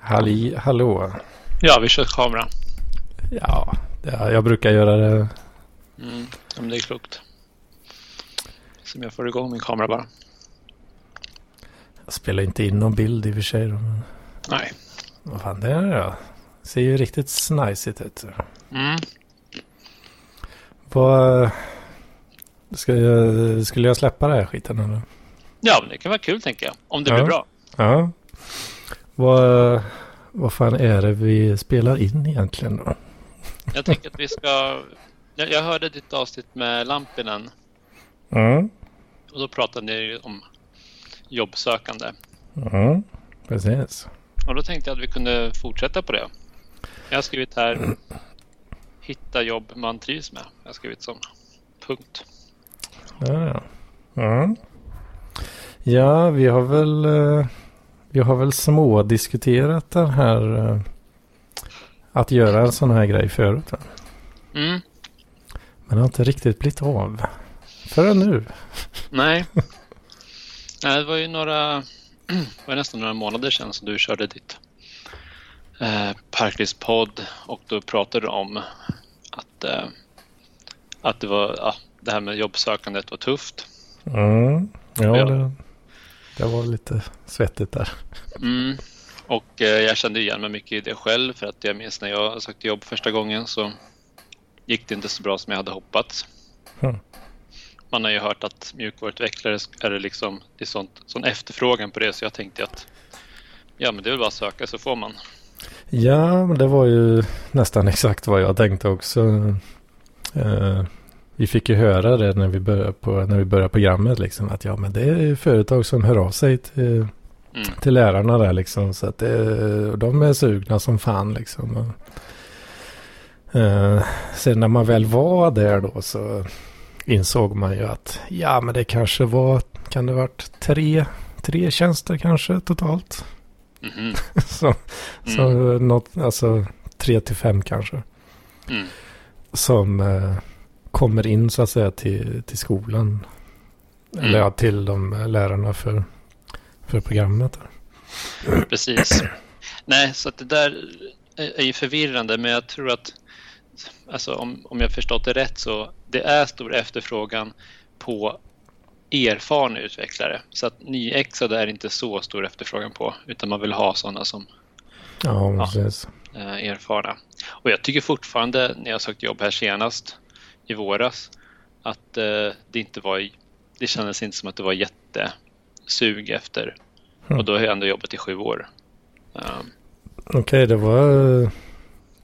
Halli, hallå. Ja, vi kör kamera. Ja, ja, jag brukar göra det. Mm, men det är klokt. Som jag får igång min kamera bara. Jag spelar inte in någon bild i och för sig. Men Nej. vad fan, det är det då. Ser ju riktigt snajsigt ut. Mm. Vad... Ska jag, skulle jag släppa det här skiten eller? Ja, men det kan vara kul tänker jag. Om det Ja. blir bra. Ja. Vad, vad fan är det vi spelar in egentligen då? Jag tänker att vi ska... Jag, jag hörde ditt avsnitt med Lampinen Mm. och då pratade ni om jobbsökande. Mm. Precis. Och då tänkte jag att vi kunde fortsätta på det. Jag har skrivit här Hitta jobb man trivs med. Jag har skrivit som punkt. Ja, ja. Mm. Ja, vi har väl... Vi har väl små diskuterat den här... eh, Att göra en sån här grej förut. Mm. Men det har inte riktigt blivit av. Förrän nu. Nej. Nej, det var ju några, var nästan några månader sedan som du körde ditt eh, Parklivspodd och då pratade du om att, eh, att det, var, ja, det här med jobbsökandet var tufft. Mm. Ja, Ja. det, det var lite svettigt där. Mm. Och eh, jag kände igen mig mycket i det själv för att jag minns när jag sökte jobb första gången så gick det inte så bra som jag hade hoppats. Mm. Man har ju hört att mjukvaruutvecklare är det liksom det är sånt, sån efterfrågan på det så jag tänkte att ja men det är väl bara att söka så får man. Ja, men det var ju nästan exakt vad jag tänkte också. Eh, vi fick ju höra det när vi började, på, när vi började programmet. Liksom, att ja, men det är företag som hör av sig till, Mm. till lärarna där. Liksom, så att det, de är sugna som fan. Liksom. Och, eh, sen när man väl var där då så insåg man ju att ja, men det kanske var, kan det varit tre, tre tjänster kanske totalt. Mhm. så, så något, alltså tre till fem kanske. Mm. Som eh, kommer in så att säga till, till skolan. Mm. Eller ja, till de lärarna för, för programmet. Precis. Nej, så att det där är ju förvirrande men jag tror att alltså, om, om jag förstått det rätt så det är stor efterfrågan på erfarna utvecklare. Så att nyexade är inte så stor efterfrågan på utan man vill ha sådana som Ja, Ja. eh, erfarna. Och jag tycker fortfarande när jag sökte jobb här senast i våras att eh, det inte var, det kändes inte som att det var jättesug efter Mm. och då har jag ändå jobbat i sju år. Um, Okej, det var,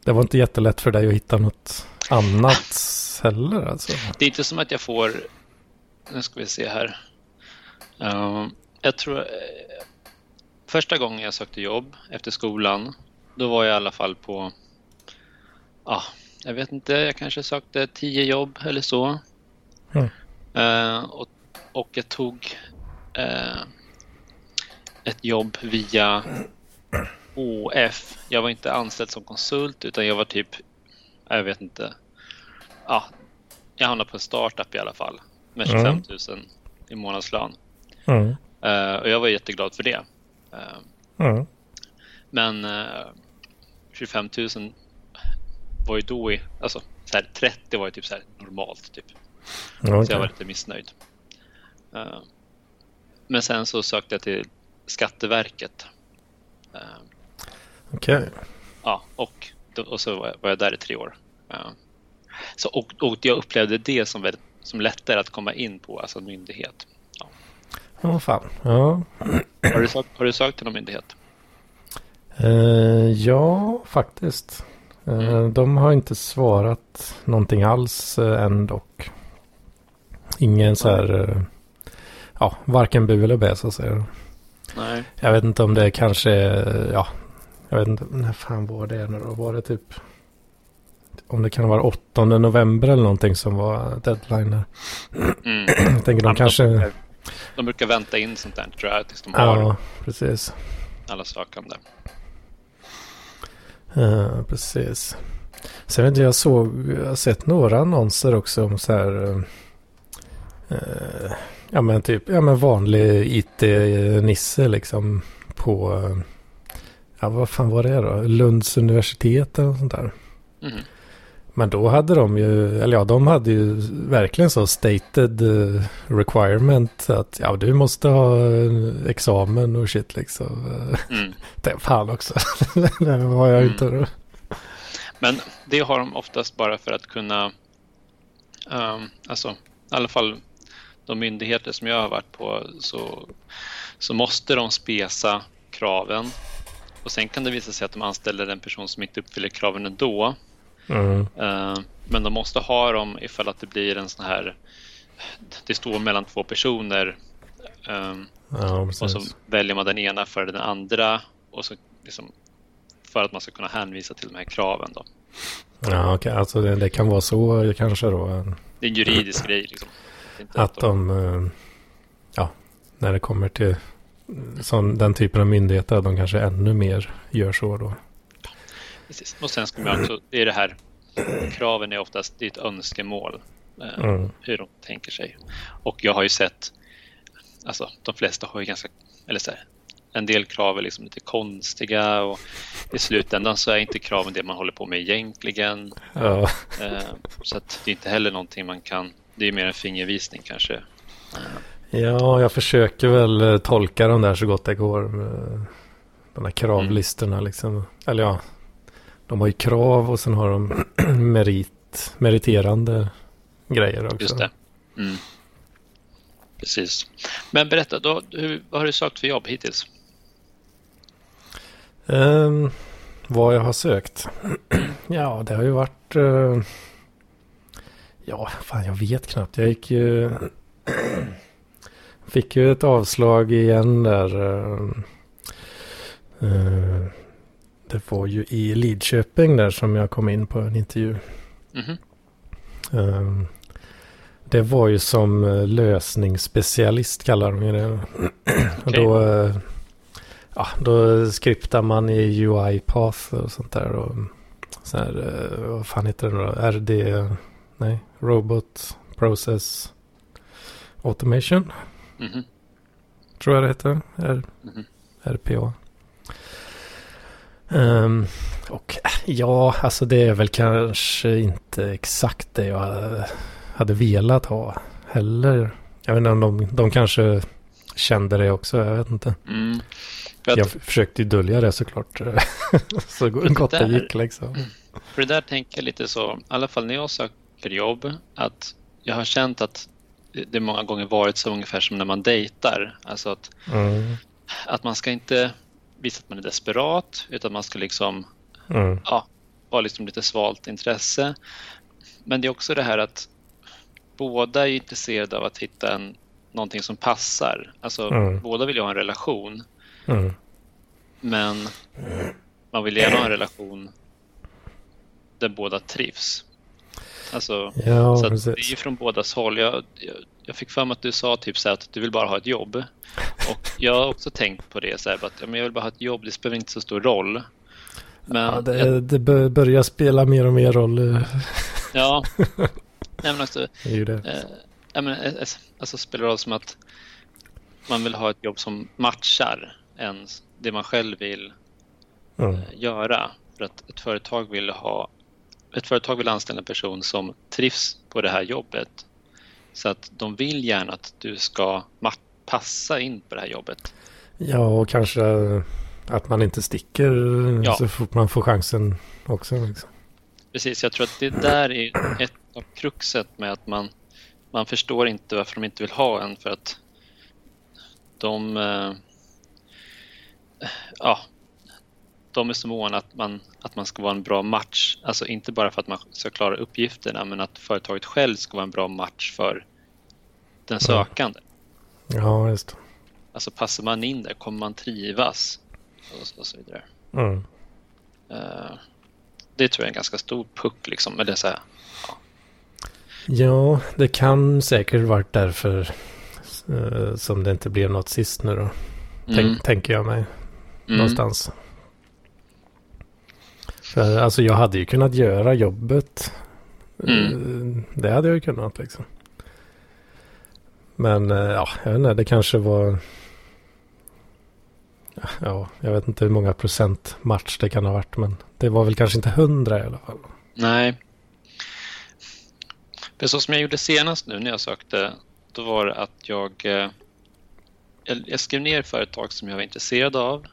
det var inte jättelätt för dig att hitta något annat heller alltså. Det är inte som att jag får... Nu ska vi se här. Ehm, jag tror... eh, första gången jag sökte jobb efter skolan, då var jag i alla fall på... Ja, jag vet inte, jag kanske sökte tio jobb eller så. Mm. Eh, och, och jag tog eh, ett jobb via OF. Jag var inte anställd som konsult utan jag var typ, jag vet inte, ja, jag hamnade på en startup i alla fall med 25 Mm. 000 i månadslön. Mm. Eh, och jag var jätteglad för det. Mm. men eh, 25 000 var ju då i, alltså så här, 30 var ju typ så här normalt typ. Så jag var lite missnöjd. Eh, men sen så sökte jag till Skatteverket. Eh, Okej. Ja, och, och så var jag, var jag där i tre år. Ja. Så, och, och jag upplevde det som, väldigt, som lättare att komma in på, alltså en myndighet. Ja, fan. Ja. Har du, sökt, har du sökt till någon myndighet? Ja, faktiskt. Eh, Mm. De har inte svarat någonting alls eh, än dock. Ingen så här, eh, ja, varken bu eller bä så att säga. Nej. Jag vet inte om det kanske, ja, jag vet inte, när fan var det nu då? Var det typ, om det kan vara 8 november eller någonting som var deadline där. Mm. Jag tänker de Ja, kanske, De brukar, de brukar vänta in sånt där tror jag, tills de har ja, precis. alla sökande. Eh, precis. Sen vet jag, jag såg, jag har sett några annonser också om så här, eh, eh ja men typ, ja men vanlig IT-nisse liksom på eh, ja vad fan var det då? Lunds universitet eller något sånt där. Mm. Men då hade de ju, eller ja, de hade ju verkligen så stated eh, requirement att ja, du måste ha eh, examen och shit liksom. Mm. Det fan också. det har jag Mm. inte. då. Men det har de oftast bara för att kunna, ehm, alltså i alla fall de myndigheter som jag har varit på så, så måste de spesa kraven och sen kan det visa sig att de anställer en person som inte uppfyller kraven ändå. Mm. Eh, Men de måste ha dem ifall att det blir en sån här, det står mellan två personer ehm, Ja, och så väljer man den ena före den andra och så liksom för att man ska kunna hänvisa till de här kraven. Då. Ja, okej. Alltså det, det kan vara så kanske då. Det är en juridisk grej. Liksom. Att de, eh, ja, när det kommer till sån, den typen av myndigheter, de kanske ännu mer gör så då. Precis. Och sen ska man också, det är det här, kraven är oftast det är ett önskemål. eh, Mm. Hur de tänker sig. Och jag har ju sett, alltså de flesta har ju ganska, eller så här, en del krav är liksom lite konstiga och i slutändan så är inte kraven det man håller på med egentligen. Ja, Eh, Så att det är inte heller någonting man kan, det är mer en fingervisning kanske. Ja, jag försöker väl eh, tolka de där så gott det går. Med de här kravlistorna liksom. Eller ja, de har ju krav och sen har de merit, meriterande grejer också. Just det. Mm. Precis. Men berätta, då, hur, vad har du sökt för jobb hittills? Ehm, vad jag har sökt? ja, det har ju varit... eh, ja, fan jag vet knappt. Jag gick ju... fick ju ett avslag igen där. eh, eh, det var ju i Lidköping där som jag kom in på en intervju. Mhm. Ehm, det var ju som eh, lösningsspecialist kallar de det. Okej. då, eh, ja, då skriptar man i UI-path och sånt där. Och så här, eh, vad fan heter det då? RD, nej, Robot Process Automation, Mhm. tror jag det heter. R, Mhm. RPA. Ehm, och äh, ja, alltså det är väl kanske inte exakt det jag eh, hade velat ha heller. Jag vet inte om de, de kanske kände det också, jag vet inte. Mm. Att, Jag försökte ju dölja det såklart. så det gott det där- gick liksom. för det där tänker jag lite så, i alla fall när jag söker jobb, att jag har känt att det det många gånger varit så ungefär som när man dejtar. Alltså att, Mm, att man ska inte visa att man är desperat, utan man ska liksom mm, ja, vara liksom lite svalt intresse. Men det är också det här att båda är intresserade av att hitta en, någonting som passar. Alltså Mm. båda vill ju ha en relation, mm. men man vill gärna ha en relation där båda trivs. Alltså, Ja, så att det är ju från bådas håll. Jag, jag, jag fick för mig att du sa typ så att du vill bara ha ett jobb. Och jag har också tänkt på det, så här, att ja, men jag vill bara ha ett jobb, det spelar inte så stor roll. Men Ja, jag det, det bör- börjar spela mer och mer roll. Ja, Nej, men också, Det är ju det. eh, jag menar, eh, eh, alltså spelar det roll som att man vill ha ett jobb som matchar ens det man själv vill Mm. eh, göra. För att ett företag vill ha ett företag vill anställa en person som trivs på det här jobbet. Så att de vill gärna att du ska passa in på det här jobbet. Ja, och kanske att man inte sticker Ja. så fort man får chansen också. Liksom. Precis, jag tror att det där är ett av kruxet med att man, man förstår inte varför de inte vill ha en för att de, eh, ja, de är så måna att man, att man ska vara en bra match. Alltså inte bara för att man ska klara uppgifterna men att företaget själv ska vara en bra match för den sökande. Ja, just. Alltså passar man in där, kommer man trivas? Och så, och så vidare. Mm. Eh, det tror jag är en ganska stor puck liksom. Eller så här, Ja, det kan säkert varit därför eh, som det inte blev något sist nu då. Tänk, Mm. Tänker jag mig Mm. någonstans. För alltså jag hade ju kunnat göra jobbet. Mm. Eh, Det hade jag ju kunnat liksom. Men eh, ja, jag vet inte, det kanske var... Ja, jag vet inte hur många procent match det kan ha varit, men det var väl kanske inte hundra i alla fall. Nej. För så som jag gjorde senast nu när jag sökte, då var det att jag, eh, jag skrev ner företag som jag var intresserad av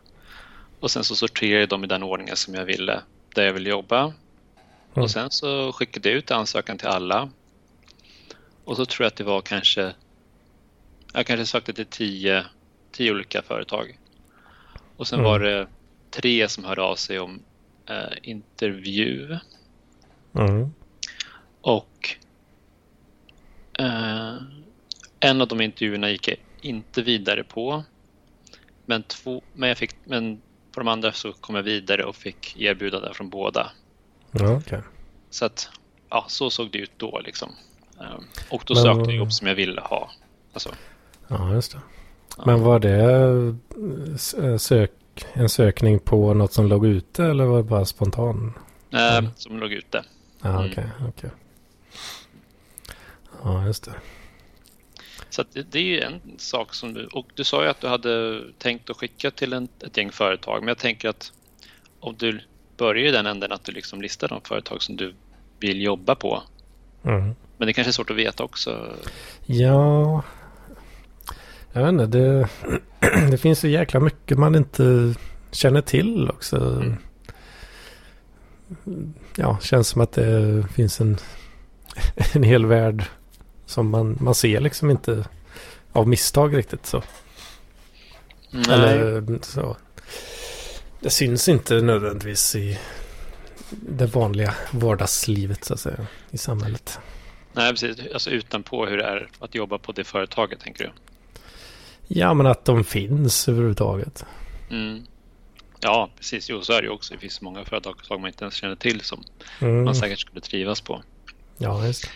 och sen så sorterade jag dem i den ordningen som jag ville, där jag ville jobba. Mm. Och sen så skickade jag ut ansökan till alla. Och så tror jag att det var kanske, jag kanske sökte till tio, tio olika företag. Och sen mm. var det tre som hörde av sig om eh, intervju. Mm. Och eh, en av de intervjuerna gick jag inte vidare på. Men, två, men, jag fick, men på de andra så kom jag vidare och fick erbjudande från båda. Ja, okay. Så att, ja, så såg det ut då liksom. Eh, och då men, sökte jag jobb som jag ville ha. Alltså, ja, just det. Men var det eh, sök, en sökning på något som låg ute eller var det bara spontan? Eh, som låg ute. Ja, okej. Okay, mm. okay. Ja, just det. Så det, är ju en sak som du... Och du sa ju att du hade tänkt att skicka till en, ett gäng företag. Men jag tänker att om du börjar i den änden att du liksom listar de företag som du vill jobba på. Mm. Men det kanske är svårt att veta också. Ja, jag vet inte, det, det finns så jäkla mycket man inte känner till också. Mm. Ja, känns som att det finns en, en hel värld som man, man ser liksom inte av misstag riktigt så. Nej. Eller så. Det syns inte nödvändigtvis i det vanliga vardagslivet så att säga i samhället. Nej, precis. Alltså utanpå hur det är att jobba på det företaget tänker du? Ja, men att de finns överhuvudtaget. Mm. Ja, precis. Jo, så är det ju också. Det finns många företag som man inte ens känner till som mm. man säkert skulle trivas på. Ja, just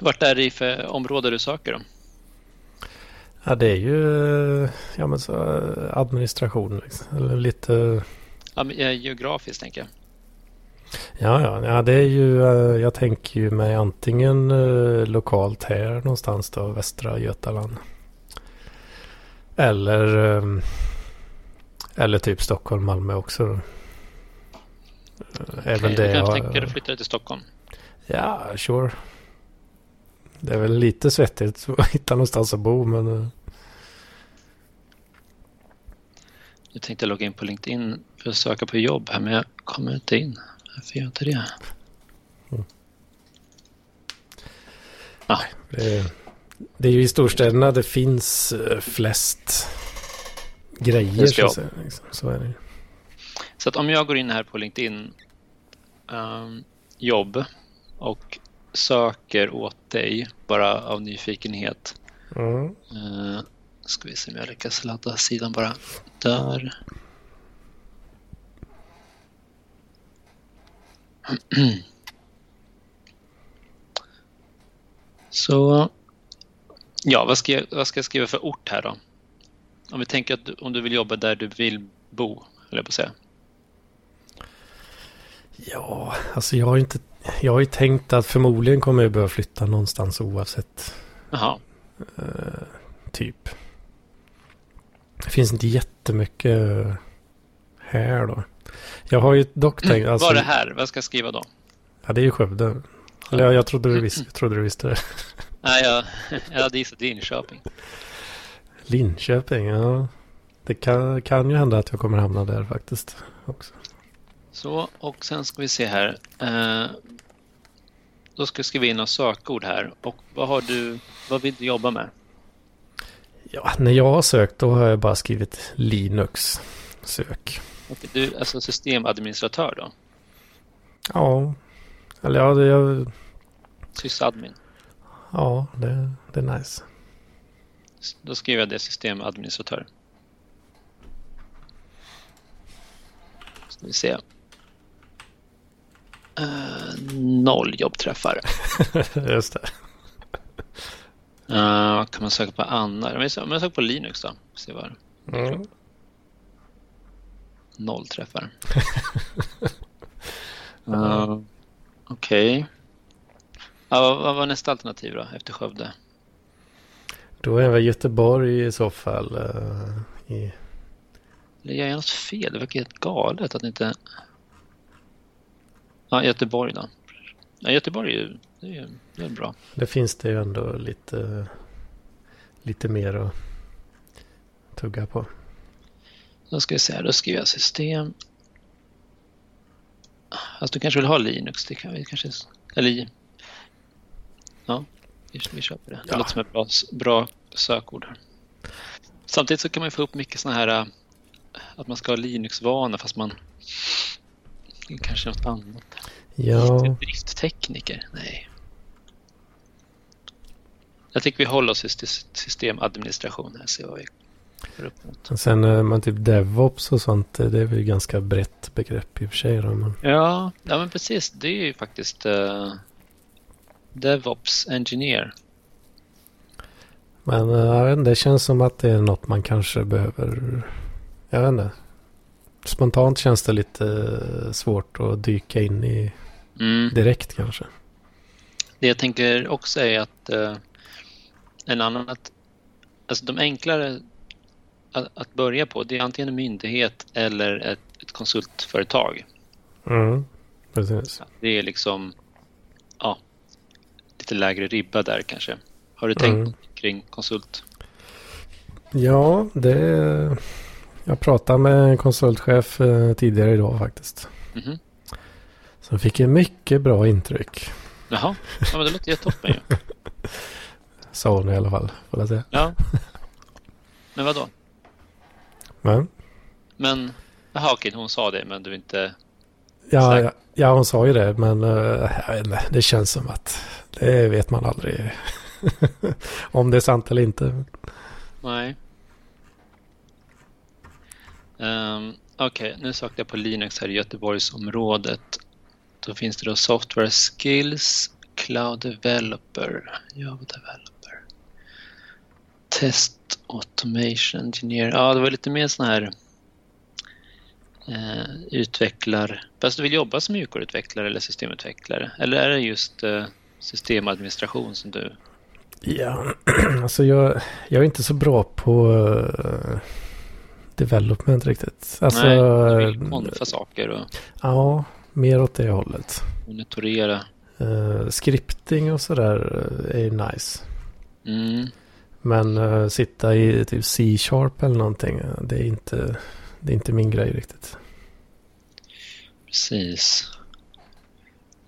Vart är det för område du söker då? Ja, det är ju ja, men så administration. Liksom. Eller lite... Ja, geografiskt tänker jag. Ja, ja, ja, det är ju, eh, jag tänker ju mig antingen eh, lokalt här någonstans då, Västra Götaland. Eller, ehm, eller typ Stockholm, Malmö också. Okay, Även det. Du kanske tänker att flytta till Stockholm? Ja, sure. Det är väl lite svettigt att hitta någonstans att bo, men... Eh. Jag tänkte logga in på LinkedIn för att söka på jobb här, men jag kommer inte in. Varför gör jag inte det? Mm. Ah. Det, det är ju i storstäderna det finns eh, flest grejer. Så, säga, liksom. så är det Så att om jag går in här på LinkedIn um, jobb och söker åt dig bara av nyfikenhet. Mm. Uh, ska vi se om jag lyckas ladda sidan bara. Där. Så Ja, vad ska, jag, vad ska jag skriva för ort här då? Om vi tänker att du, om du vill jobba där du vill bo, eller på säga. Ja, alltså jag har inte... Jag har ju tänkt att förmodligen kommer jag behöva flytta någonstans oavsett. Jaha. Uh, typ. Det finns inte jättemycket här då. Jag har ju dock tänkt... Mm, alltså, Var det här? Vad ska jag skriva då? Ja, det är ju Skövde. Eller jag, jag trodde, du visste, jag trodde du visste det. Nej, jag, jag hade gissat Linköping. Linköping, ja. Det kan, kan ju hända att jag kommer hamna där faktiskt också. Så, och sen ska vi se här. Eh, då ska jag skriva in några sökord här. Och vad har du, vad vill du jobba med? Ja, när jag har sökt då har jag bara skrivit Linux sök. Okej, du alltså systemadministratör då? Ja, eller ja, det... Jag... Sysadmin? Ja, det, det är nice. Då skriver jag det systemadministratör. Ska vi se. Uh, noll jobbträffar. Just det. Uh, kan man söka på Anna? Om jag söker på Linux då. Se vad mm. Noll träffar. uh, Okej. Okay. Ja, vad var nästa alternativ då efter Skövde? Då är väl Göteborg i så fall. Uh, i, Eller gör jag något fel? Det verkar helt galet att inte... Ja, Göteborg då. Ja, Göteborg är ju det är, det är bra. Det finns det ju ändå lite, lite mer att tugga på. Då ska vi se då skriver jag system. Alltså du kanske vill ha Linux? Det kan vi kanske... Eller... Ja, vi, vi köper det. Det ja. låter som ett bra, bra sökord. Samtidigt så kan man få upp mycket sådana här äh, att man ska ha Linux-vana fast man kanske något annat. Ja. Drifttekniker? Nej. Jag tycker vi håller oss i systemadministration här. Se vad vi upp mot. Sen är man typ DevOps och sånt. Det är väl ganska brett begrepp i och för sig. Då, men... Ja, ja, men precis. Det är ju faktiskt uh, DevOps Engineer. Men eh, jag vet inte, det känns som att det är något man kanske behöver. Jag vet inte. Spontant känns det lite svårt att dyka in i mm. direkt kanske. Det jag tänker också är att uh, en annan att alltså de enklare att, att, börja på det är antingen en myndighet eller ett, ett konsultföretag. Mm, precis. Det är liksom ja, lite lägre ribba där kanske. Har du tänkt mm. kring konsult? Ja, det... Jag pratade med en konsultchef eh, tidigare idag faktiskt. Mm -hmm. Som fick en mycket bra intryck. Jaha, ja, men det låter jättetoppen ju. Sa hon i alla fall, får jag säga. Ja. Men vad då? Men? Men, jaha okej, hon sa det men du inte... Ja, ja, ja, hon sa ju det men uh, jag vet inte, det känns som att det vet man aldrig om det är sant eller inte. Nej. Um, okej, okay, nu sökte jag på Linux här i Göteborgsområdet. Då finns det då Software Skills, Cloud Developer, Java Developer, Test Automation Engineer. Ja, det var lite mer sån här eh, utvecklar... Fast du vill jobba som mjukvaruutvecklare eller systemutvecklare? Eller är det just eh, systemadministration som du... Ja, alltså jag, jag är inte så bra på uh, development riktigt. Alltså, Nej, du vill konfa saker och... Ja, mer åt det hållet. Monitorera. Uh, scripting och sådär är ju nice. Mm. Men uh, sitta i typ C-sharp eller någonting, det är, inte, det är inte min grej riktigt. Precis.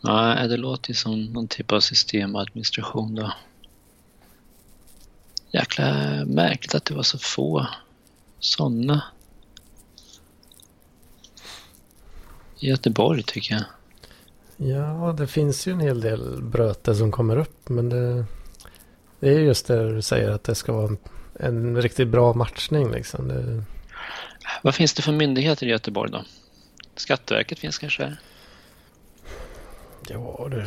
Nej, det låter ju som någon typ av systemadministration då. Jäkla märkligt att det var så få sådana. Göteborg tycker jag. Ja, det finns ju en hel del bröte som kommer upp. Men det, det är just det du säger att det ska vara en, riktigt bra matchning. Liksom. Det... Vad finns det för myndigheter i Göteborg då? Skatteverket finns kanske? Ja du.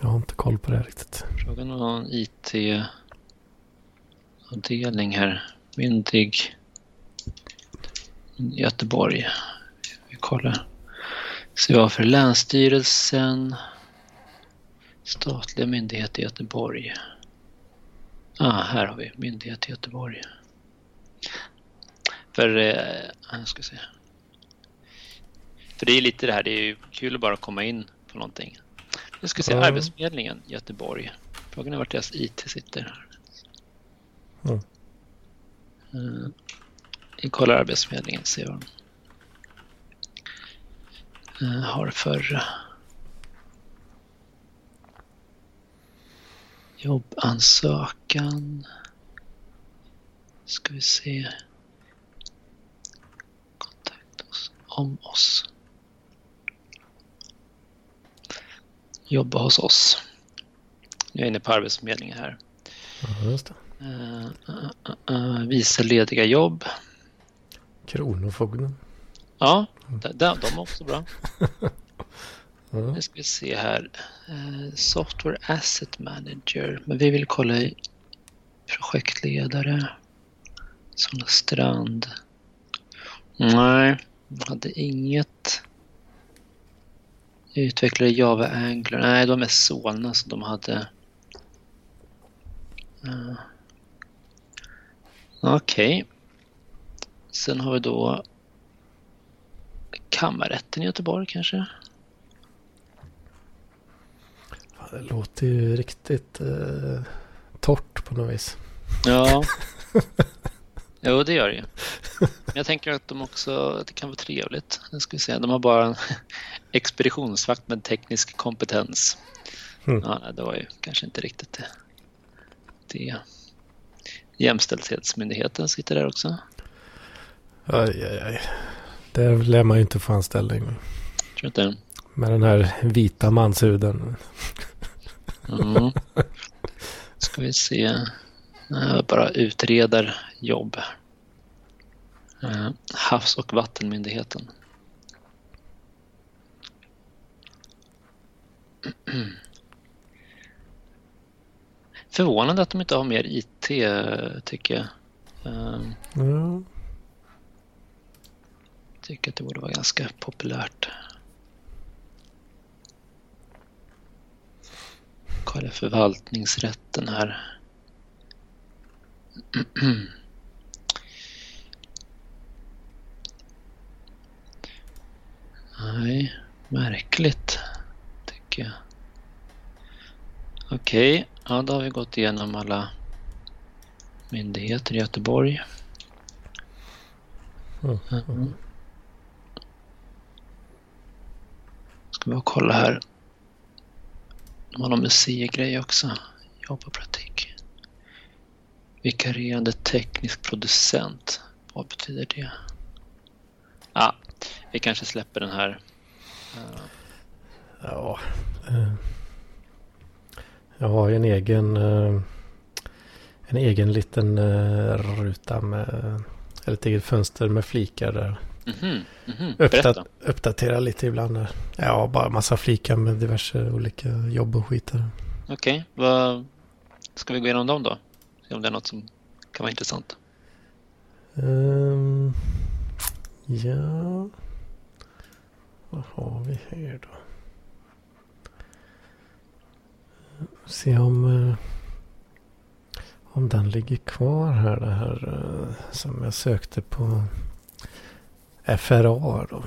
Jag har inte koll på det riktigt. Frågan om någon IT-avdelning här. Myndig Göteborg. Vi kollar. Se vad för Länsstyrelsen. Statliga myndigheter i Göteborg. Ah, här har vi myndighet i Göteborg. För, eh, jag ska se. För det är lite det här, det är ju kul att bara komma in på någonting. Nu ska vi se, mm. Arbetsförmedlingen Göteborg. Frågan är vart deras IT sitter. Mm. Vi kollar Arbetsförmedlingen, ser vad de uh, har för jobbansökan. Ska vi se. Kontakt oss om oss. jobba hos oss. Jag är inne på Arbetsförmedlingen här. Ja, just det. Uh, visa lediga jobb. Kronofogden. Ja, de, de är också bra. mm. Nu ska vi se här. software Asset Manager. Men vi vill kolla i projektledare. Sådana Strand. Nej, hade inget. Utvecklade Java Angular. Nej, de är Solna så de hade... Uh. Okej. Okay. sen har vi då kammarrätten i Göteborg kanske. Det låter ju riktigt eh, torrt på något vis. Ja. Jo, det gör det ju. Men jag tänker att de också, att det kan vara trevligt. Nu ska vi se, de har bara en expeditionsvakt med teknisk kompetens. Mm. Ja, det var ju kanske inte riktigt det. det. Jämställdhetsmyndigheten sitter där också. Aj, aj, aj. Där lär man ju inte få anställning. Tror inte. Med den här vita manshuden. Mm. Ska vi se. Nej, bara utredarjobb. Eh, Havs och vattenmyndigheten. Förvånande att de inte har mer IT, tycker jag. Ja. tycker att det borde vara ganska populärt. Kolla förvaltningsrätten här. Nej, märkligt tycker jag. Okej, ja då har vi gått igenom alla myndigheter i Göteborg. Mm. Mm. Ska vi kolla här. De har någon museigrej också. Jobb och praktik. Vikarierande teknisk producent. Vad betyder det? Ja, vi kanske släpper den här. Ja. eh, Jag har ju en egen eh, en egen liten eh, ruta med eller ett eget fönster med flikar där. Mhm, mhm. Berätta. Uppdat uppdatera lite ibland där. Ja, bara massa flikar med diverse olika jobb och skit. Okej, vad ska vi gå igenom dem då? Se om det är något som kan vara intressant. Ehm, ja. Vad har vi här då? Se om, eh, om den ligger kvar här. Det här eh, som jag sökte på FRA då.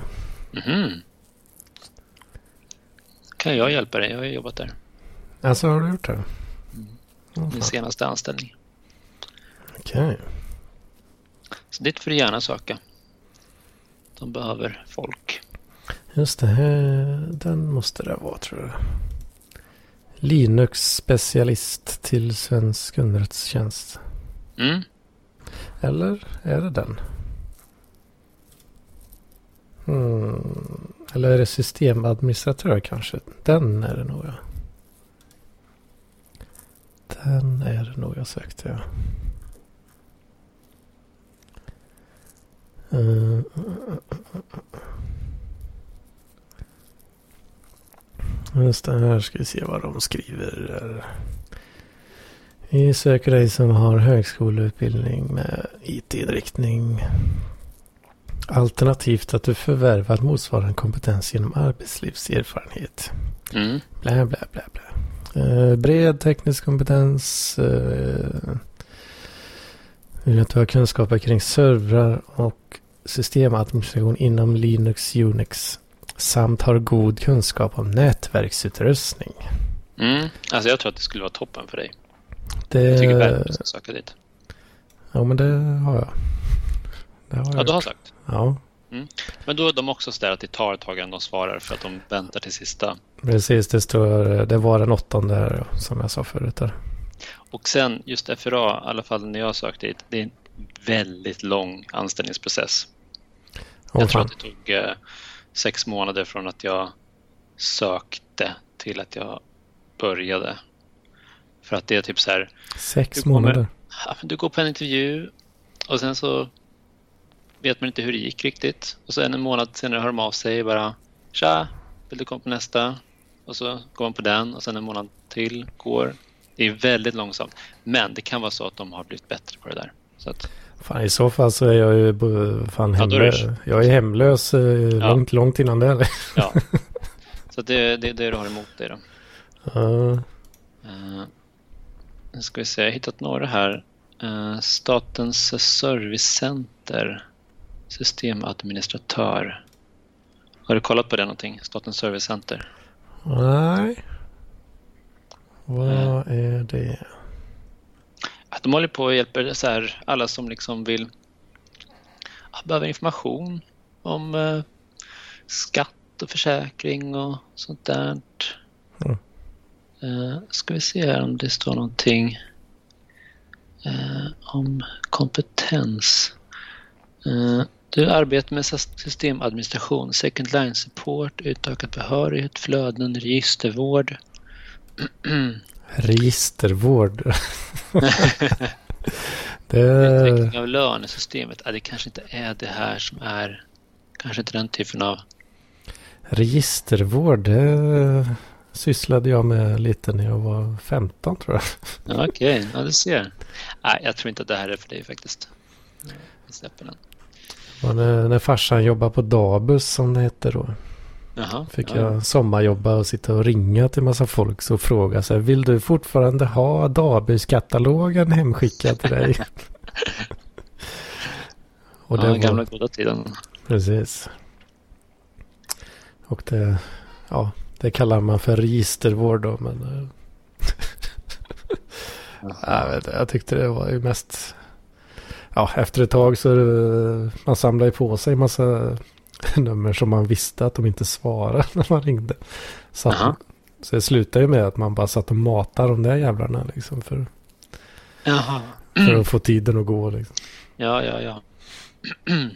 Mhm. Kan jag hjälpa dig? Jag har jobbat där. Alltså har du gjort det? Mm. Min senaste anställning. Okej. Så dit får du gärna söka. De behöver folk. Just det, här, den måste det vara tror jag. Linux specialist till svensk underrättelsetjänst. Mm. Eller är det den? Hmm. Eller är det systemadministratör kanske? Den är det nog ja. Den är det nog jag sökte ja. Eh, Just det, här ska vi se vad de skriver. Vi söker dig som har högskoleutbildning med IT-inriktning. Alternativt att du förvärvat motsvarande kompetens genom arbetslivserfarenhet. Mm. Blä, blä, blä, blä. Eh, bred teknisk kompetens. Eh, vill att du har kunskaper kring servrar och systemadministration inom Linux, Unix. Samt har god kunskap om nätverksutrustning. Mm. Alltså jag tror att det skulle vara toppen för dig. Det, Jag tycker verkligen du ska söka dit. Ja, men det har jag. Det har Ja, jag du har gjort. sagt. Ja, Men då är de också så där att det tar ett tag innan de svarar för att de väntar till sista. precis. Det står, det var den åttonde här, som jag sa förut. Där. Och sen just FRA, i alla fall när jag sökte dit, det är en väldigt lång anställningsprocess. Åh, jag tror fan. att det tog eh, sex månader från att jag sökte till att jag började. För att det är typ så här, Sex månader. ja, du går på en intervju och sen så vet man inte hur det gick riktigt. Och sen en månad senare hör de av sig bara Tja, vill du komma på nästa? Och så går man på den och sen en månad till går. Det är väldigt långsamt. Men det kan vara så att de har blivit bättre på det där. Så att, Fan, I så fall så är jag ju fan Ja, det hemlös. Jag är hemlös eh, långt, långt innan det. ja. så det, det är det du har emot dig då. Ja, Uh, nu ska vi se, jag har hittat några här. Eh, Statens servicecenter systemadministratör. Har du kollat på det någonting? Statens servicecenter? Nej. Vad är det? Att de håller på och hjälper så här, alla som liksom vill behöver information om eh, skatt och försäkring och sånt där. Mm. Eh, ska vi se här om det står någonting eh, om kompetens. Eh, du arbetar med systemadministration, second line support, utökad behörighet, flöden, registervård. Registervård. det... Utveckling av lönesystemet. Det kanske inte är det här som är kanske inte den typen av... Registervård, det sysslade jag med lite när jag var 15 tror jag. Ja, Okej, okay. ja du ser. Nej, jag tror inte att det här är för dig faktiskt. Vi släpper den. När, när farsan jobbade på Dabus som det hette då. Jaha, Fick ja. jag sommarjobba och sitta och ringa till massa folk och fråga så här, vill du fortfarande ha Dabus-katalogen hemskickad till dig? och det ja, var... gamla goda tiden. Precis. Och det, ja, det kallar man för registervård då, men... jag, vet, jag tyckte det var ju mest... Ja, efter ett tag så man samlade på sig massa nummer som man visste att de inte svarade när man ringde. Så, att, så det slutade ju med att man bara satt och matade de där jävlarna liksom för, Jaha. för att få tiden att gå. Liksom. Ja, ja, ja.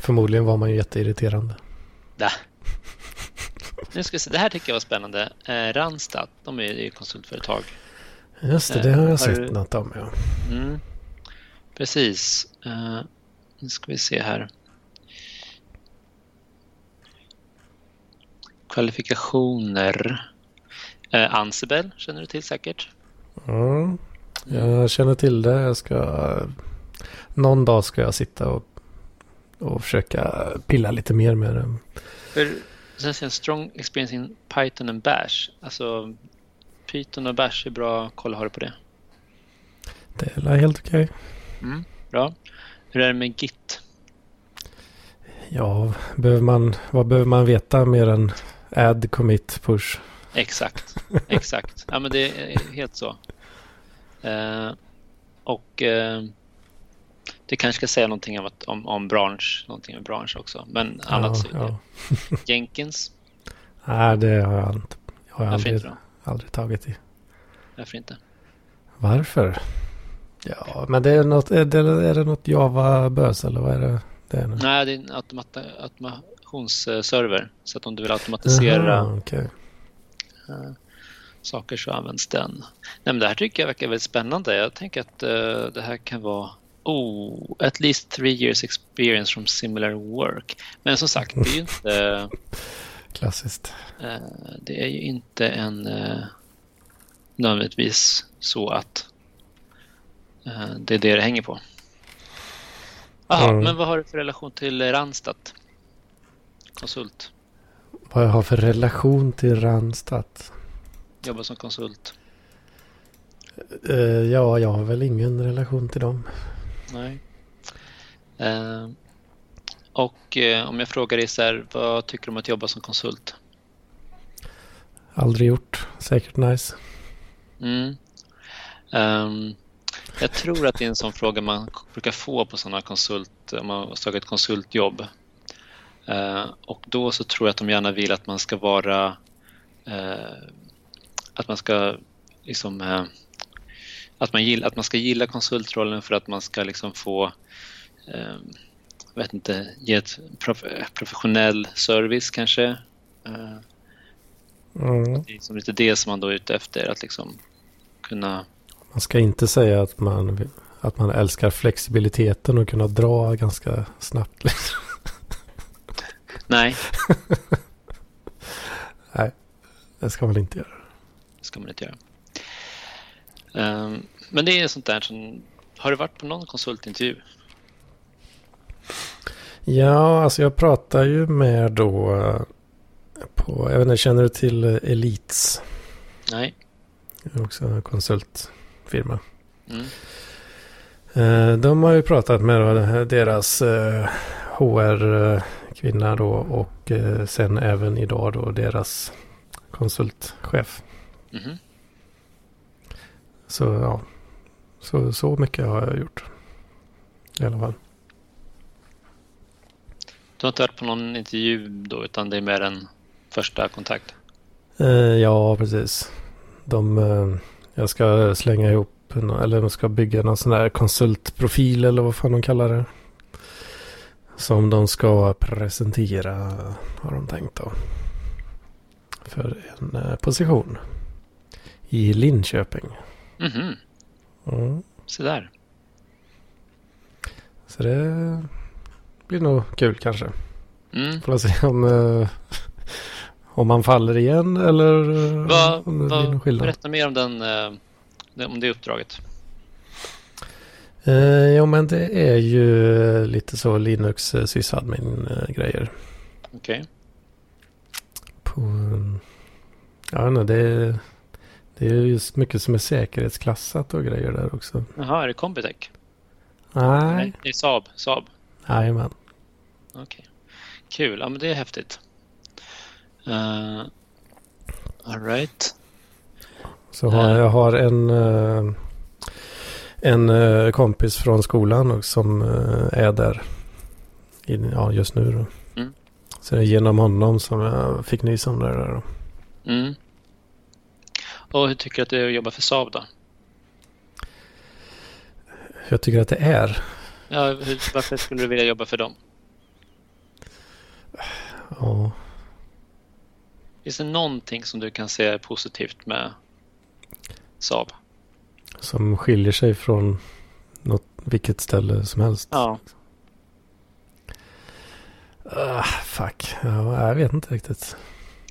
Förmodligen var man ju jätteirriterande. Da. Nu ska vi se, det här tycker jag var spännande. Eh, Randstad, de är ju konsultföretag. Just det, det har jag eh, sett du... något om. Ja. Mm. Precis. Eh, nu ska vi se här. Kvalifikationer. Eh, Ansebel känner du till säkert? Mm. Jag känner till det. Jag ska... Någon dag ska jag sitta och, och försöka pilla lite mer med det. För sen säger strong experience in Python and Bash. Alltså Python och Bash är bra. Kolla, har du på det? Det är helt okej. Okay. Mm, bra. Hur är det med Git? Ja, behöver man, vad behöver man veta mer än add, commit, push? Exakt, exakt. ja, men det är helt så. Uh, och uh, det kanske ska säga någonting om, att, om, om bransch, någonting med bransch också. Men annat så ja. Jenkins? Nej, det har jag inte. Jag har aldrig, inte aldrig tagit i. Varför inte? Varför? Ja, men det är, något, är, det, är det något Java-bös eller vad är det? det är Nej, det är en automata, automationsserver. Så att om du vill automatisera Aha, okay. uh, saker så används den. Nej, men det här tycker jag verkar väldigt spännande. Jag tänker att uh, det här kan vara Oh, at least three years experience from similar work. Men som sagt, det är ju inte... Klassiskt. Uh, det är ju inte en uh, nödvändigtvis så att det är det det hänger på. Jaha, mm. men vad har du för relation till Randstad? Konsult. Vad jag har för relation till Randstad? Jobbar som konsult. ja, jag har väl ingen relation till dem. Nej. Eh, och eh, om jag frågar dig så här, vad tycker du om att jobba som konsult? Aldrig gjort. Säkert nice. Mm. Um, jag tror att det är en sån fråga man brukar få på sådana konsult, om man har ett konsultjobb. Uh, och då så tror jag att de gärna vill att man ska vara, uh, att man ska liksom uh, att man, gilla, att man ska gilla konsultrollen för att man ska liksom få eh, vet inte, ge ett prof professionell service kanske. Eh, mm. Det är liksom lite det som man då är ute efter, att liksom kunna... Man ska inte säga att man, att man älskar flexibiliteten och kunna dra ganska snabbt. Liksom. Nej. Nej, det ska man inte göra. Det ska man inte göra. Ehm, men det är sånt där som... Har du varit på någon konsultintervju? Ja, alltså jag pratar ju med då eh, på, jag vet inte, känner du till eh, Elites? Nej. Det är också en konsultfirma. Mm. Eh, de har ju pratat med deras eh, HR-kvinna då och eh, sen även idag då deras konsultchef. Mhm. Så ja, så, så mycket har jag gjort. I alla fall. Du har inte varit på någon intervju då utan det är mer en första kontakt? Eh, ja, precis. De, eh, jag ska slänga ihop, eller de ska bygga någon sån där konsultprofil eller vad fan de kallar det. Som de ska presentera, har de tänkt då. För en eh, position. I Linköping. Mhm, Mm. se där. Så det blir nog kul kanske. Mm. Får se om, eh, om man faller igen eller Vad, om det blir någon skillnad. berätta mer om, den, eh, om det uppdraget. Eh, ja men det är ju lite så Linux eh, sysadmin eh, grejer. Okej. På, eh, ja inte, det, det är just mycket som är säkerhetsklassat och grejer där också. Jaha, är det Combitech? Nej, Det är Saab. Saab. nej men. Okej. Kul. Ja, men det är häftigt. Uh, all right. Så har, jag har en, eh, en eh, kompis från skolan och som eh, är där i, ja, just nu. Då. Mm. Så det är genom honom som jag fick nys om det där. Då. Mm. Och hur tycker du att det är att jobba för Saab då? Jag tycker att det är. Ja, hur, varför skulle du vilja jobba för dem? Ja, Finns det någonting som du kan se positivt med Saab? Som skiljer sig från något, vilket ställe som helst. Ja. Ah, fuck, ja, jag vet inte riktigt.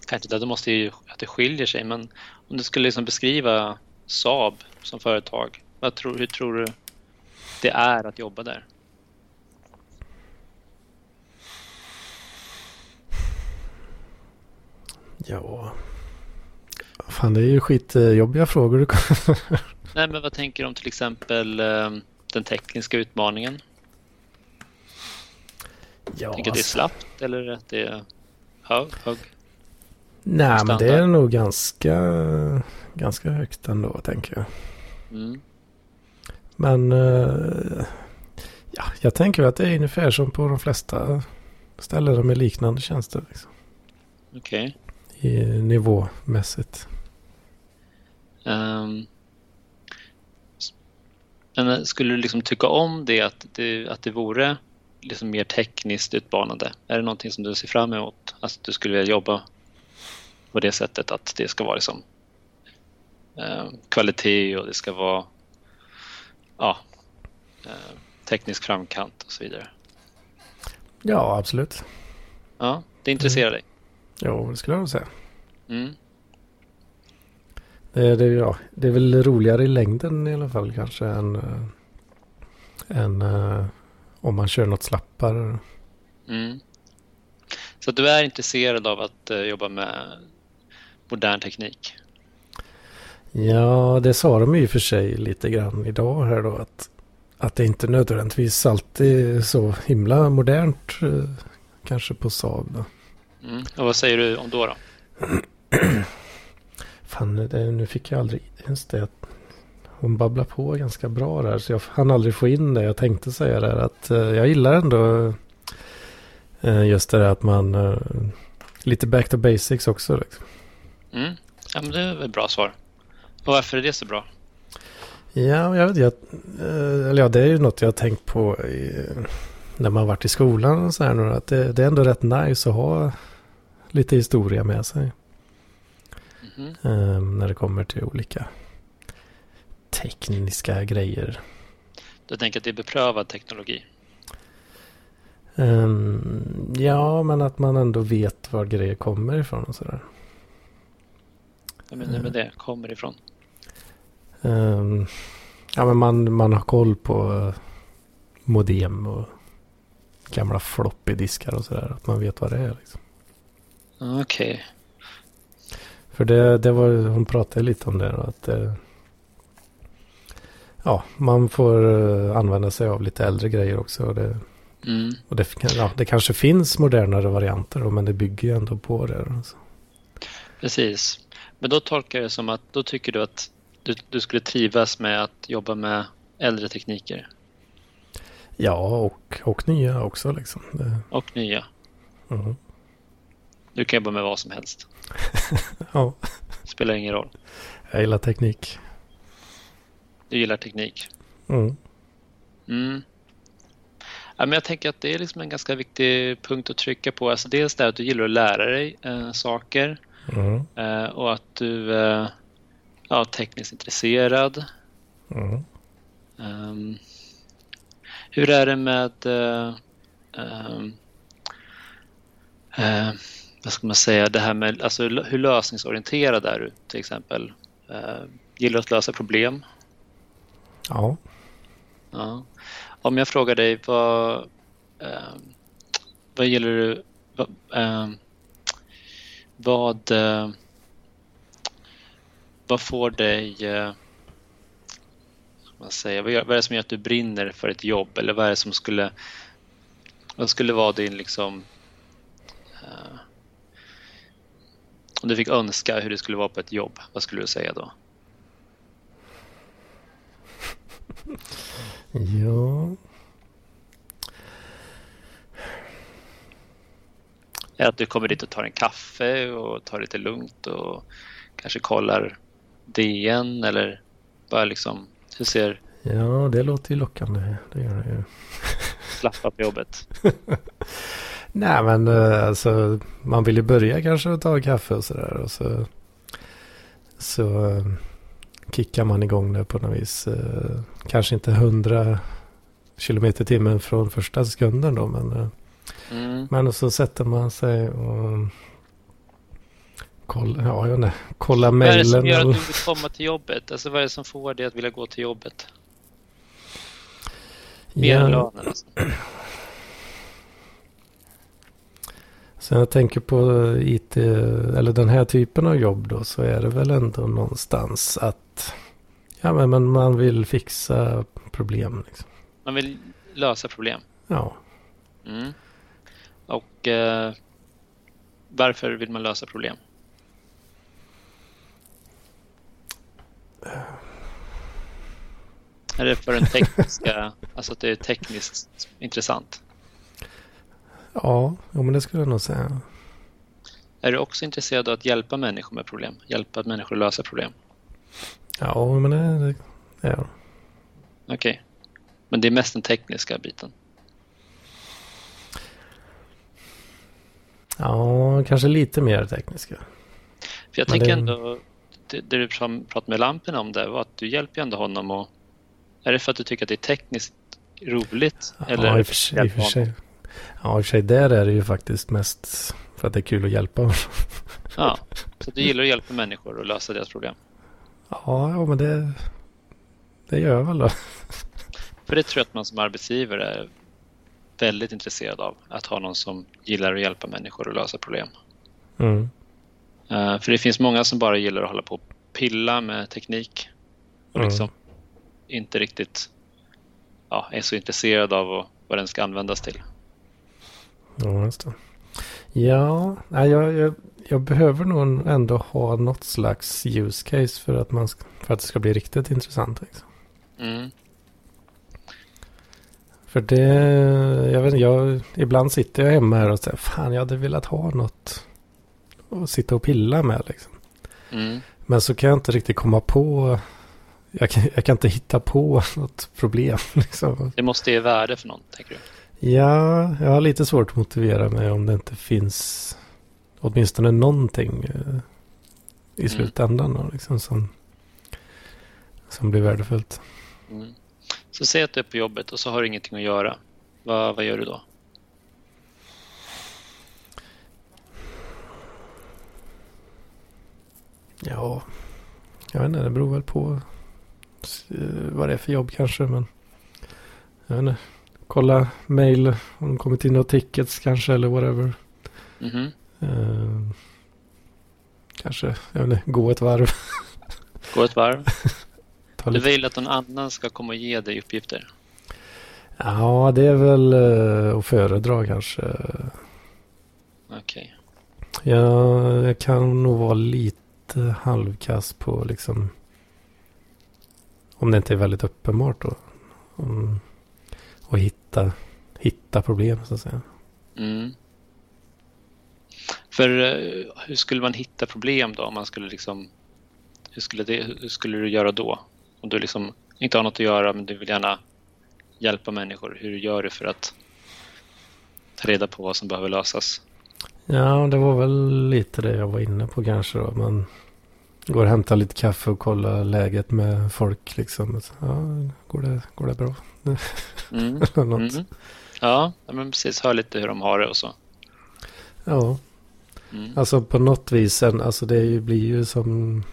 Kanske inte det måste ju att det skiljer sig, men om du skulle liksom beskriva Saab som företag, vad tror, hur tror du det är att jobba där? Ja, fan det är ju skitjobbiga frågor. du kommer- Nej, men vad tänker du om till exempel eh, den tekniska utmaningen? ja, Tänker att det är slappt eller att det är hög? hög? Nej, men det är nog ganska, ganska högt ändå, tänker jag. Mm. Men eh, ja, jag tänker att det är ungefär som på de flesta ställen med liknande tjänster. Liksom, Okej. I nivåmässigt. Ehm, s- men eh, skulle du liksom tycka om det att det, att det vore liksom mer tekniskt utmanande? Är det någonting som du ser fram emot? Att du skulle vilja jobba på det sättet att det ska vara liksom ehm, kvalitet och det ska vara ja, eh, teknisk framkant och så vidare. Ja, absolut. Ja, det intresserar dig? Jo, det skulle jag nog säga. Mm. Det, det, ja, det är väl roligare i längden i alla fall kanske än, eh, än eh, om man kör något slappare. Mm. Så du är intresserad av att eh, jobba med modern teknik? Ja, det sa de ju i och för sig lite grann idag här då. Att, att det inte nödvändigtvis alltid är så himla modernt eh, kanske på Saab. Mm. Och vad säger du om då? då? Fan, det, nu fick jag aldrig ens det. att Hon babblar på ganska bra där. Så jag hann aldrig få in det. Jag tänkte säga där att eh, jag gillar ändå eh, just det där att man eh, lite back to basics också. Liksom. Mm. Ja, men det är väl ett bra svar. Och varför är det så bra? Ja, jag vet jag, eh, eller ja, det är ju något jag har tänkt på i, när man varit i skolan och så här nu. Att det, det är ändå rätt nice att ha lite historia med sig. Mhm. eh, när det kommer till olika tekniska grejer. Du tänker att det är beprövad teknologi? Ehm, ja, men att man ändå vet var grejer kommer ifrån och sådär. Vad menar du med det? Kommer ifrån? Ehm, ja, men man, man har koll på modem och gamla floppy diskar och sådär. Att man vet vad det är. Liksom. Okej. För det, det var, hon pratade lite om det. Att det, ja, man får uh, använda sig av lite äldre grejer också. Och det, mm. och det, ja, det kanske finns modernare varianter men det bygger ju ändå på det. Alltså. Precis. Men då tolkar jag det som att då tycker du att du, du skulle trivas med att jobba med äldre tekniker? Ja, och, och nya också. Liksom. Det... Och nya. Mm. Du kan jobba med vad som helst. ja. Spelar ingen roll. Jag gillar teknik. Du gillar teknik? Mm. Mm. Ja, men jag tänker att det är liksom en ganska viktig punkt att trycka på. Alltså dels det att du gillar att lära dig äh, saker mm. äh, och att du äh, ja, tekniskt intresserad. Mm. Um, hur är det med um, vad ska man säga, det här med alltså, hur lösningsorienterad är du till exempel? Uh, gillar du att lösa problem? Ja. ja. Om jag frågar dig vad, vad gillar du vad, vad vad får dig... Eh, man säga, vad, är det som gör att du brinner för ett jobb? Eller vad är det som skulle... Vad skulle vara din liksom... om du fick önska hur det skulle vara på ett jobb, vad skulle du säga då? Ja... Att du kommer dit och tar en kaffe och tar lite lugnt och kanske kollar DN eller bara liksom, hur ser... Ja, det låter ju lockande. Det gör det ju. Slappa på jobbet. Nej, men eh, alltså man vill ju börja kanske att ta kaffe och sådär och så, så eh, kickar man igång det på något vis. Eh, kanske inte hundra kilometer i timmen från första sekunden då, men, mm. men så sätter man sig och Kolla, ja, jag vet Kolla mejlen. Vad är det som gör att du vill komma till jobbet? Alltså vad är det som får dig att vilja gå till jobbet? Ja. alltså. Så jag tänker på IT, eller den här typen av jobb då, så är det väl ändå någonstans att ja, men, man vill fixa problem. Liksom. Man vill lösa problem? Ja. Mm. Och eh, varför vill man lösa problem? Är det för den tekniska, alltså att det är tekniskt intressant? Ja, ja men det skulle jag nog säga. Är du också intresserad av att hjälpa människor med problem? Hjälpa människor att lösa problem? Ja, men det, det är jag. Okej. Okay. Men det är mest den tekniska biten? Ja, kanske lite mer tekniska. För jag men tänker det... ändå, det, det du pratade med Lampen om det var att du hjälper ändå honom och är det för att du tycker att det är tekniskt roligt? Ja, eller i och för sig. I för sig. Ja, i och för sig där är det ju faktiskt mest för att det är kul att hjälpa. Ja, så du gillar att hjälpa människor och lösa deras problem? Ja, ja men det, det gör jag väl då. För det tror jag att man som arbetsgivare är väldigt intresserad av. Att ha någon som gillar att hjälpa människor att lösa problem. Mm. Uh, för det finns många som bara gillar att hålla på och pilla med teknik. Och liksom mm. inte riktigt ja, är så intresserad av vad den ska användas till. Ja, just det. Ja, jag, jag, jag, behöver nog ändå ha något slags use case för att, man, för att det ska bli riktigt intressant. Liksom. Mm. För det, jag vet jag, ibland sitter jag hemma här och säger, fan jag hade velat ha något att sitta och pilla med liksom. Mm. Men så kan jag inte riktigt komma på, jag kan, jag kan inte hitta på något problem. Liksom. Det måste ge värde för någon, tänker du? Ja, jag har lite svårt att motivera mig om det inte finns åtminstone någonting eh, i mm. slutändan då, liksom, som, som blir värdefullt. Mm. Så säg att du är på jobbet och så har du ingenting att göra. Vad, vad gör du då? Ja, jag vet inte, det beror väl på eh, vad det är för jobb kanske. Men jag vet inte, kolla mail om det kommit in några tickets kanske eller whatever. Mm -hmm. kanske, jag vet inte, gå ett varv. Gå ett varv. Du vill att någon annan ska komma och ge dig uppgifter? Ja, det är väl uh, att föredra kanske. Okej. Okay. Ja, jag kan nog vara lite halvkass på liksom. Om det inte är väldigt uppenbart då. Om, och hitta, hitta problem så att säga. Mm. För uh, hur skulle man hitta problem då? Om man skulle liksom, hur, skulle det, hur skulle du göra då? Om du liksom inte har något att göra men du vill gärna hjälpa människor. Hur gör du för att ta reda på vad som behöver lösas? Ja, det var väl lite det jag var inne på kanske då. Man går och hämtar lite kaffe och kollar läget med folk liksom. Ja, går det, går det bra? Mm. mm. Ja, men precis. Hör lite hur de har det och så. Ja. Mm. Alltså på något vis, alltså det blir ju som,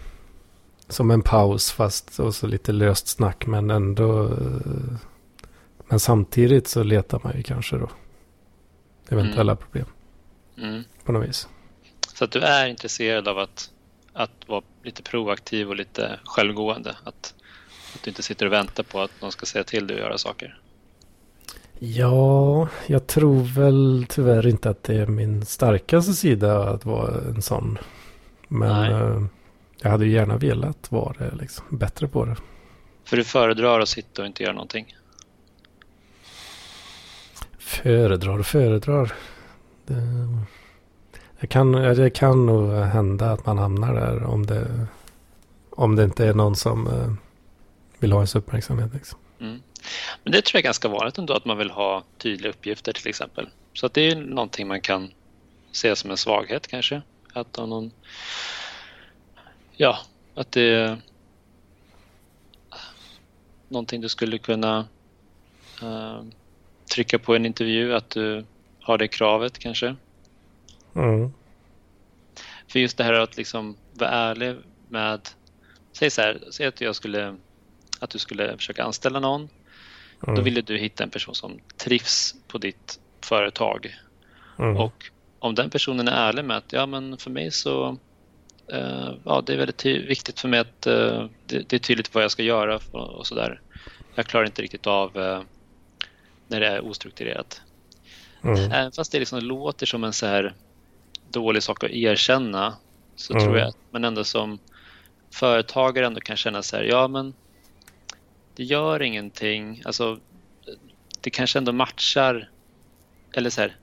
som en paus fast och så lite löst snack men ändå. Men samtidigt så letar man ju kanske då eventuella mm. problem. Mm. På något vis. Så att du är intresserad av att, att vara lite proaktiv och lite självgående? Att, att du inte sitter och väntar på att någon ska säga till dig att göra saker? Ja, jag tror väl tyvärr inte att det är min starkaste sida att vara en sån. Men äh, jag hade ju gärna velat vara det, liksom, bättre på det. För du föredrar att sitta och inte göra någonting? Föredrar och föredrar. Det, det, kan, det kan nog hända att man hamnar där om det, om det inte är någon som eh, vill ha ens uppmärksamhet. Liksom. Mm. Men det tror jag är ganska vanligt ändå att man vill ha tydliga uppgifter till exempel. Så att det är någonting man kan se som en svaghet kanske. Att ha någon... Ja, att det är någonting du skulle kunna uh, trycka på en intervju, att du har det kravet kanske. Mm. För just det här att liksom vara ärlig med, säg så här, säg att jag skulle, att du skulle försöka anställa någon. Mm. Då ville du hitta en person som trivs på ditt företag. Mm. Och om den personen är ärlig med att ja men för mig så Uh, ja, det är väldigt viktigt för mig att uh, det, det, är tydligt vad jag ska göra och, och sådär. Jag klarar inte riktigt av uh, när det är ostrukturerat. Mm. Fast det liksom låter som en så här dålig sak att erkänna så mm. tror jag att man ändå som företagare ändå kan känna så här, ja men det gör ingenting, alltså det kanske ändå matchar, eller så här,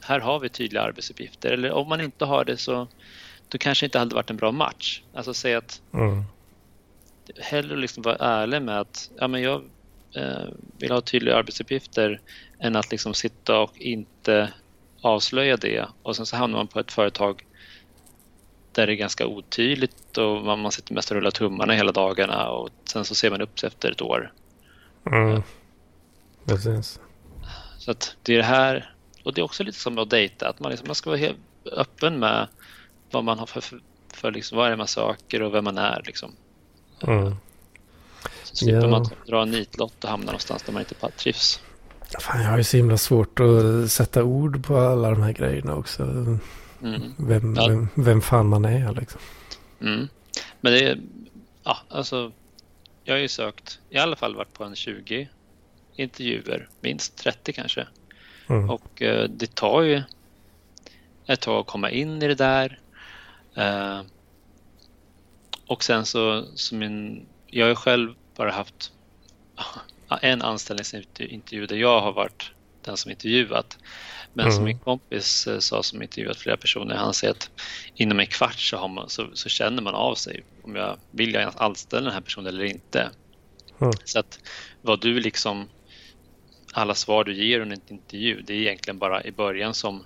här har vi tydliga arbetsuppgifter, eller om man inte har det så då kanske inte hade varit en bra match. Alltså säga att mm. hellre liksom vara ärlig med att ja, men jag eh, vill ha tydliga arbetsuppgifter än att liksom sitta och inte avslöja det och sen så hamnar man på ett företag där det är ganska otydligt och man, man sitter mest och rullar tummarna hela dagarna och sen så ser man upp sig efter ett år. Mm. Precis. Så att det är det här och det är också lite som att dejta, att man, liksom, man ska vara helt öppen med vad man har för, för, för liksom, vad är det man söker och vem man är. Liksom. Mm. Så slipper ja. man dra en nitlott och hamna någonstans där man inte trivs. Fan, jag har ju så himla svårt att sätta ord på alla de här grejerna också. Mm. Vem, ja. vem, vem fan man är liksom. Mm. Men det är, ja alltså. Jag har ju sökt, i alla fall varit på en 20 intervjuer, minst 30 kanske. Mm. Och eh, det tar ju ett tag att komma in i det där. Eh, och sen så, så min, jag har själv bara haft en anställningsintervju där jag har varit den som intervjuat. Men mm. som min kompis eh, sa som intervjuat flera personer, han säger att inom en kvart så, man, så, så, känner man av sig om jag vill jag anställa den här personen eller inte. Mm. Så att vad du liksom, alla svar du ger under en intervju, det är egentligen bara i början som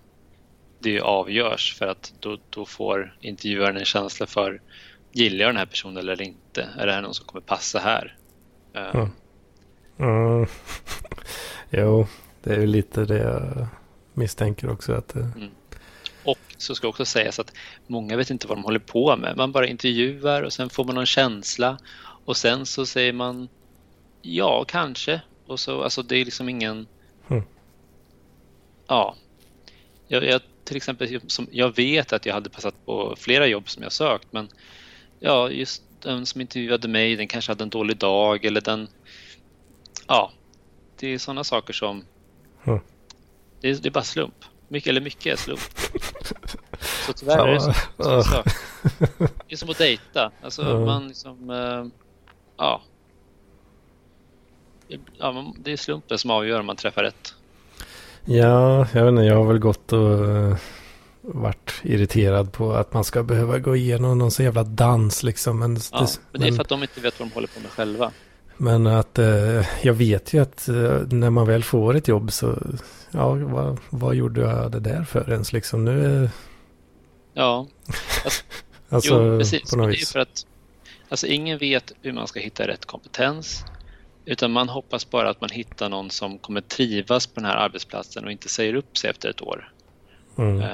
det avgörs för att då, då får intervjuaren en känsla för gillar jag den här personen eller inte? Är det här någon som kommer passa här? Mm. Mm. jo, det är ju lite det jag misstänker också. att det... mm. Och så ska också sägas att många vet inte vad de håller på med. Man bara intervjuar och sen får man någon känsla och sen så säger man ja, kanske. Och så, alltså det är liksom ingen... Mm. Ja. Jag, jag, till exempel, som, jag vet att jag hade passat på flera jobb som jag sökt men ja, just den som intervjuade mig, den kanske hade en dålig dag eller den... Ja, det är sådana saker som... Mm. Det, är, det är bara slump. Mycket, eller mycket är slump. Så tyvärr är det så. så, så. Det är som att dejta. Alltså Ja. man liksom... eh, ja. ja. Det är slumpen som avgör om man träffar rätt. Ja, jag vet inte, jag har väl gått och eh, varit irriterad på att man ska behöva gå igenom någon så jävla dans liksom. Men, Ja, men det är för att de inte vet vad de håller på med själva. Men att eh, jag vet ju att eh, när man väl får ett jobb så, ja, vad, vad gjorde jag det där för ens liksom? Nu, är- Ja, alltså jo, precis. på något det är vis. för att alltså, ingen vet hur man ska hitta rätt kompetens. Utan man hoppas bara att man hittar någon som kommer trivas på den här arbetsplatsen och inte säger upp sig efter ett år. Mm. Eh,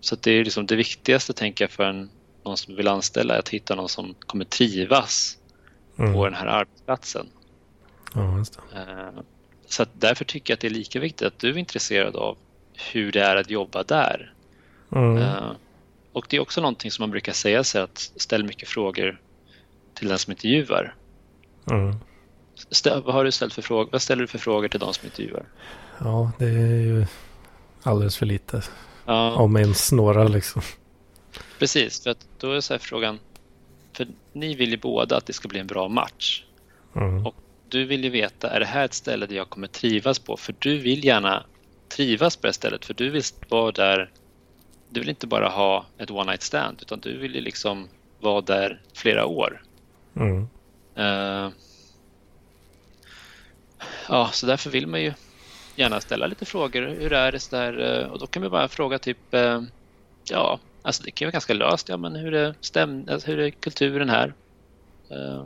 Så det är liksom det viktigaste tänker jag för en, någon som vill anställa är att hitta någon som kommer trivas Mm. på den här arbetsplatsen. Ja, just det. Eh, Så därför tycker jag att det är lika viktigt att du är intresserad av hur det är att jobba där. Mm. Eh, Och det är också någonting som man brukar säga sig att ställ mycket frågor till den som intervjuar. Mm. Stä- vad har du ställt för frågor? Vad ställer du för frågor till de som intervjuar? Ja, det är ju alldeles för lite. Ja, Om ens några liksom. precis. För att då är så här frågan, för ni vill ju båda att det ska bli en bra match. Mm. Och du vill ju veta, är det här ett ställe där jag kommer trivas på? För du vill gärna trivas på det stället, för du vill vara där. Du vill inte bara ha ett one night stand, utan du vill ju liksom vara där flera år. Mm. Eh, ja, så därför vill man ju gärna ställa lite frågor. Hur är det så där? Eh, Och då kan vi bara fråga typ, eh, ja, alltså det kan ju vara ganska löst. Ja, men hur är, stäm, alltså hur är kulturen här? Eh,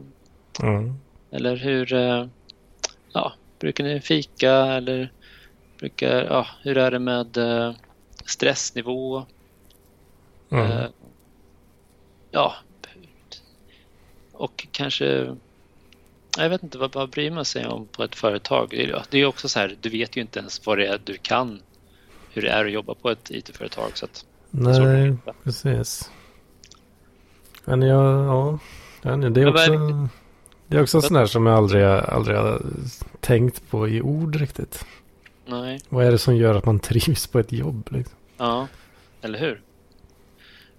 Mm. eller hur, eh, ja, brukar ni fika eller brukar, ja, hur är det med eh, stressnivå? Mm. Eh, ja, och kanske, jag vet inte, vad, vad bryr man sig om på ett företag? Det är också så här, du vet ju inte ens vad det är du kan, hur det är att jobba på ett IT-företag. Så att Nej, precis. Men jag, ja. Det är också, det är också sån där som jag aldrig, aldrig har tänkt på i ord riktigt. nej, Vad är det som gör att man trivs på ett jobb? Liksom? ja, eller hur?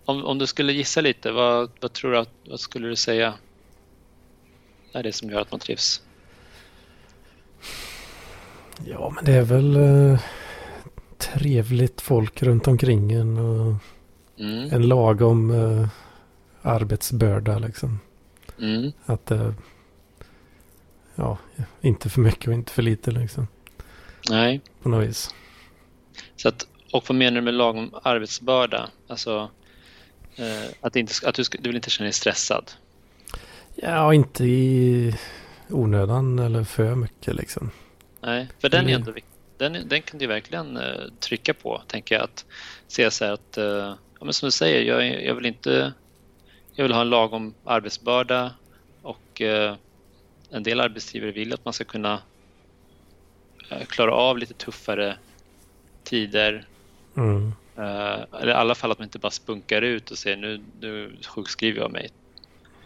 Om, om du skulle gissa lite, vad, vad tror du att, vad skulle du säga är det som gör att man trivs? Ja, men det är väl eh, trevligt folk runt omkring en och Mm, en lagom eh, arbetsbörda liksom. mm, Att eh, ja, inte för mycket och inte för lite liksom. nej. På något vis. Så att, och vad menar du med lagom arbetsbörda? Alltså eh, att, inte, att du, ska, du vill inte känna dig stressad? Ja, inte i onödan eller för mycket liksom. Nej, för den är ändå viktig. Den, den kan du verkligen eh, trycka på, tänker jag. Att se så här att, eh, ja, men som du säger, jag, jag vill inte... Jag vill ha en lagom arbetsbörda och eh, en del arbetsgivare vill att man ska kunna klara av lite tuffare tider. Mm. Eller i alla fall att man inte bara spunkar ut och säger nu, nu sjukskriver jag mig.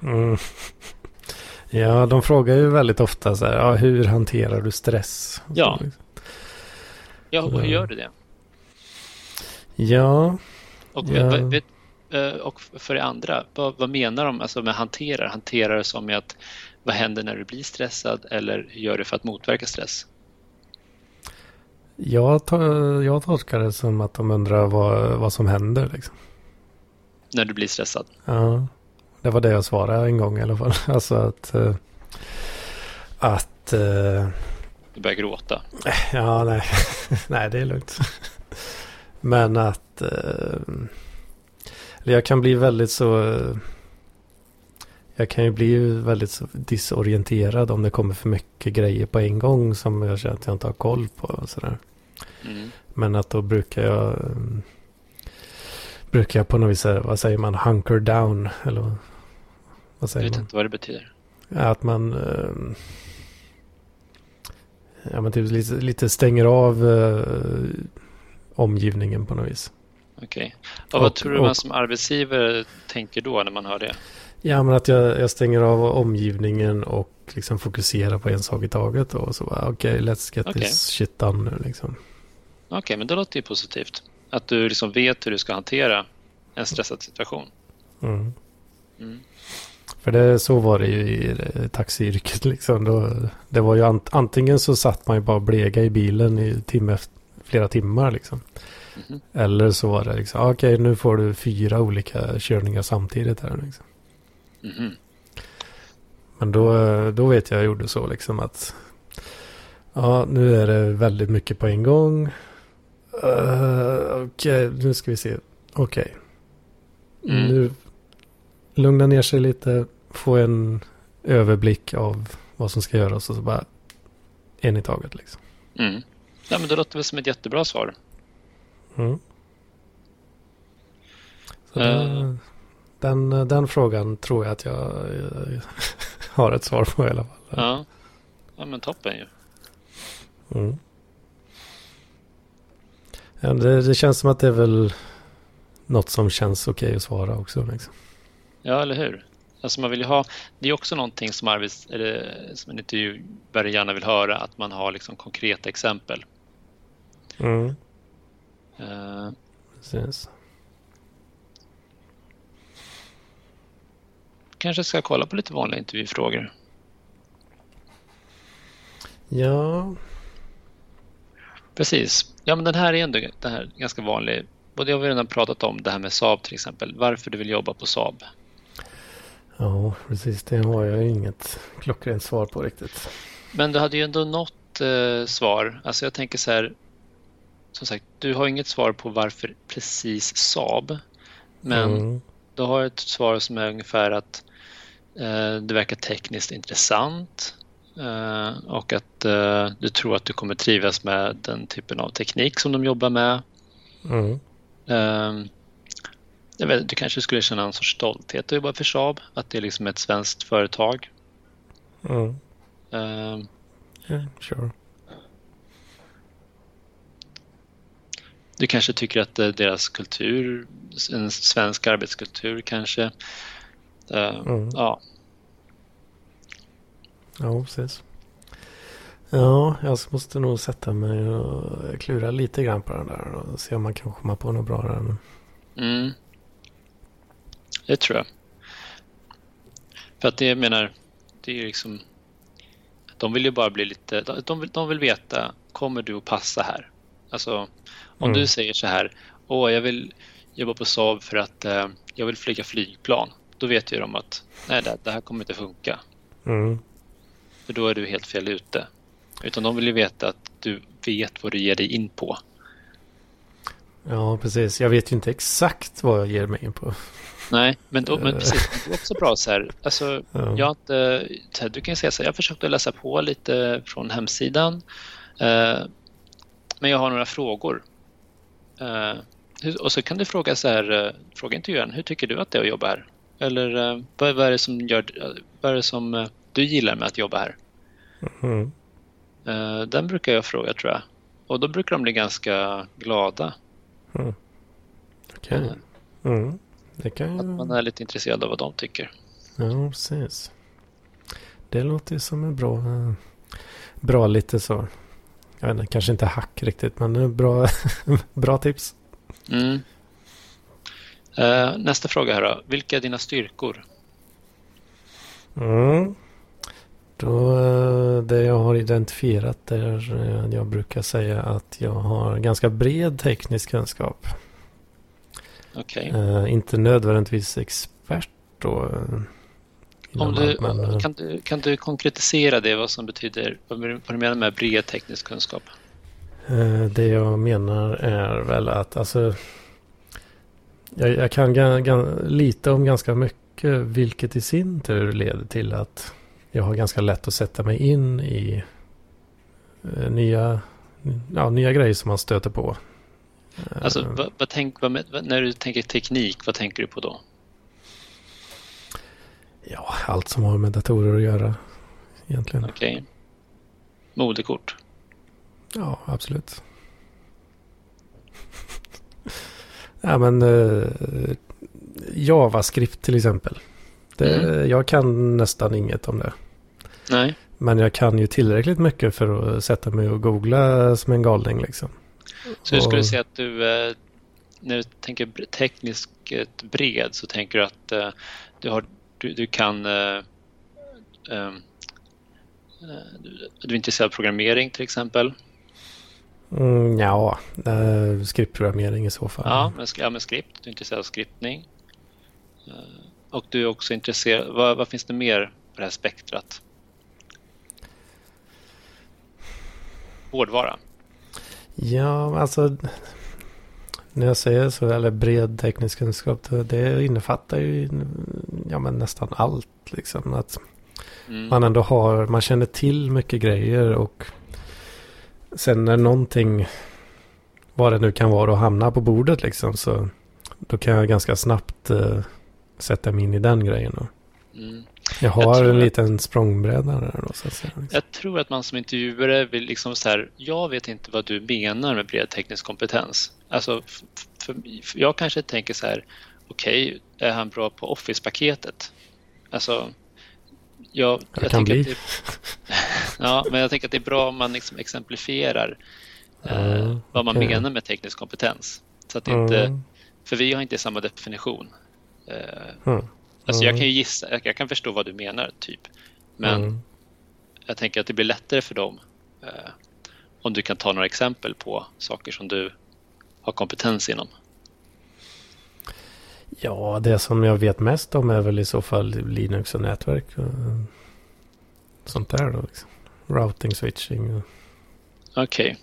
Mm. Ja, de frågar ju väldigt ofta så här, ja, hur hanterar du stress? Och så, Ja. och hur gör du det? Ja, Och, Ja. vet, eh, och för det andra, vad, vad menar de alltså med hanterar? Hanterar det som att vad händer när du blir stressad eller gör du för att motverka stress? jag, jag tolkar det som att de undrar vad, vad som händer. Liksom. När du blir stressad? Ja, det var det jag svarade en gång i alla fall. Alltså att... eh, att... Du börjar gråta? ja, nej. nej, det är lugnt. Men att... eh, jag kan bli väldigt så... jag kan ju bli väldigt så disorienterad om det kommer för mycket grejer på en gång som jag känner att jag inte har koll på. Och sådär. Mm. Men att då brukar jag... brukar jag på något vis, eh, vad säger man, hunker down? Eller vad- vad Jag säger vet man? inte vad det betyder. Att man... eh, ja, men typ lite, lite stänger av eh, omgivningen på något vis. Okej. Och vad Och- tror du man och- som arbetsgivare tänker då när man hör det? Ja, men att jag, jag stänger av omgivningen och liksom fokuserar på en sak i taget. Och så okej, okay, let's get okay. this shit done nu liksom. Okej, okay, men det låter ju positivt. Att du liksom vet hur du ska hantera en stressad situation. Mm. Mm. För det, så var det ju i taxiyrket liksom. Då, det var ju ant, antingen så satt man ju bara blega i bilen i timme, flera timmar liksom. Mm. Eller så var det liksom, ah, okej okay, nu får du fyra olika körningar samtidigt här liksom. Mm. Men då, då vet jag jag gjorde så liksom att ja, nu är det väldigt mycket på en gång. Uh, Okej, okay, nu ska vi se. Okej. Okay. Mm. Nu lugna ner sig lite, få en överblick av vad som ska göras och så bara en i taget liksom. Mm. Ja, men det låter väl som ett jättebra svar. Mm. Så uh. den, den, frågan tror jag att jag, jag har ett svar på i alla fall. Ja, ja men toppen ju. Mm. Ja, det, det, känns som att det är väl något som känns okej att svara också. Liksom. Ja, eller hur? Alltså man vill ha, det är också någonting som, arbets, eller, som en intervjuare gärna vill höra, att man har liksom konkreta exempel. Mm. Uh, Precis. Kanske ska kolla på lite vanliga intervjufrågor. Ja. Precis. Ja, men den här är ändå det här ganska vanlig. Och det har vi redan pratat om, det här med Saab till exempel. Varför du vill jobba på Saab. Ja, precis. Det har jag inget klockrent svar på riktigt. Men du hade ju ändå något eh, svar. Alltså jag tänker så här. Som sagt, du har inget svar på varför precis Saab. Men mm. du har ett svar som är ungefär att eh, det verkar tekniskt intressant. Eh, och att eh, du tror att du kommer trivas med den typen av teknik som de jobbar med. Mm. Eh, du kanske skulle känna en sorts stolthet att jobba för Saab, att det är liksom ett svenskt företag. Mm. Uh, yeah, sure. Du kanske tycker att deras kultur, en svensk arbetskultur kanske. Uh, mm. Ja. Ja, precis. Ja, jag måste nog sätta mig och klura lite grann på den där och se om man kan komma på något bra där. Mm. Det tror jag. För att det jag menar, det är liksom... De vill ju bara bli lite... De vill, de vill veta, kommer du att passa här? Alltså, om mm. du säger så här, åh, jag vill jobba på Saab för att eh, jag vill flyga flygplan. Då vet ju de att nej, det, det här kommer inte funka. Mm. För då är du helt fel ute. Utan de vill ju veta att du vet vad du ger dig in på. Ja, precis. Jag vet ju inte exakt vad jag ger mig in på. Nej, men, då, men precis, det är också bra så här. Alltså, ja. jag inte, du kan säga så här, jag försökte läsa på lite från hemsidan. Eh, men jag har några frågor. Eh, och så kan du fråga så här, eh, fråga intervjuaren, hur tycker du att det är att jobba här? Eller eh, vad, vad, är det som gör, vad är det som eh, du gillar med att jobba här? Mm. Eh, den brukar jag fråga tror jag. Och då brukar de bli ganska glada. Mm. Okej. Okay. Mm. Kan Att man är lite intresserad av vad de tycker. Ja, precis. Det låter ju som en bra, bra lite så. Jag vet inte, kanske inte hack riktigt, men bra, bra tips. Mm. Uh, nästa fråga här då. Vilka är dina styrkor? Mm. Då, eh, det jag har identifierat är eh, jag brukar säga att jag har ganska bred teknisk kunskap. Okay. Uh, inte nödvändigtvis expert då. Uh, Om du, men, uh, kan, du, kan du konkretisera det, vad som betyder, vad du menar med bred teknisk kunskap? det jag menar är väl att alltså, jag, jag kan lite om ganska mycket, vilket i sin tur leder till att jag har ganska lätt att sätta mig in i nya, ja, nya grejer som man stöter på. Alltså, eh. vad, vad tänk, vad, när du tänker teknik, vad tänker du på då? Ja, allt som har med datorer att göra egentligen. Okej. Okay. Modekort? Ja, absolut. ja, men uh, JavaScript till exempel. Det, Mm. Jag kan nästan inget om det. Nej. Men jag kan ju tillräckligt mycket för att sätta mig och googla som en galning liksom. Så du skulle säga att du, eh, när du tänker tekniskt bred så tänker du att eh, du, har, du, du kan eh, ehm, eh, du, är intresserad av programmering till exempel? Mm, ja, eh, skriftprogrammering i så fall. Ja, sk- ja, med skript. Du är intresserad av skriptning. Eh, Och du är också intresserad, vad, vad finns det mer på det här spektrat? Hårdvara. Ja, alltså när jag säger så, eller bred teknisk kunskap, det, innefattar ju ja, men nästan allt. Liksom. Att Mm. man ändå har, man känner till mycket grejer och sen när någonting, vad det nu kan vara, och hamnar på bordet liksom, så då kan jag ganska snabbt eh, sätta mig in i den grejen. Då. Mm. Jag har tror en att- liten språngbräda där då, så att säga. Liksom. Jag tror att man som intervjuare vill liksom så här, jag vet inte vad du menar med bred teknisk kompetens. Alltså, för, för jag kanske tänker så här, okej, är han bra på Office-paketet? Alltså, jag, Det jag kan bli. det, ja, men jag tänker att det är bra om man liksom exemplifierar eh, Ja, vad man okej. menar med teknisk kompetens. Så att det inte, Mm, för vi har inte samma definition. Eh, mm, alltså jag Mm. kan ju gissa, jag, jag kan förstå vad du menar, typ. Men mm. jag tänker att det blir lättare för dem eh, om du kan ta några exempel på saker som du har kompetens inom. Ja, det som jag vet mest om är väl i så fall Linux och nätverk. Och sånt där då. Liksom. Routing, switching. Och, Okej.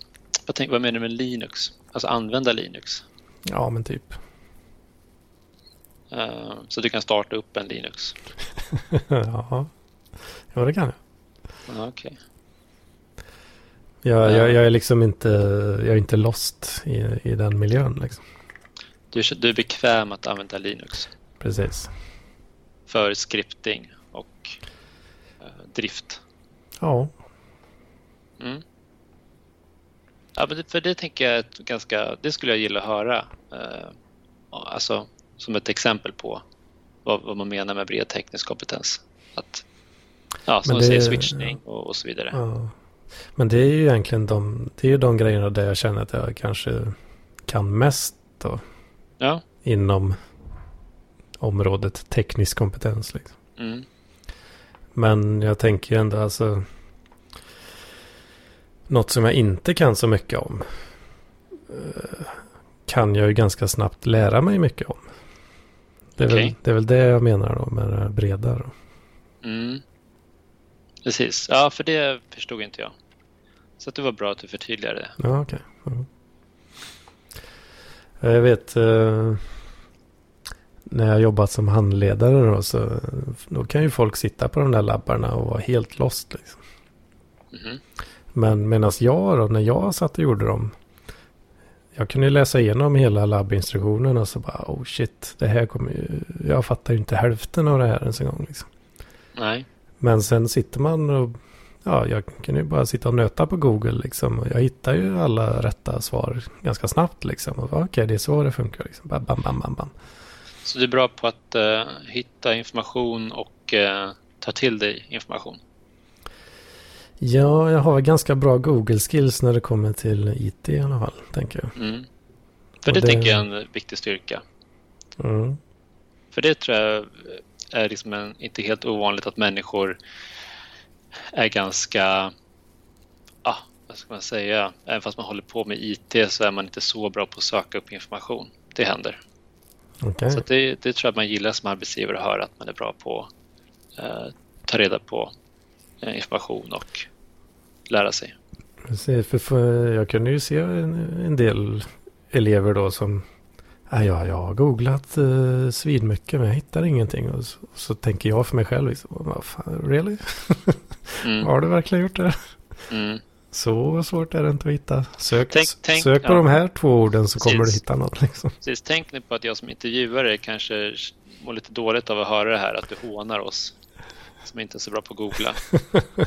Vad, tänk- vad menar du med Linux? Alltså använda Linux. ja, men typ. Eh, så du kan starta upp en Linux. ja. ja, det kan jag. Ja, Okej. Jag, Ja. jag, jag är liksom inte, jag är inte lost i, i den miljön. Liksom. Du, du är bekväm att använda Linux Precis. för scripting och eh, drift. Ja, Mm. Ja, men för det tänker jag ganska, det skulle jag gilla att höra. Eh, alltså som ett exempel på vad, vad man menar med bred teknisk kompetens. Att, ja, som Men du säger, det- switchning och, och så vidare. ja. Men det är ju egentligen de, det är ju de grejerna där jag känner att jag kanske kan mest då. Ja. Inom området teknisk kompetens. Liksom. Mm. Men jag tänker ju ändå alltså. Något som jag inte kan så mycket om. eh, Kan jag ju ganska snabbt lära mig mycket om. Det är, väl, Okej. det är väl det jag menar då med det breda. Då. Mm. Precis, ja för det förstod inte jag. Så att det var bra att du förtydligade det. Ja, okej. Ja. Jag vet. eh, När jag jobbat som handledare då. Så då kan ju folk sitta på de där labbarna och vara helt lost. Liksom. Mhm. Men medan jag då, när jag satt och gjorde dem. Jag kunde läsa igenom hela labbinstruktionen och så bara oh shit. Det här kommer ju, jag fattar ju inte hälften av det här ens en gång. Liksom. Nej, Men sen sitter man och ja, jag kunde ju bara sitta och nöta på Google liksom. Och jag hittar ju alla rätta svar ganska snabbt liksom. Och okej, det är så det funkar liksom. Bam, bam, bam, bam, bam. så du är bra på att eh, hitta information och eh, ta till dig information. Ja, jag har ganska bra Google-skills när det kommer till IT i alla fall, tänker jag. Mm. För det, det- tänker jag är en viktig styrka. Mm. För det tror jag är liksom en, inte helt ovanligt att människor är ganska, ah, vad ska man säga, även fast man håller på med IT så är man inte så bra på att söka upp information. Det händer. Okej. Så det, det tror jag man gillar som arbetsgivare att höra att man är bra på att eh, ta reda på information och lära sig. Precis, för, för jag kunde ju se en, en del elever då som Ja, ja, jag har googlat uh, svinmycket men jag hittar ingenting. Och så, och så tänker jag för mig själv, liksom, fan, really? Mm, Har du verkligen gjort det? mm. Så svårt är det inte att hitta. Sök, Tänk- tänk- sök på ja. de här två orden så kommer du Precis. hitta något. Liksom. Precis, tänk nu på att jag som intervjuare kanske mår lite dåligt av att höra det här, att du hånar oss som inte är så bra på att googla.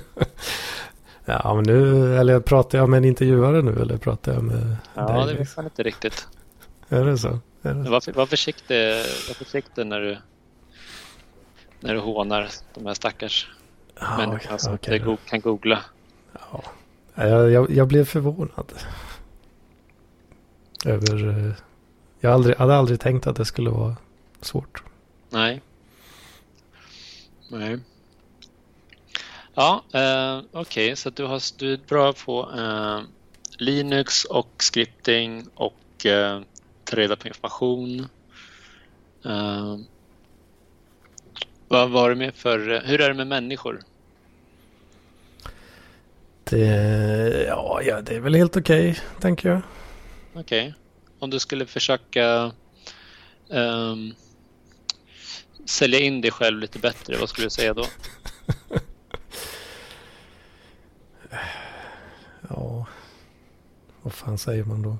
Ja, men nu, eller pratar jag med en intervjuare nu eller pratar jag med Ja, dig? det vet man inte riktigt. Är det så? Är det så? var, var, försiktig, var försiktig när du När du hånar de här stackars Ja, människorna som okej. inte kan googla. Ja. Jag, jag, jag blev förvånad. Över... eh, Jag aldrig, hade aldrig tänkt att det skulle vara svårt. Nej. Nej. Ja, eh, okej, så att du, har, du är bra på eh, Linux och scripting och eh, ta reda på information. Eh, vad var det med för, hur är det med människor? Det, ja, ja, det är väl helt okej, tänker jag. Okej. Om du skulle försöka ehm, sälja in dig själv lite bättre, vad skulle du säga då? Ja, vad fan säger man då?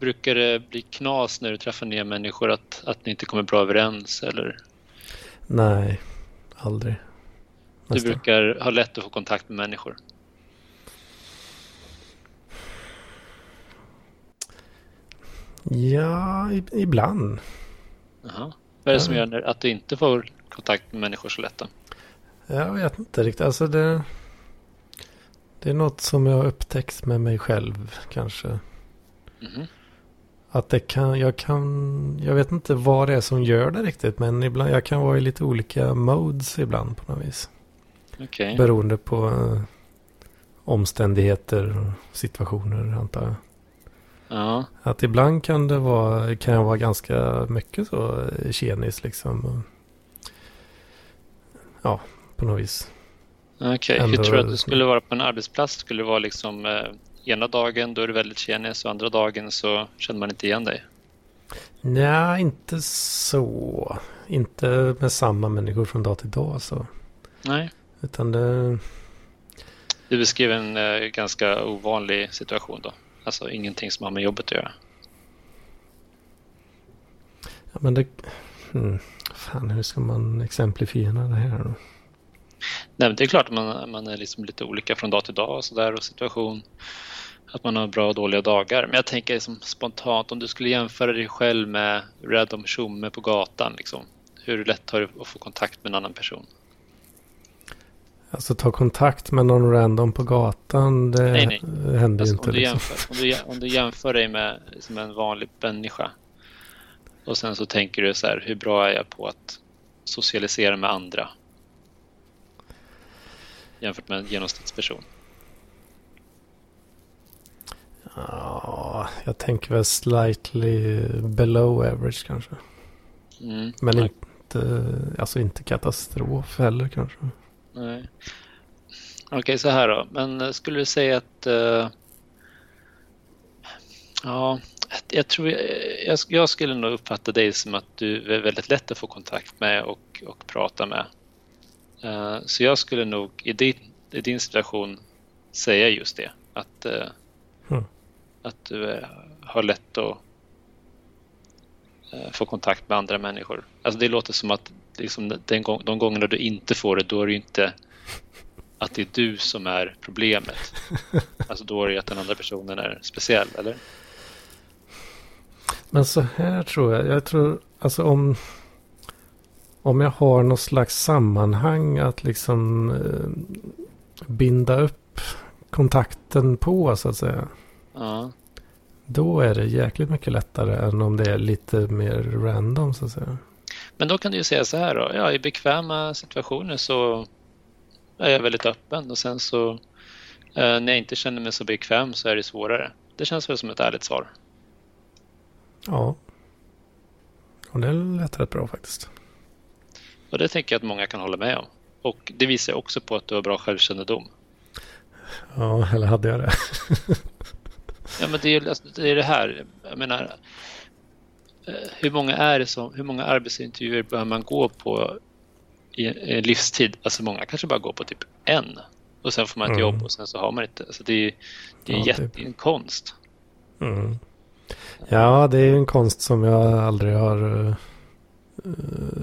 Brukar det bli knas när du träffar nya människor att, att ni inte kommer bra överens? Eller Nej, aldrig. du Nästan. brukar ha lätt att få kontakt med människor? Ja, ibland. Jaha. Vad är det som gör att du inte får kontakt med människor så lätt? då? Jag vet inte riktigt. Alltså det, det är något som jag har upptäckt med mig själv kanske. Mhm. Att det kan, jag kan, jag vet inte vad det är som gör det riktigt. Men ibland, jag kan vara i lite olika modes ibland på något vis. Okej. Beroende på eh, omständigheter och situationer antar jag. Ja. Att ibland kan det vara, kan jag vara ganska mycket så eh, tjenis liksom. Och, Ja, på något vis. Okej. Hur Ändå- tror du att det skulle vara på en arbetsplats? Skulle det vara liksom eh, ena dagen då är du väldigt tjenis och andra dagen så känner man inte igen dig? Nej, inte så. Inte med samma människor från dag till dag så. Nej. Utan det, Du beskrev en eh, ganska ovanlig situation då. Alltså ingenting som har med jobbet att göra. ja men det, hmm, fan hur ska man exemplifiera det här då? Nej, det är klart att man, man är liksom lite olika från dag till dag och sådär och situation. Att man har bra och dåliga dagar. Men jag tänker liksom spontant om du skulle jämföra dig själv med random tjomme på gatan. Liksom. Hur lätt har du att få kontakt med en annan person? Alltså ta kontakt med någon random på gatan, det Nej, nej. händer Alltså, inte. om, du Liksom. jämför, om, du, om du jämför dig med liksom en vanlig människa och sen så tänker du så här, hur bra är jag på att socialisera med andra? Jämfört med en genomsnittsperson. Ja, jag tänker väl slightly below average kanske. Mm. Men Nej. inte, alltså inte katastrof heller kanske. Nej. Okej, så här då. Men eh, skulle du säga att... eh, ja, jag tror... Jag, jag, jag skulle nog uppfatta dig som att du är väldigt lätt att få kontakt med och, och prata med. Eh, så jag skulle nog i din, i din situation säga just det. Att, eh, Mm. att du eh, har lätt att få kontakt med andra människor. Alltså det låter som att liksom den gång, de gångerna du inte får det, då är det inte att det är du som är problemet. Alltså då är det ju att den andra personen är speciell, eller? Men så här tror jag. Jag tror alltså om. Om jag har något slags sammanhang att liksom eh, binda upp kontakten på så att säga. Ja, Då är det jäkligt mycket lättare än om det är lite mer random så att säga. Men då kan du ju säga så här då. Ja, i bekväma situationer så är jag väldigt öppen och sen så eh, när jag inte känner mig så bekväm så är det svårare. Det känns väl som ett ärligt svar. Ja. Och det lät rätt bra faktiskt. Och det tänker jag att många kan hålla med om. Och det visar också på att du har bra självkännedom. Ja, eller hade jag det? Ja, men det är alltså, det, är det här. Jag menar, eh, hur många är det som, hur många arbetsintervjuer behöver man gå på i en livstid? Alltså många kanske bara går på typ en och sen får man ett Mm. jobb och sen så har man inte. Alltså det är, det är Ja, jätte, typ. en konst. Mm. Ja, det är en konst som jag aldrig har eh,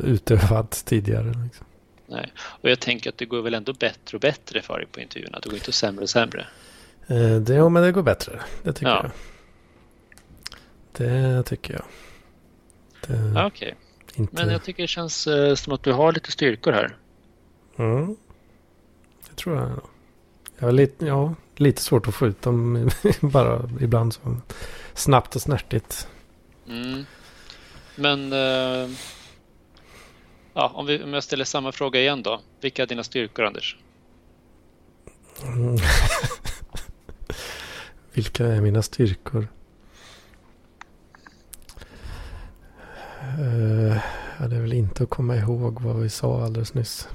utövat tidigare. Liksom. Nej. Och jag tänker att det går väl ändå bättre och bättre för dig på intervjuerna. Det går inte sämre och sämre. Eh, det, ja, men det går bättre. Det tycker Ja. jag. Det tycker jag. Det, Okej. Inte... Men jag tycker det känns eh, som att du har lite styrkor här. Mm. Det tror jag. Jag har lite, ja, lite svårt att få ut dem bara ibland så snabbt och snärtigt. Mm. Men eh, ja, om, vi, om jag ställer samma fråga igen då. Vilka är dina styrkor Anders? Mm. Vilka är mina styrkor? Uh, ja, det är väl inte att komma ihåg vad vi sa alldeles nyss.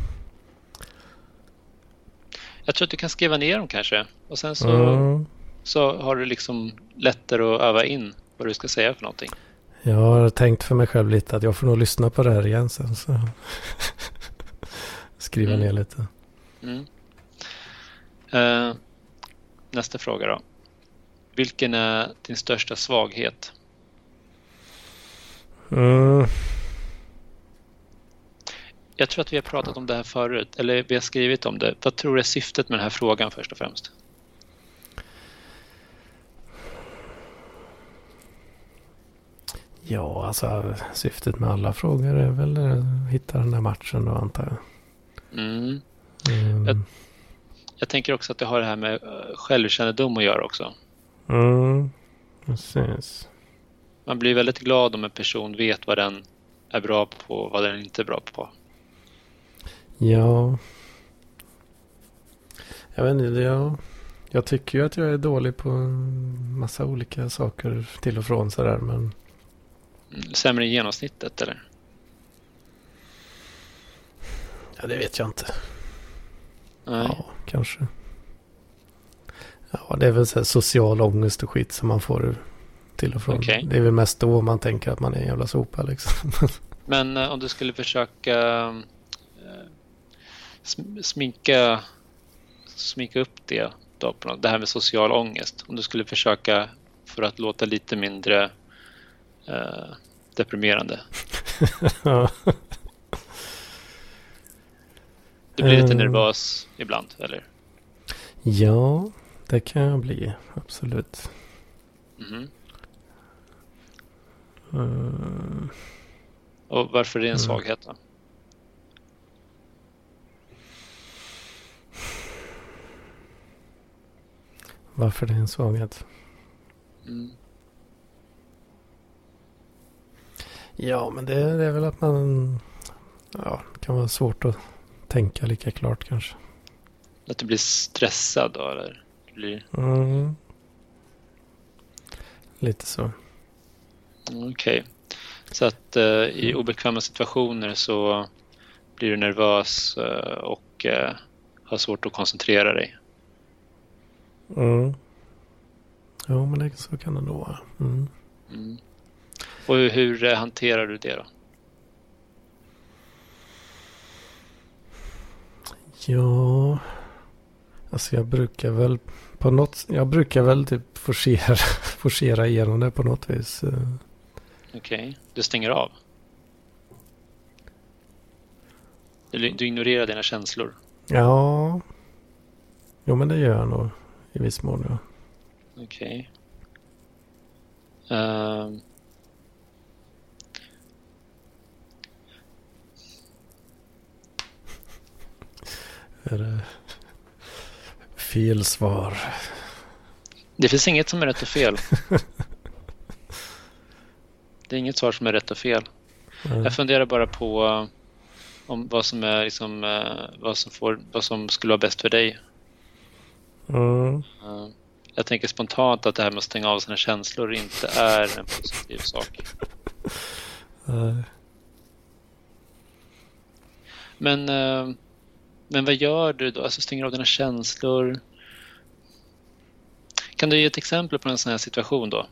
Jag tror att du kan skriva ner dem kanske. Och sen så, Mm. så har du liksom lättare att öva in vad du ska säga för någonting. Jag har tänkt för mig själv lite att jag får nog lyssna på det här igen sen. Så. Skriva Mm. ner lite. Mm. Eh, nästa fråga då. Vilken är din största svaghet? Mm. Jag tror att vi har pratat om det här förut, eller vi har skrivit om det. Vad tror du är syftet med den här frågan först och främst? Ja, alltså syftet med alla frågor är väl att hitta den där matchen då antar jag. Mm. Mm. Jag- Jag tänker också att det har det här med eh, självkännedom att göra också. Mm. Precis. Man blir väldigt glad om en person vet vad den är bra på och vad den inte är bra på. Ja. Jag vet inte, jag, jag tycker ju att jag är dålig på en massa olika saker till och från sådär men Sämre än genomsnittet eller? ja, det vet jag inte. Nej. Ja, kanske. Ja, det är väl så här social ångest och skit som man får till och från. Okej. Det är väl mest då man tänker att man är en jävla sopa liksom. Men eh, om du skulle försöka eh, sm- sminka, sminka upp det då på något, det här med social ångest. Om du skulle försöka för att låta lite mindre eh, deprimerande. Du blir lite Eh. nervös ibland, eller? ja, det kan jag bli. Absolut. Mhm. Mm. Och varför är det en Mm. svaghet då? Varför det är en svaghet? Mm. Ja, men det, det är väl att man... Ja, det kan vara svårt att tänka lika klart kanske. Att du blir stressad då, eller? Blir... Mm. Lite så. Okej. Så att eh, i obekväma situationer så blir du nervös eh, och eh, har svårt att koncentrera dig. Mm. Jo, men det, så kan det nog vara. Mm. Mm. Och hur, hur eh, hanterar du det då? Ja, alltså jag brukar väl på något... Jag brukar väl typ forcera, forcera igenom det på något vis. eh. Okej, du stänger av? Du, du ignorerar dina känslor? Ja, jo men det gör jag nog i viss mån. Ja. Okej. Ehm, Är det fel svar? det finns inget som är rätt och fel. Det är inget svar som är rätt och fel. Mm. Jag funderar bara på eh, om vad som är liksom, eh, vad som, får, vad som skulle vara bäst för dig. Mm. Eh, Jag tänker spontant att det här med att stänga av sina känslor inte är en positiv sak. Eh, Men, men vad gör du då? Alltså stänger av dina känslor. Kan du ge ett exempel på en sån här situation då?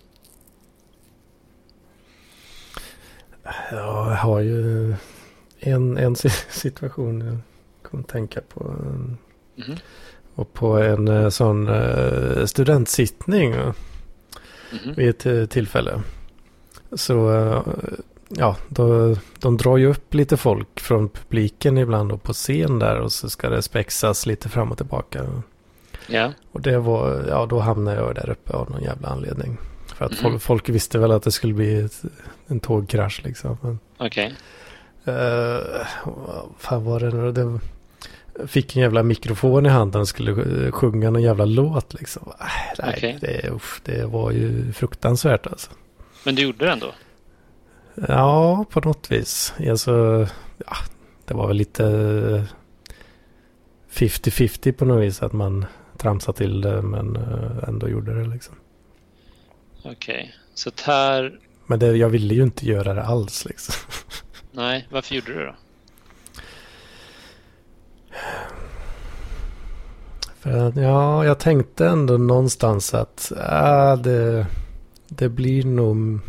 Ja, jag har ju en, en si- situation jag kom att tänka på. Mhm. Och på en eh, sån eh, studentsittning Mhm. vid ett eh, tillfälle. Så ja, då, de drar ju upp lite folk från publiken ibland och på scen där och så ska det spexas lite fram och tillbaka. Ja. Och det var, ja då hamnade jag där uppe av någon jävla anledning. För att Mhm. folk, folk visste väl att det skulle bli ett, en tågkrasch liksom. Okej. Uh, vad fan var det nu? Det fick en jävla mikrofon i handen och skulle eh, sjunga någon jävla låt liksom. Äh, nej, Okej. det, usch, det var ju fruktansvärt alltså. Men du gjorde det ändå? Ja, på något vis. Alltså, ja, det var väl lite 50-50 på något vis att man tramsade till det men eh, ändå gjorde det liksom. Okej. Så att här... Men det, jag ville ju inte göra det alls liksom. Nej, varför gjorde du det då? För att, ja, jag tänkte ändå någonstans att äh, det, det blir nog...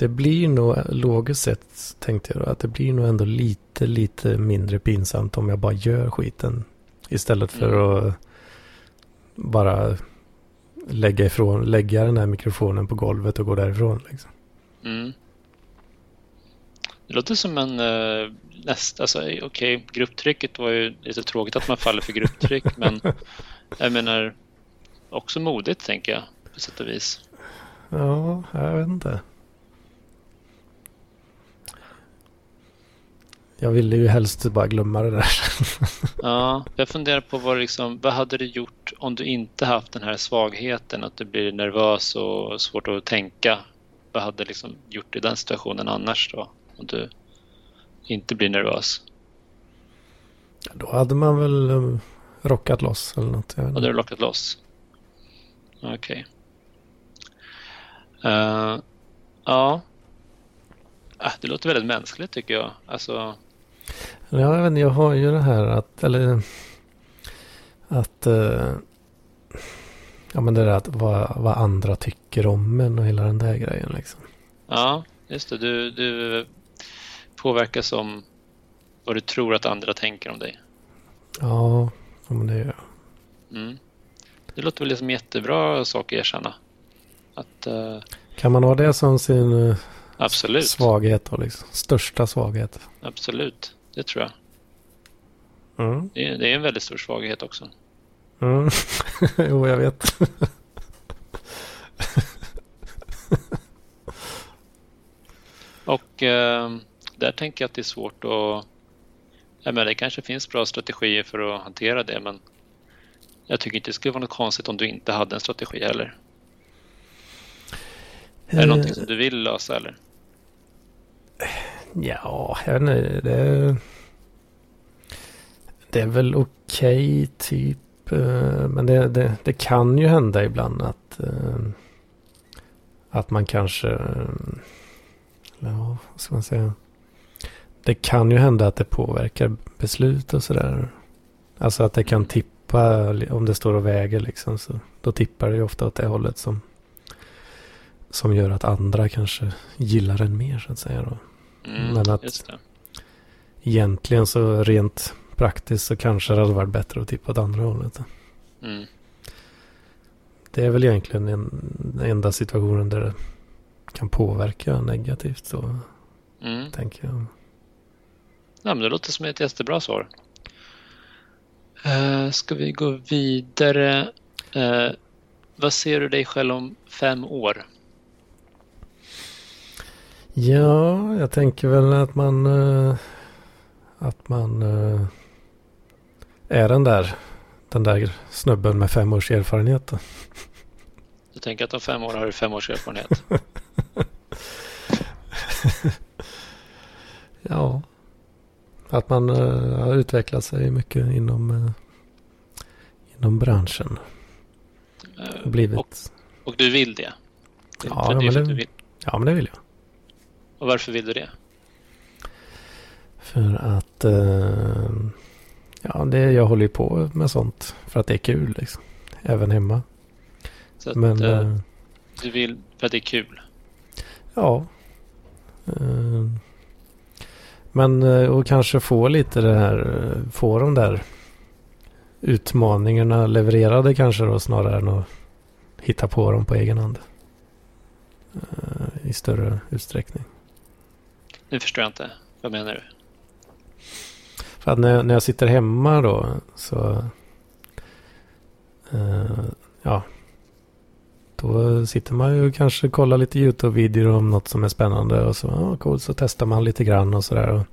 Det blir nog logiskt sett tänkte jag då, att det blir nog ändå lite, lite mindre pinsamt om jag bara gör skiten. Istället för att bara lägga, ifrån, lägga den här mikrofonen på golvet och gå därifrån. Liksom. Mm. Det låter som en uh, näst, alltså okej, grupptrycket var ju lite tråkigt att man faller för grupptryck, men jag menar också modigt tänker jag på sätt och vis. Ja, jag vet inte. Jag ville ju helst bara glömma det där. Ja, jag funderar på vad, liksom, vad hade du gjort om du inte haft den här svagheten, att du blir nervös och svårt att tänka? Vad hade liksom gjort i den situationen annars då? Om du inte blir nervös? Då hade man väl um, rockat loss eller något. Hade du lockat loss? Okej. Eh, ja. Ah, det låter väldigt mänskligt tycker jag. Alltså, jag, vet jag har ju det här att, eller att, eh, ja men det där att vad, vad andra tycker om en och hela den där grejen liksom. ja, just det. Du, du påverkas om vad du tror att andra tänker om dig. Ja, ja men det gör jag. Mm. Det låter väl liksom jättebra sak att erkänna. Att, eh, Kan man ha det som sin eh, absolut, svaghet då liksom? Största svaghet? absolut. Det tror jag. Mm. Det är, det är en väldigt stor svaghet också. Mm. jo, jag vet. Och eh, där tänker jag att det är svårt att... Jag menar, det kanske finns bra strategier för att hantera det, men jag tycker inte det skulle vara något konstigt om du inte hade en strategi heller. Är det någonting som du vill lösa eller? Ja, jag vet inte. Det, det är väl okej typ. eh, Men det, det, det kan ju hända ibland att, eh, att man kanske... Ja, vad ska man säga? Det kan ju hända att det påverkar beslut och sådär. Alltså att det kan tippa om det står och väger liksom. Så då tippar det ju ofta åt det hållet som, som gör att andra kanske gillar den mer så att säga. Då. Mm, Men att-. Egentligen så rent praktiskt så kanske det hade varit bättre att tippa åt andra hållet. Mm. Det är väl egentligen en, den enda situationen där det kan påverka negativt så Mm. tänker jag. Ja, men det låter som ett jättebra svar. Uh, ska vi gå vidare? Eh, vad ser du dig själv om fem år? Ja, jag tänker väl att man eh, att man eh, är den där den där snubben med fem års erfarenhet. Du tänker att om fem år har du fem års erfarenhet? Ja, att man eh, har utvecklat sig mycket inom inom branschen. Och blivit. och, och du vill det? Ja, det är men det-. Ja, men det vill jag. Och varför vill du det? För att eh, ja, det, jag håller ju på med sånt för att det är kul liksom. Även hemma. Så att, Men eh, eh, du vill för att det är kul? ja. Eh, men eh, och kanske få lite det här, eh, få de där utmaningarna levererade kanske då snarare än att hitta på dem på egen hand. I större utsträckning. Nu förstår jag inte. Vad menar du? För att när, när jag sitter hemma då så... eh, ja. då sitter man ju kanske och kollar lite YouTube-videor om något som är spännande och så, ja coolt, så testar man lite grann och sådär.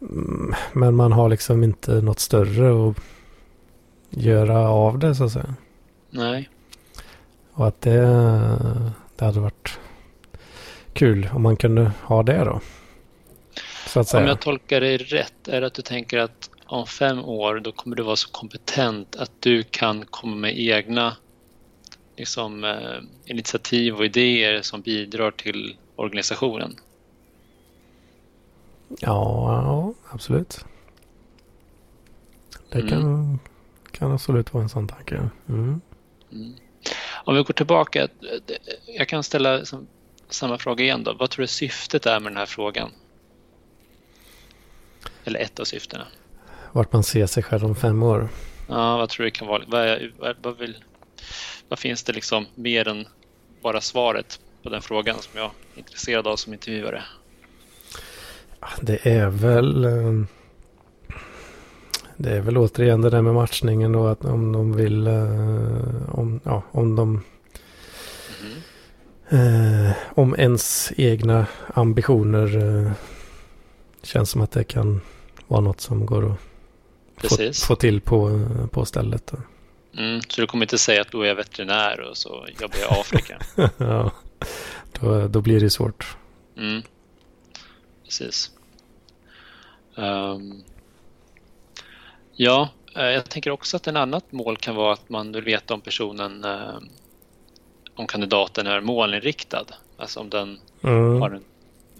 Mm, men man har liksom inte något större att göra av det så att säga. Nej. Och att det, det hade varit kul om man kunde ha det då. Om jag tolkar dig rätt, är det att du tänker att om fem år då kommer du vara så kompetent att du kan komma med egna liksom, eh, initiativ och idéer som bidrar till organisationen? Ja, ja absolut. Det kan, mm. kan absolut vara en sån tanke. Mm. Mm. Om vi går tillbaka, jag kan ställa samma fråga igen då. Vad tror du syftet är med den här frågan? Eller ett av syftena. Vart man ser sig själv om fem år. Ja, vad tror du kan vara? Vad, vad, vad, vill, vad finns det liksom mer än bara svaret på den frågan som jag är intresserad av som intervjuare? Det är väl... Eh, det är väl återigen det där med matchningen då att om de vill... Eh, om, ja, om de... Mm. Eh, om ens egna ambitioner eh, känns som att det kan vara något som går att få, få, till på, på stället. Mm, så du kommer inte säga att då är jag veterinär och så jobbar jag i Afrika? ja, då, då blir det svårt. Mm. Precis. Um, ja, eh, jag tänker också att en annat mål kan vara att man vill veta om personen, uh, om kandidaten är målinriktad. Alltså om den mm. har en,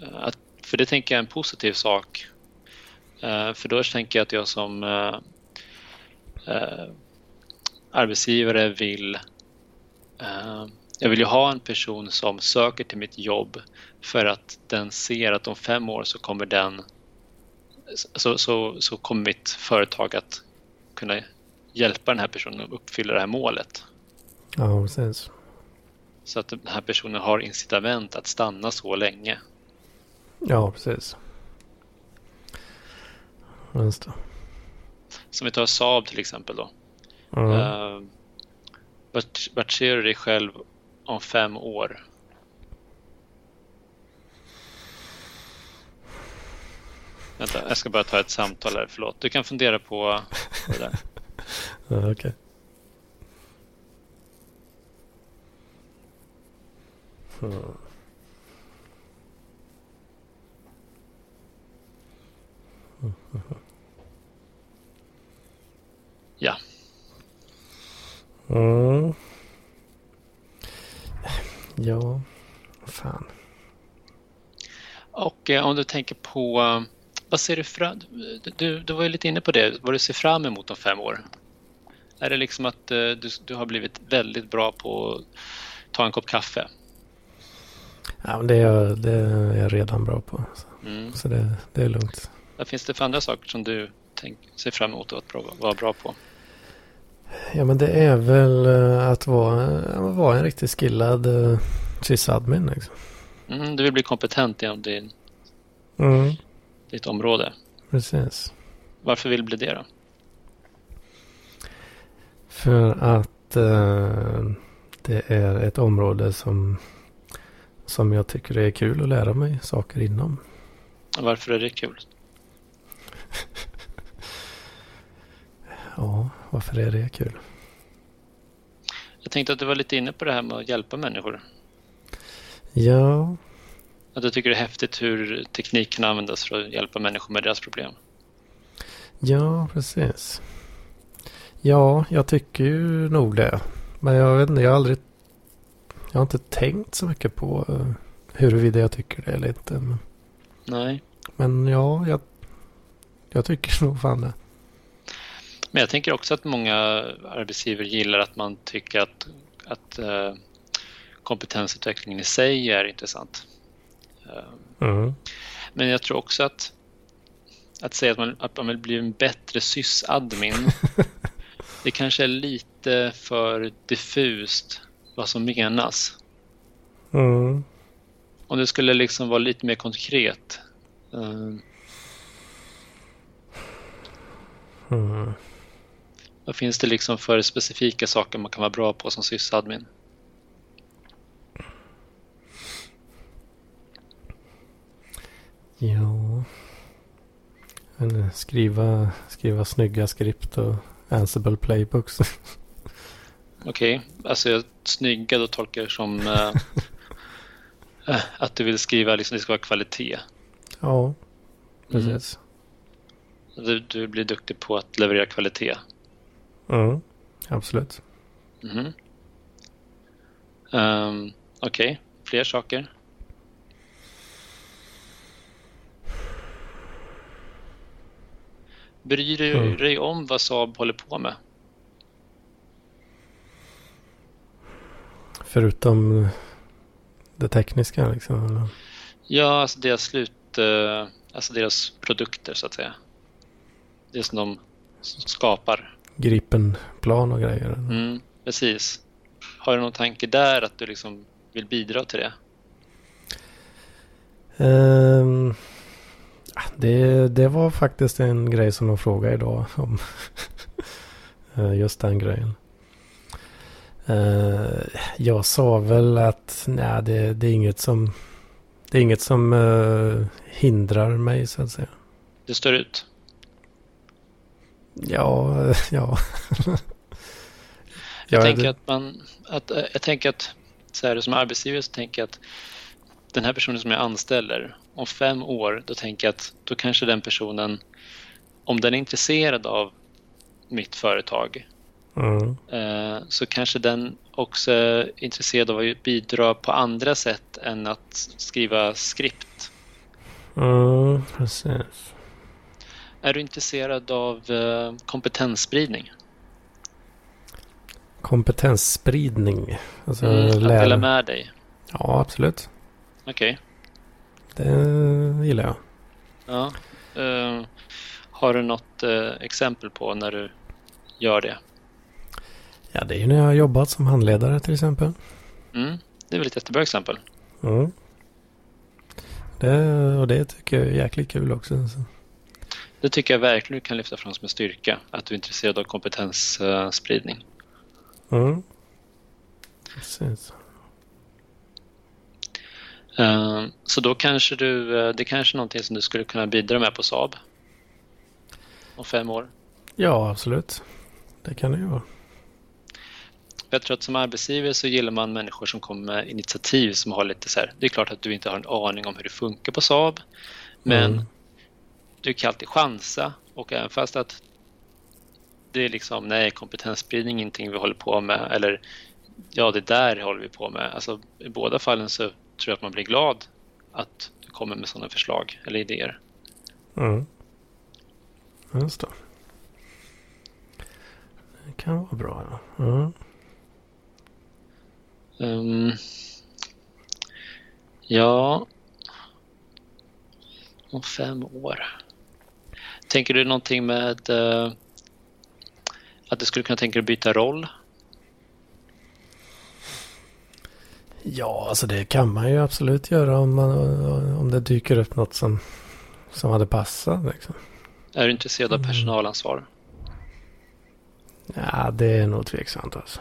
uh, att, för det tänker jag är en positiv sak. Uh, för då tänker jag att jag som arbetsgivare vill jag vill ju ha en person som söker till mitt jobb för att den ser att om fem år så kommer den så, så, så kommer mitt företag att kunna hjälpa den här personen att uppfylla det här målet. Ja, precis. Så att den här personen har incitament att stanna så länge. Ja, precis. Just det. Som vi tar Saab till exempel då. Mm. Uh, vart, vart ser du dig själv om fem år? Vänta, jag ska bara ta ett samtal här. Förlåt. Du kan fundera på det där. Okej. Okay. Hmm. Ja. Mm. Ja, fan. Och eh, om du tänker på vad ser du fram du, du var ju lite inne på det, vad du ser fram emot om fem år. Är det liksom att uh, du, du har blivit väldigt bra på att ta en kopp kaffe? Ja, men det är, det är jag redan bra på. Så, mm. så det, det, är lugnt. Vad finns det för andra saker som du tänk, ser fram emot att vara bra på? Ja, men det är väl eh, att vara, att vara en riktigt skillad uh, sysadmin. Liksom. Mm, du vill bli kompetent inom din mm ditt område. Precis. Varför vill du bli det då? För att eh, det är ett område som, som jag tycker är kul att lära mig saker inom. Varför är det kul? ja, varför är det kul? Jag tänkte att du var lite inne på det här med att hjälpa människor. Ja, att du tycker det är häftigt hur teknik kan användas för att hjälpa människor med deras problem. Ja, precis. Ja, jag tycker ju nog det. Men jag vet inte, jag har aldrig... Jag har inte tänkt så mycket på uh, huruvida jag tycker det eller inte. Men, Nej. Men ja, jag, jag tycker nog fan det. Men jag tänker också att många arbetsgivare gillar att man tycker att, att uh, kompetensutvecklingen i sig är intressant. Mm. Men jag tror också att att säga att man, att man vill bli en bättre sysadmin det kanske är lite för diffust vad som menas. Mm. Om det skulle liksom vara lite mer konkret. Uh, mm. Vad finns det liksom för specifika saker man kan vara bra på som sysadmin? Ja, eh, skriva, skriva snygga skript och Ansible playbooks. Okej, okay. alltså snygga då tolkar jag som äh, att du vill skriva liksom det ska vara kvalitet. Ja, precis. Mm. Du, du blir duktig på att leverera kvalitet. Mm, absolut. Mm. Um, Okej, okay. fler saker? Bryr du mm. dig om vad Saab håller på med? Förutom det tekniska liksom? Eller? Ja, alltså deras slut, eh, alltså deras produkter så att säga. Det som de skapar. Gripenplan och grejer? Mm, precis. Har du någon tanke där att du liksom vill bidra till det? Um, det, det var faktiskt en grej som de frågade idag om. Eh, just den grejen. Uh, jag sa väl att nej, det, det, är inget som, det är inget som uh, hindrar mig så att säga. Det står ut? Ja, ja. jag, jag tänker att man, att, jag tänker att så här, som arbetsgivare så tänker jag att den här personen som jag anställer om fem år, då tänker jag att då kanske den personen, om den är intresserad av mitt företag, mm. eh, så kanske den också är intresserad av att bidra på andra sätt än att skriva skript. Mm, precis. Är du intresserad av eh, kompetensspridning? Kompetensspridning? Alltså, mm, att dela med dig? Ja, absolut. Okej. Okay. Det gillar jag. Ja. Uh, har du något uh, exempel på när du gör det? Ja, det är ju när jag har jobbat som handledare till exempel. Mm, det är väl ett jättebra exempel. Mm. Det, och det tycker jag är jäkligt kul också. Så. Det tycker jag verkligen du kan lyfta fram som en styrka. Att du är intresserad av kompetensspridning. Mm. Precis. Uh, så då kanske du, uh, det är kanske är någonting som du skulle kunna bidra med på Saab om fem år? Ja, absolut. Det kan det ju vara. Jag tror att som arbetsgivare så gillar man människor som kommer med initiativ som har lite så här, det är klart att du inte har en aning om hur det funkar på Saab, men mm. du kan alltid chansa och även fast att det är liksom, nej, kompetensspridning är ingenting vi håller på med eller ja, det där håller vi på med. Alltså i båda fallen så tror jag att man blir glad att du kommer med sådana förslag eller idéer. Mm. Just det. Det kan vara bra. Ja. Mm. Um, ja. Om fem år. Tänker du någonting med uh, att du skulle kunna tänka dig att byta roll? Ja, alltså det kan man ju absolut göra om, man, om det dyker upp något som, som hade passat. Liksom. Är du intresserad av mm. personalansvar? Ja, det är nog tveksamt alltså.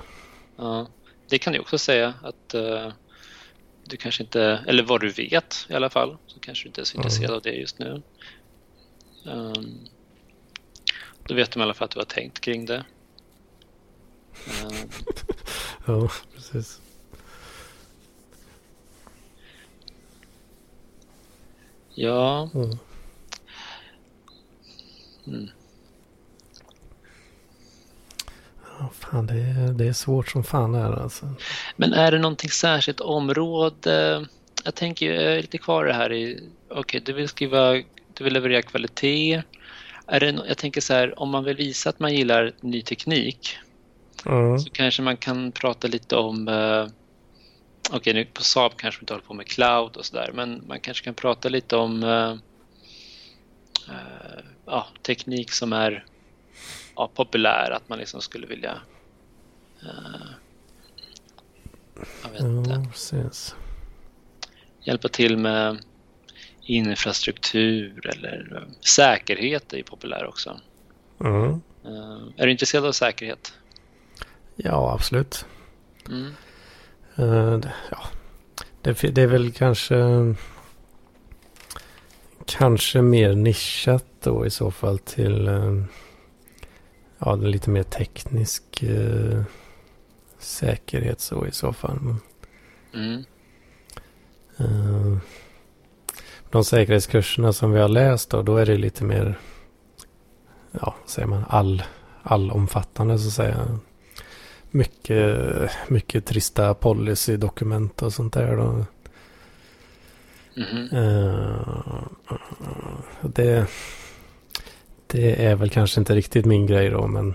Ja, det kan du också säga att uh, du kanske inte, eller vad du vet i alla fall, så kanske du inte är så intresserad mm. av det just nu. Um, då vet de i alla fall att du har tänkt kring det. Uh, ja, precis. Ja. Mm. Mm. Ja, fan, det är, det är svårt som fan är alltså. Men är det någonting särskilt område? Jag tänker, jag är lite kvar det här i, okej, okay, du vill skriva, du vill leverera kvalitet. Är det, jag tänker så här, om man vill visa att man gillar ny teknik mm. så kanske man kan prata lite om uh, okej, okay, nu på Saab kanske vi inte håller på med cloud och sådär, men man kanske kan prata lite om uh, uh, ja, teknik som är ja, populär, att man liksom skulle vilja uh, jag vet inte. Precis. Hjälpa till med infrastruktur eller säkerhet är ju populär också. Mm. är du intresserad av säkerhet? Ja, absolut. Mm. Uh, ja, det, det, är väl kanske kanske mer nischat då i så fall till eh, ja, lite mer teknisk eh, säkerhet så i så fall. Mm. Eh, de säkerhetskurserna som vi har läst då, då är det lite mer, ja, säger man, all, allomfattande så att säga. Mycket, mycket trista policydokument och sånt där då. Mhm. Eh, det, det är väl kanske inte riktigt min grej då, men,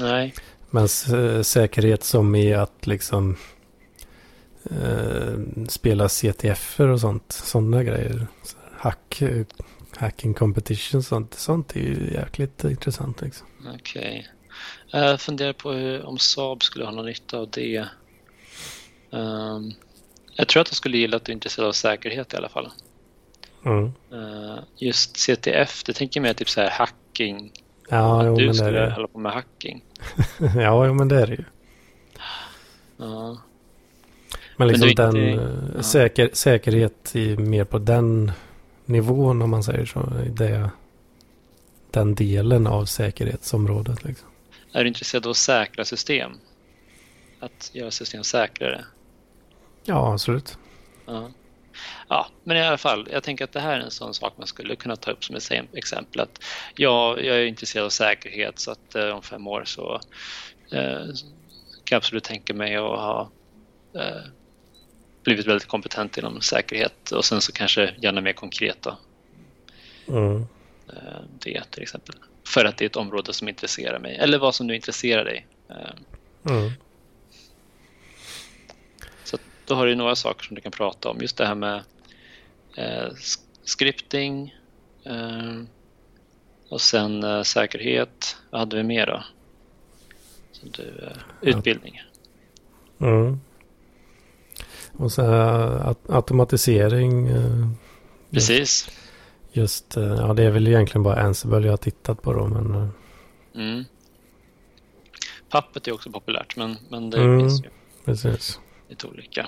Nej. men säkerhet som i att liksom eh, spela CTF och sånt, sådana grejer. Hack, hacking competition, sånt, sånt är ju jäkligt intressant liksom. Okej. Jag funderar på hur, om Saab skulle ha någon nytta av det. Ehm, jag tror att jag skulle gilla att du är intresserad av säkerhet i alla fall. Mm. Eh, just CTF, det tänker jag mer typ så här hacking. Ja, jo, att du men det är skulle det. hålla på med hacking. ja, jo, men det är det ju. Ja. Men Men liksom är den inte- eh, ja. säker, säkerhet i, mer på den nivån om man säger så. Det, den delen av säkerhetsområdet. Liksom. Är du intresserad av att säkra system? Att göra system säkrare? Ja, absolut. Ja. Ja, men i alla fall, jag tänker att det här är en sån sak man skulle kunna ta upp som ett exempel. Att ja, jag är intresserad av säkerhet så att eh, om fem år så eh, kan jag absolut tänka mig att ha eh, blivit väldigt kompetent inom säkerhet och sen så kanske gärna mer konkret då, Mm. eh, det till exempel. För att det är ett område som intresserar mig, eller vad som nu intresserar dig. Eh, Mm. Så då har du några saker som du kan prata om. Just det här med scripting eh, och sen eh, säkerhet. Vad hade vi mer då? Som du, eh, utbildning. Mm. Och så at- automatisering. eh, Precis. Just, eh, ja det är väl egentligen bara Ansible jag har tittat på då. Men eh, Mm. Puppet är också populärt men, men det Mm. finns ju precis. lite olika.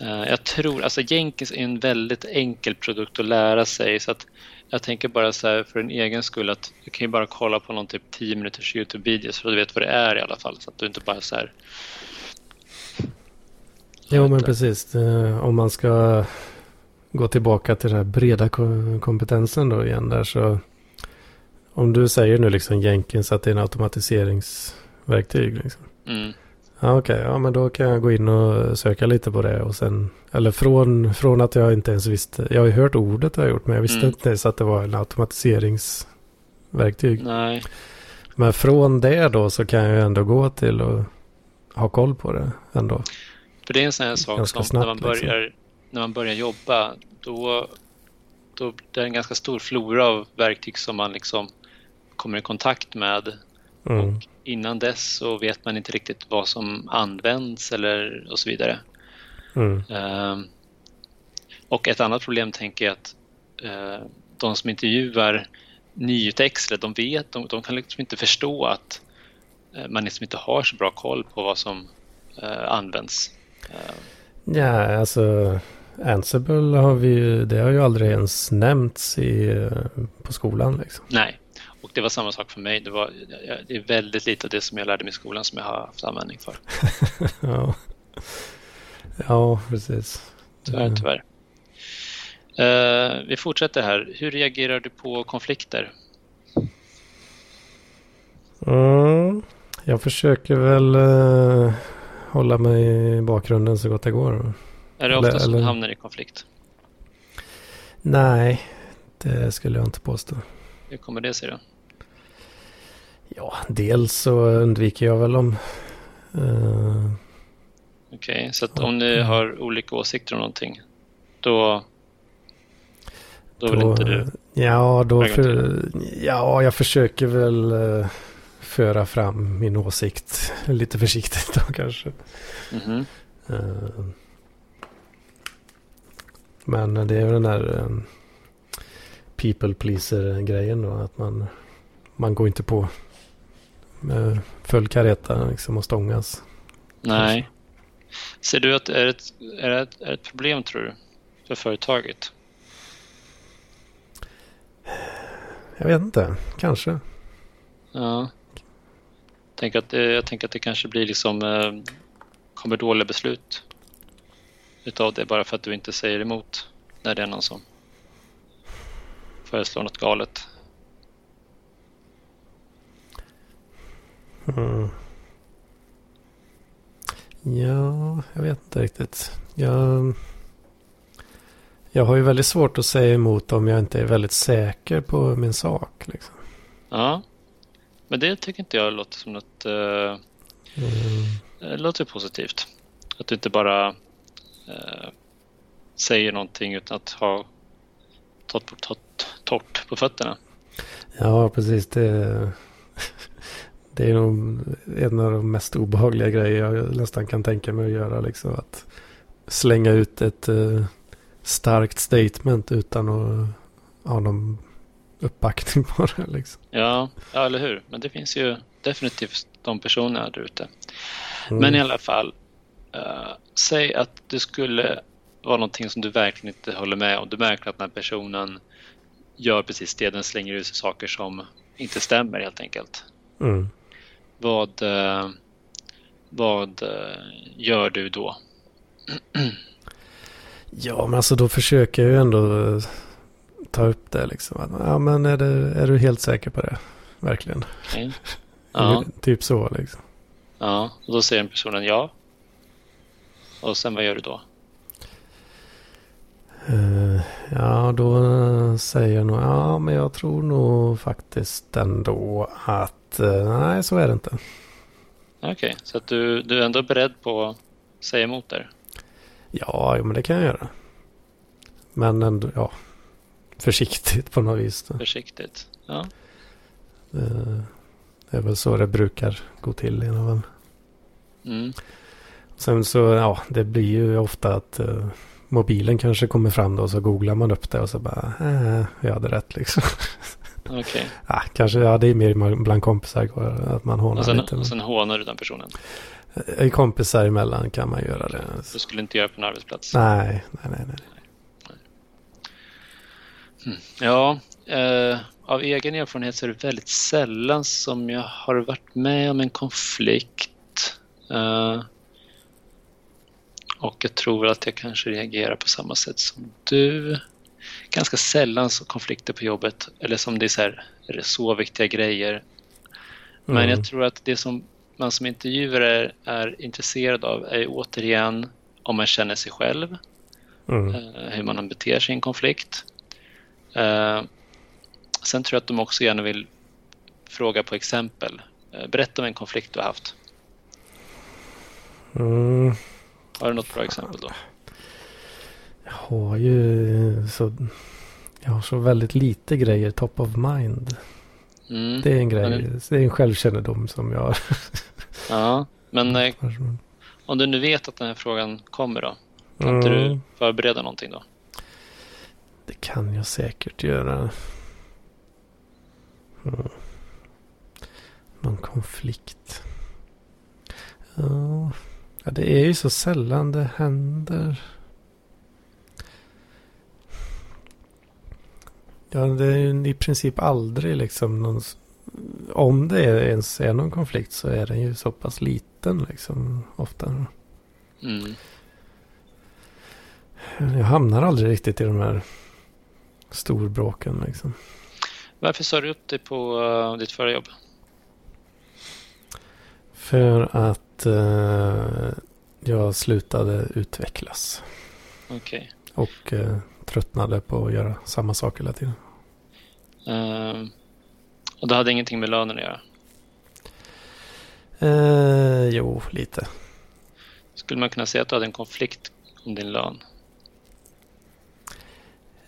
Eh, Jag tror, alltså Jenkins är en väldigt enkel produkt att lära sig så att jag tänker bara så här för en egen skull att du kan ju bara kolla på någon typ 10 minuters Youtube-video så du vet vad det är i alla fall så att du inte bara så här Jo men precis. Om man ska gå tillbaka till den här breda ko- kompetensen då igen där så. Om du säger nu liksom Jenkins att det är en automatiseringsverktyg. Liksom. mm, Ja okej, ja men då kan jag gå in och söka lite på det och sen. Eller från, från att jag inte ens visste. Jag har ju hört ordet har jag gjort men jag visste Mm. inte ens att det var en automatiseringsverktyg. nej, Men från det då så kan jag ju ändå gå till och ha koll på det ändå. för det är en sån här sak Ganska som när man liksom. börjar när man börjar jobba då, då det är en ganska stor flora av verktyg som man liksom kommer i kontakt med Mm. Och innan dess så vet man inte riktigt vad som används eller och så vidare. Mm. Ehm, och ett annat problem tänker jag att eh, de som intervjuar nyutexlade, de vet, de, de kan liksom inte förstå att eh, man liksom inte har så bra koll på vad som eh, används. Eh, Ja, alltså Ansible har vi ju, det har ju aldrig ens nämnts i, på skolan liksom. nej, och det var samma sak för mig. Det, var, det är väldigt lite av det som jag lärde mig i skolan som jag har haft användning för. ja. ja, precis. Tyvärr, tyvärr. Eh, vi fortsätter här. Hur reagerar du på konflikter? Mm. Jag försöker väl eh, hålla mig i bakgrunden så gott det går. Är det ofta som du hamnar i konflikt? Nej, det skulle jag inte påstå. Hur kommer det sig då? Ja, dels så undviker jag väl om... eh, Okej, så att om ni har olika åsikter om någonting, då, då vill Då, inte du... Ja, då för, ja, jag försöker väl eh, föra fram min åsikt lite försiktigt då kanske. Mhm. Eh, men det är ju den där eh, people pleaser grejen då. Att man, man går inte på Eh, full kareta liksom och stångas. Nej. Ser du att är ett, är det är det ett problem tror du för företaget? Jag vet inte, kanske. Ja. Tänk att, eh, jag tänker att det kanske blir liksom eh, kommer dåliga beslut utav det bara för att du inte säger emot när det är någon som föreslår något galet. Mm. Ja, jag vet inte riktigt. Jag, jag har ju väldigt svårt att säga emot om jag inte är väldigt säker på min sak. Liksom. Ja. Men det tycker inte jag låter som något... Eh, Mm. det låter positivt. Att du inte bara eh, säger någonting utan att ha torrt, torrt, torrt på fötterna. Ja, precis. Det, det är nog en av de mest obehagliga grejer jag nästan kan tänka mig att göra. Liksom, att slänga ut ett eh, starkt statement utan att ha någon uppbackning på det. Liksom. Ja, ja, eller hur? Men det finns ju definitivt de personerna där ute. Mm. Men i alla fall, eh, säg att det skulle vara någonting som du verkligen inte håller med om. Du märker att den här personen gör precis det. Den slänger ut saker som inte stämmer helt enkelt. Mm. Vad, eh, vad eh, gör du då? Ja, men alltså då försöker jag ju ändå eh, ta upp det liksom. Ja, men är, det, är du helt säker på det? Verkligen. Ja, Typ så liksom. ja, och då säger den personen ja. Och sen vad gör du då? Ja, då säger jag nog, ja men jag tror nog faktiskt ändå att, eh, nej så är det inte. Okej, så att du, du är ändå beredd på att säga emot där? Ja, men det kan jag göra. Men ändå, ja, försiktigt på något vis. Då. Försiktigt. Ja, Eh, Det är väl så det brukar gå till i alla fall. mm. Sen så, ja, det blir ju ofta att eh, mobilen kanske kommer fram då och så googlar man upp det och så bara, äh, jag hade rätt liksom. okej. ja, kanske, ja det är mer bland kompisar att man hånar Och, sen, lite. och sen hånar du den personen? I kompisar emellan kan man göra det. Du skulle inte göra på en arbetsplats? Nej, nej, nej. nej. Ja, eh, av egen erfarenhet så är det väldigt sällan som jag har varit med om en konflikt. Eh, och jag tror att jag kanske reagerar på samma sätt som du. Ganska sällan så konflikter på jobbet eller som det är så, här, så viktiga grejer. Men Mm. jag tror att det som man som intervjuare är intresserad av är återigen om man känner sig själv Mm. eh, hur man beter sig i en konflikt. Eh, sen tror jag att de också gärna vill fråga på exempel. Eh, berätta om en konflikt du har haft. Mm. Har du något bra exempel då? Har ju så, jag har så väldigt lite grejer top of mind. Mm. Det är en grej, Men- det är en självkännedom som jag Ja, men eh, har. om du nu vet att den här frågan kommer då? Kan inte du Mm. förbereda någonting då? Det kan jag säkert göra. Mm. Någon konflikt. Ja. ja, det är ju så sällan det händer. Ja, det är i princip aldrig liksom någon... Om det är- ens är någon konflikt så är den ju så pass liten liksom ofta. Mm. Jag hamnar aldrig riktigt i de här storbråken liksom. Varför sa du upp dig på eh, ditt förra jobb? För att eh, jag slutade utvecklas. Okej. Och eh, tröttnade på att göra samma sak hela tiden. Eh, och det hade ingenting med lönen att göra? Eh, jo, lite. Skulle man kunna säga att du hade en konflikt om din lön?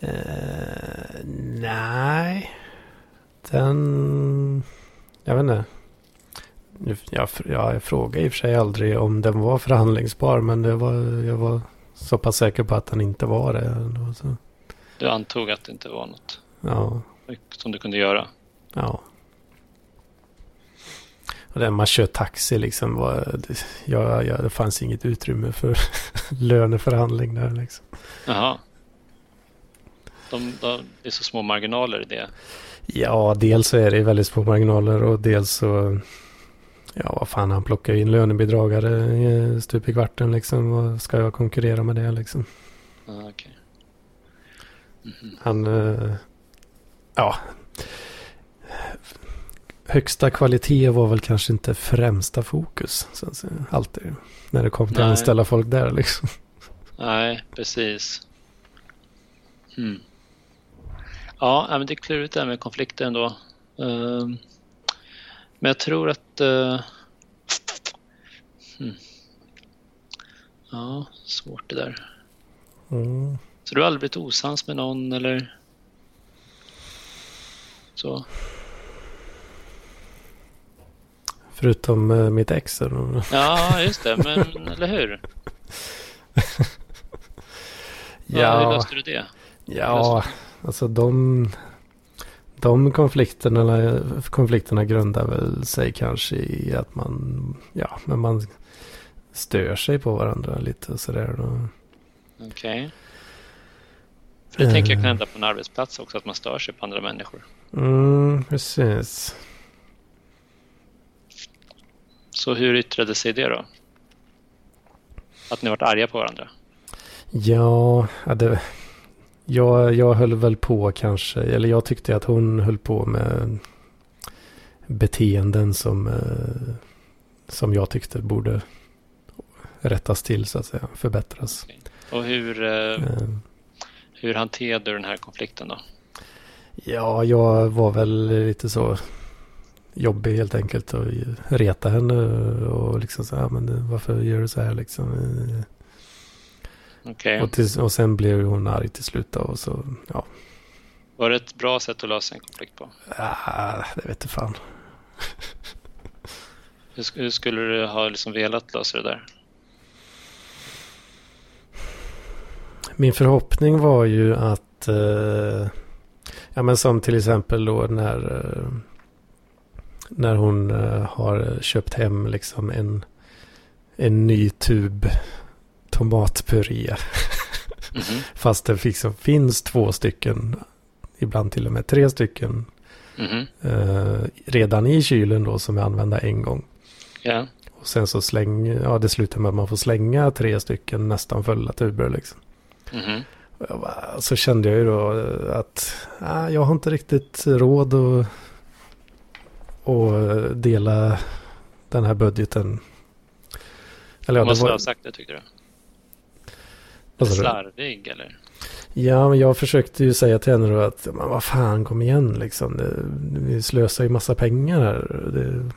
Eh, nej. Den... Jag vet inte. Jag, jag frågade i och för sig aldrig om den var förhandlingsbar. Men det var, jag var så pass säker på att den inte var det. Så, Du antog att det inte var något ja, som du kunde göra? ja. Och när man kör taxi liksom. Var, det, ja, ja, det fanns inget utrymme för löneförhandling där liksom. Jaha. De, de, det är så små marginaler i det. Ja, dels så är det väldigt små marginaler och dels så... Ja, vad fan, han plockar in lönebidragare stup i kvarten liksom. Vad ska jag konkurrera med det liksom? Ah, okay. mm -hmm. Han... Uh, ja. Högsta kvalitet var väl kanske inte främsta fokus. Så alltid. När det kom till att anställa folk där liksom. Nej, precis. Mm. Ja, men det är klurigt det här med konflikter ändå. Ehm, men jag tror att... Uh, hmm. Ja, svårt det där. Mm. Så du har aldrig blivit osams med någon eller? Så? Förutom uh, mitt ex? Eller? Ja, just det. Men eller hur? ja, ja, hur löste du det? Ja, alltså de, de konflikterna, konflikterna grundar väl sig kanske i att man, ja, men man stör sig på varandra lite och sådär. Okej. Okay. För det uh, tänker jag kan hända på en arbetsplats också, att man stör sig på andra människor. Mm, precis. Så hur yttrade sig det då? Att ni varit arga på varandra? Ja, det, jag, jag höll väl på kanske, eller jag tyckte att hon höll på med beteenden som, eh, som jag tyckte borde rättas till så att säga, förbättras. Och hur, eh, uh, hur hanterade du den här konflikten då? Ja, jag var väl lite så jobbig helt enkelt och reta henne och liksom så här, men varför gör du så här liksom? Okay. Och, till, och sen blev hon arg till slut och så, ja. Var det ett bra sätt att lösa en konflikt på? Ah, det vet jag fan. hur, hur, skulle du ha liksom velat lösa det där? Min förhoppning var ju att, eh, ja men som till exempel då när, eh, när hon eh, har köpt hem liksom en, en ny tub tomatpuré. Mm -hmm. Fast det liksom finns två stycken, ibland till och med tre stycken. Mm -hmm. eh, redan i kylen då som är använda en gång. Ja. Och sen så slänger, ja det slutar med att man får slänga tre stycken nästan fulla tuber liksom. Mm -hmm. bara, så kände jag ju då att ah, jag har inte riktigt råd att, att dela den här budgeten. Eller, ja, måste var... ha sagt det tyckte du? Slarvig eller? Ja, men jag försökte ju säga till henne då att men vad fan, kom igen liksom. Det, vi slösar ju massa pengar här. Det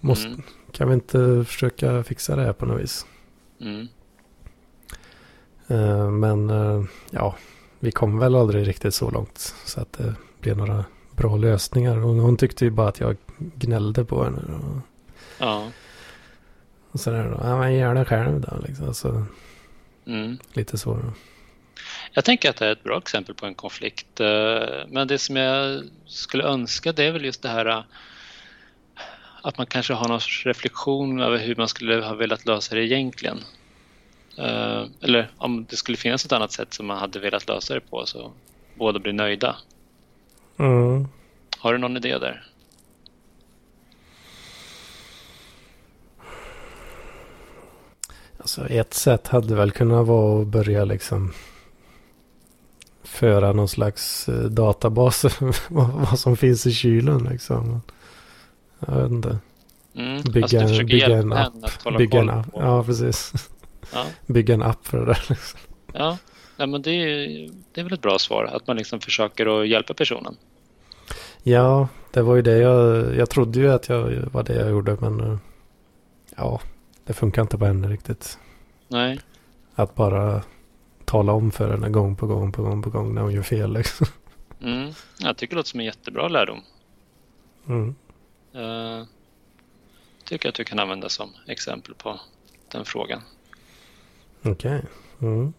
måste, mm. Kan vi inte försöka fixa det här på något vis? Mm. Uh, men uh, ja, vi kom väl aldrig riktigt så långt så att det blev några bra lösningar. Hon, hon tyckte ju bara att jag gnällde på henne. Och, ja. Och sådär då, ja men gör det själv då liksom. Alltså, Mm. Lite så. Jag tänker att det är ett bra exempel på en konflikt. Eh, men det som jag skulle önska det är väl just det här eh, att man kanske har någon reflektion över hur man skulle ha velat lösa det egentligen. Eh, eller om det skulle finnas ett annat sätt som man hade velat lösa det på så båda blir nöjda. Mm. Har du någon idé där? Alltså ett sätt hade väl kunnat vara att börja liksom föra någon slags eh, databas vad som finns i kylen liksom. Jag vet inte. Mm, bygga, alltså bygga en app. Bygga en app. Ja, precis. Ja. bygga en app för det där. Liksom. Ja, ja men det är, det är väl ett bra svar. Att man liksom försöker att hjälpa personen. Ja, det var ju det jag, jag trodde ju att jag var det jag gjorde. Men eh, ja, det funkar inte på henne riktigt. Nej. Att bara tala om för henne gång på gång på gång på gång när hon gör fel. Liksom. Mm. Jag tycker det låter som en jättebra lärdom. Mm. Uh, tycker att du kan använda som exempel på den frågan. Okej. Okay. Mm.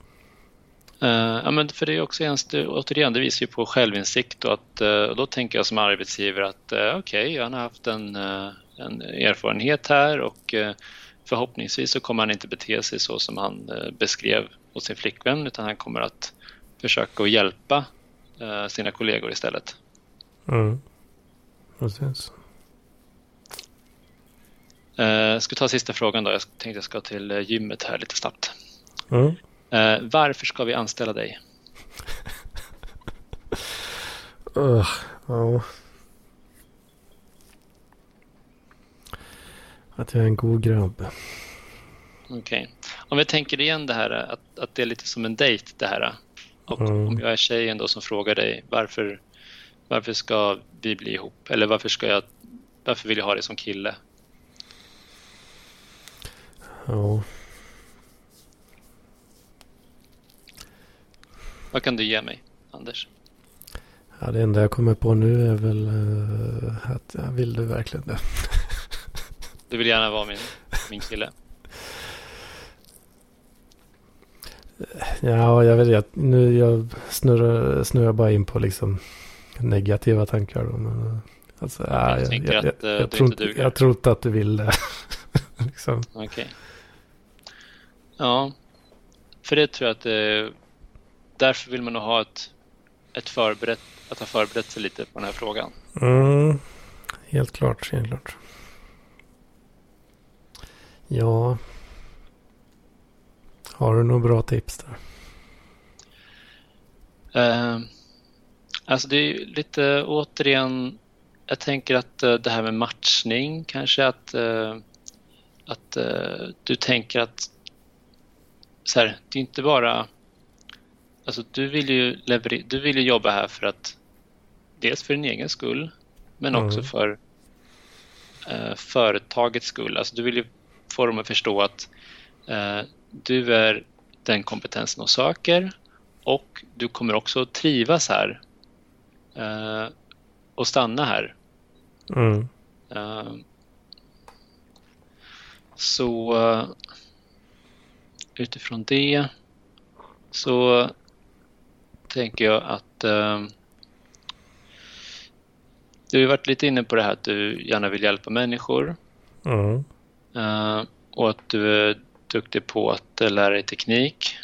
Uh, ja, men för det är också en, återigen, det visar ju på självinsikt och, att, uh, och då tänker jag som arbetsgivare att uh, okej, okay, han har haft en, en erfarenhet här och förhoppningsvis så kommer han inte bete sig så som han eh, beskrev hos sin flickvän utan han kommer att försöka att hjälpa eh, sina kollegor istället. Mm. Precis. Uh, ska ta sista frågan då? Jag tänkte jag ska till eh, gymmet här lite snabbt. Mm. Varför ska vi anställa dig? uh, ja. Att jag är en god grabb. Okej. Okay. Om vi tänker igen det här att, att det är lite som en dejt det här. Och mm. om jag är tjejen då som frågar dig varför, varför ska vi bli ihop? Eller varför, ska jag, varför vill jag ha dig som kille? Ja. Vad kan du ge mig, Anders? Ja, det enda jag kommer på nu är väl uh, att jag vill du verkligen det? Du vill gärna vara min, min kille? Ja, jag vet inte. Nu jag snurrar, snurrar bara in på liksom negativa tankar. Då, men, eh, alltså, ja, jag, jag, jag, att, uh, jag, tror inte, jag tror inte att du vill det. liksom. Okej. Okay. Ja, för det tror jag att det, därför vill man nog ha ett, ett förberett, att ha förberett sig lite på den här frågan. Mm, helt klart, helt klart. Ja, har du några bra tips där? Uh, alltså det är lite återigen, jag tänker att uh, det här med matchning kanske att, uh, att du tänker att så här, det är inte bara... Alltså du vill ju leverera, du vill ju jobba här för att dels för din egen skull men mm. också för uh, företagets skull. Alltså du vill ju få dem att förstå att uh, du är den kompetensen de söker och du kommer också att trivas här uh, och stanna här. Mm. så utifrån det så tänker jag att eh, du har varit lite inne på det här att du gärna vill hjälpa människor. Mm. Eh, och att du är duktig på att lära dig teknik.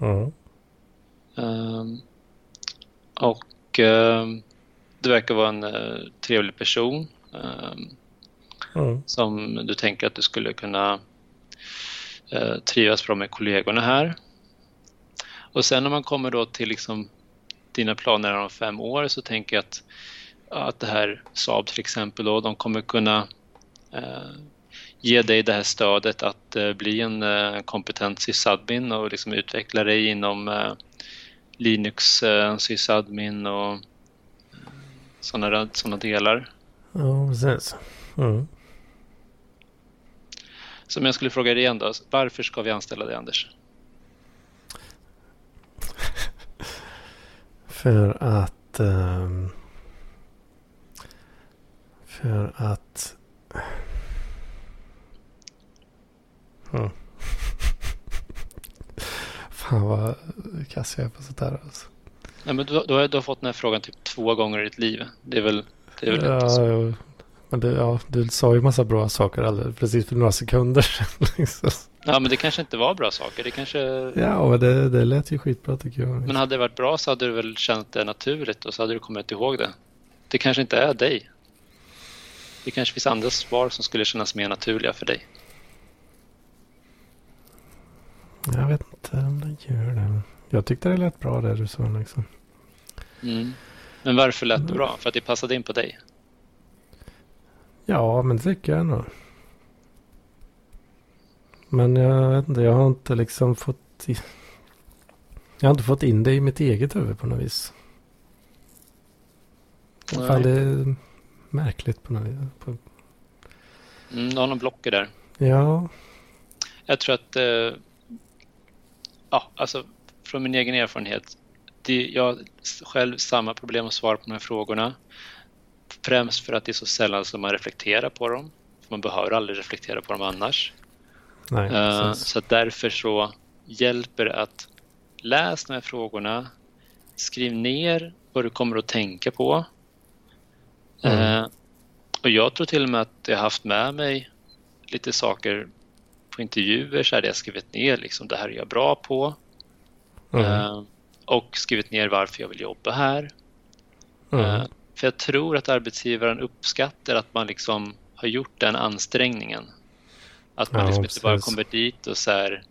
Mm. Eh, och eh, du verkar vara en eh, trevlig person. Mm. Som du tänker att du skulle kunna eh, trivas bra med kollegorna här. Och sen när man kommer då till liksom dina planer om fem år så tänker jag att, att det här Saab till exempel då, de kommer kunna eh, ge dig det här stödet att eh, bli en eh, kompetent sysadmin och liksom utveckla dig inom eh, Linux sysadmin och sådana såna delar. Ja, precis. Mm. Så om jag skulle fråga dig igen då, varför ska vi anställa dig Anders? för att... Um, för att... Fan vad kass jag är på sånt här alltså. Nej, men du, du, har, du har fått den här frågan typ två gånger i ditt liv. Det är väl, det är väl ja, inte så. Men det, ja, du sa ju massa bra saker alldeles, precis för några sekunder sedan. Liksom. Ja, men det kanske inte var bra saker. Det kanske... Ja, men det, det lät ju skitbra tycker jag. Men hade det varit bra så hade du väl känt det naturligt och så hade du kommit ihåg det. Det kanske inte är dig. Det kanske finns andra svar som skulle kännas mer naturliga för dig. Jag vet inte om det gör det. Jag tyckte det lät bra det du sa liksom. Mm. Men varför lät det bra? För att det passade in på dig? Ja, men det tycker jag nog. Men jag vet inte, jag har inte liksom fått... I... Jag har inte fått in det i mitt eget huvud på något vis. Nej. Fan, det är märkligt på något vis. På... Mm, du har någon blocker där. Ja. Jag tror att... Eh, ja, alltså från min egen erfarenhet. Det, jag har själv samma problem att svara på de här frågorna. Främst för att det är så sällan som man reflekterar på dem. Man behöver aldrig reflektera på dem annars. Nej, uh, så därför så hjälper det att läsa de här frågorna. Skriv ner vad du kommer att tänka på. Mm. Uh, och jag tror till och med att jag har haft med mig lite saker på intervjuer så hade jag skrivit ner liksom det här är jag bra på. Mm. Uh, och skrivit ner varför jag vill jobba här. Mm. För jag tror att arbetsgivaren uppskattar att man liksom har gjort den ansträngningen. Att man Ja, liksom inte bara kommer dit och så här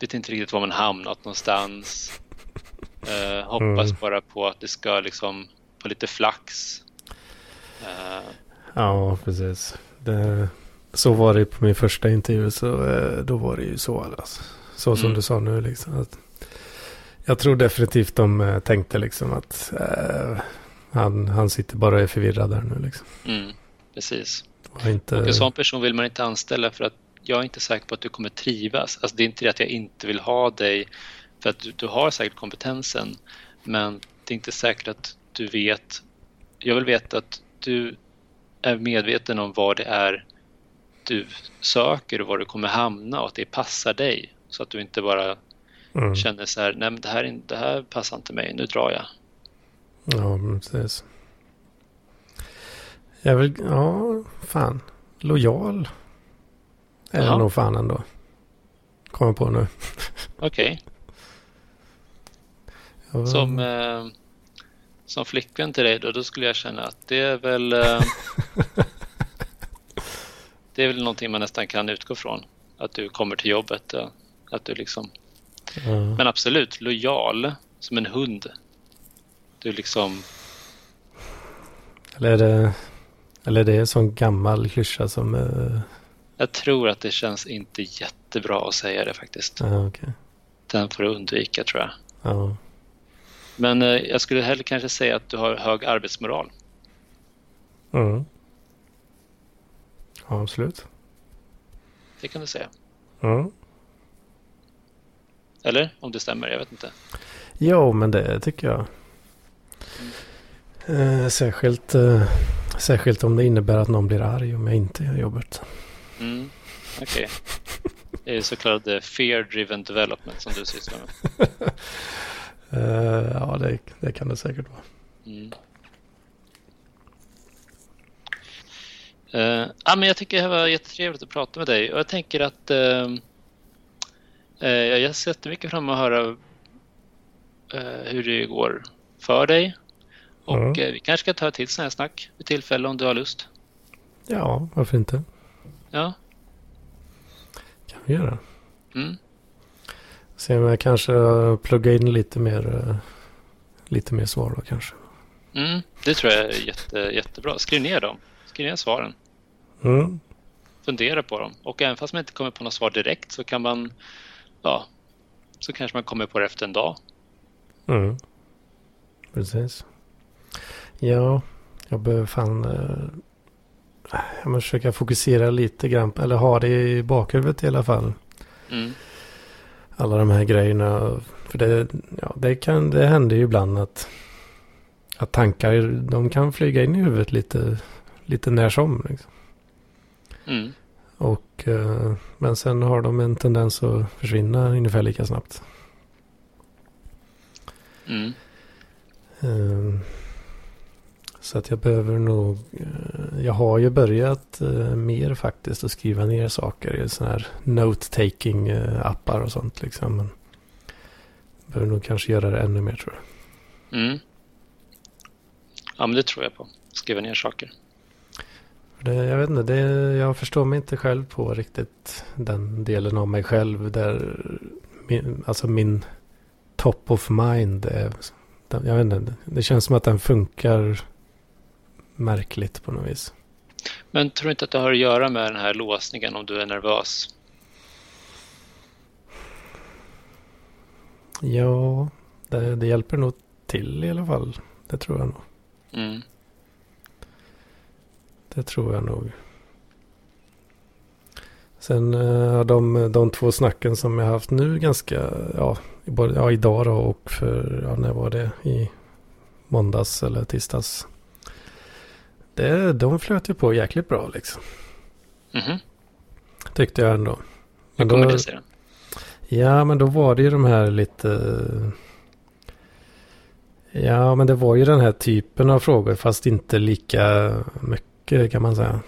vet inte riktigt var man hamnat någonstans. Eh, hoppas Mm. bara på att det ska liksom på lite flax. Eh, Ja, precis. Det, så var det på min första intervju. Så eh, då var det ju så. Alltså. Så som Mm. du sa nu. Liksom, att jag tror definitivt de eh, tänkte liksom att eh, han, han sitter bara och är förvirrad där nu. Liksom. mm, precis. Och inte, Och en sån person vill man inte anställa för att jag är inte säker på att du kommer trivas. Alltså det är inte det att jag inte vill ha dig för att du, du har säkert kompetensen men det är inte säkert att du vet. Jag vill veta att du är medveten om vad det är du söker och var du kommer hamna och att det passar dig. Så att du inte bara mm. känner så här, nej men det här, det här passar inte mig, nu drar jag. Ja, precis. Jag vill, ja, fan. Lojal. Är jag nog fan ändå. Kommer på nu. Okej, Jag, som, eh, som flickvän till dig då, då skulle jag känna att det är väl eh, Det är väl någonting man nästan kan utgå från. Att du kommer till jobbet. Att du liksom, ja. men absolut, lojal som en hund. Du liksom, Eller är det, eller är det en sån gammal klyscha som... Uh, jag tror att det känns inte jättebra att säga det faktiskt. ja, okej. Den får du undvika tror jag. Ja. Men eh, jag skulle hellre kanske säga att du har hög arbetsmoral. Mm. Ja, absolut. Det kan du säga. Mm. Eller? Om det stämmer, jag vet inte. Jo, men det tycker jag. Eh, särskilt, eh, särskilt om det innebär att någon blir arg om jag inte gör jobbet. Mm, Okej. Det är så kallad eh, fear driven development som du sysslar med. Eh, ja, det, det kan det säkert vara. Mm. Eh, ja, men jag tycker det var jättetrevligt att prata med dig och jag tänker att eh, eh, jag ser jättemycket fram emot att höra eh, hur det går för dig. Och Mm. vi kanske ska ta ett till sån här snack vid tillfälle om du har lust. Ja, varför inte? Ja. kan vi göra. Mm. Se om jag kanske pluggar in lite mer, lite mer svar då kanske. Mm. Det tror jag är jätte, jättebra. Skriv ner dem. Skriv ner svaren. Mm. fundera på dem. Och även fast man inte kommer på något svar direkt så kan man, ja, så kanske man kommer på det efter en dag. Mm. Precis. Ja, jag behöver fan... Eh, jag måste försöka fokusera lite grann, eller ha det i bakhuvudet i alla fall. Mm. Alla de här grejerna. För det, ja, det, kan, det händer ju ibland att, att tankar de kan flyga in i huvudet lite, lite när som. Liksom. Mm. Och, eh, men sen har de en tendens att försvinna ungefär lika snabbt. Mm. Eh, Så att jag behöver nog, eh, jag har ju börjat eh, mer faktiskt att skriva ner saker i sådana här note-taking appar och sånt liksom. Men behöver nog kanske göra det ännu mer tror jag. Mm. Ja, men det tror jag på. Skriva ner saker. Det, jag vet inte, det, jag förstår mig inte själv på riktigt den delen av mig själv där min, alltså min top of mind är, jag vet inte, det känns som att den funkar märkligt på något vis. Men tror du inte att det har att göra med den här låsningen om du är nervös? Ja, det, det hjälper nog till i alla fall. Det tror jag nog. Mm. Det tror jag nog. Sen eh, de, de två snacken som jag haft nu ganska, ja, både- ja idag då och för, ja när var det? I måndags eller tisdags. Det, de flöt ju på jäkligt bra liksom. Mhm. Tyckte jag ändå. Hur Men kommer då, det sig? Ja, men då var det ju de här lite... Ja, men det var ju den här typen av frågor fast inte lika mycket kan man säga.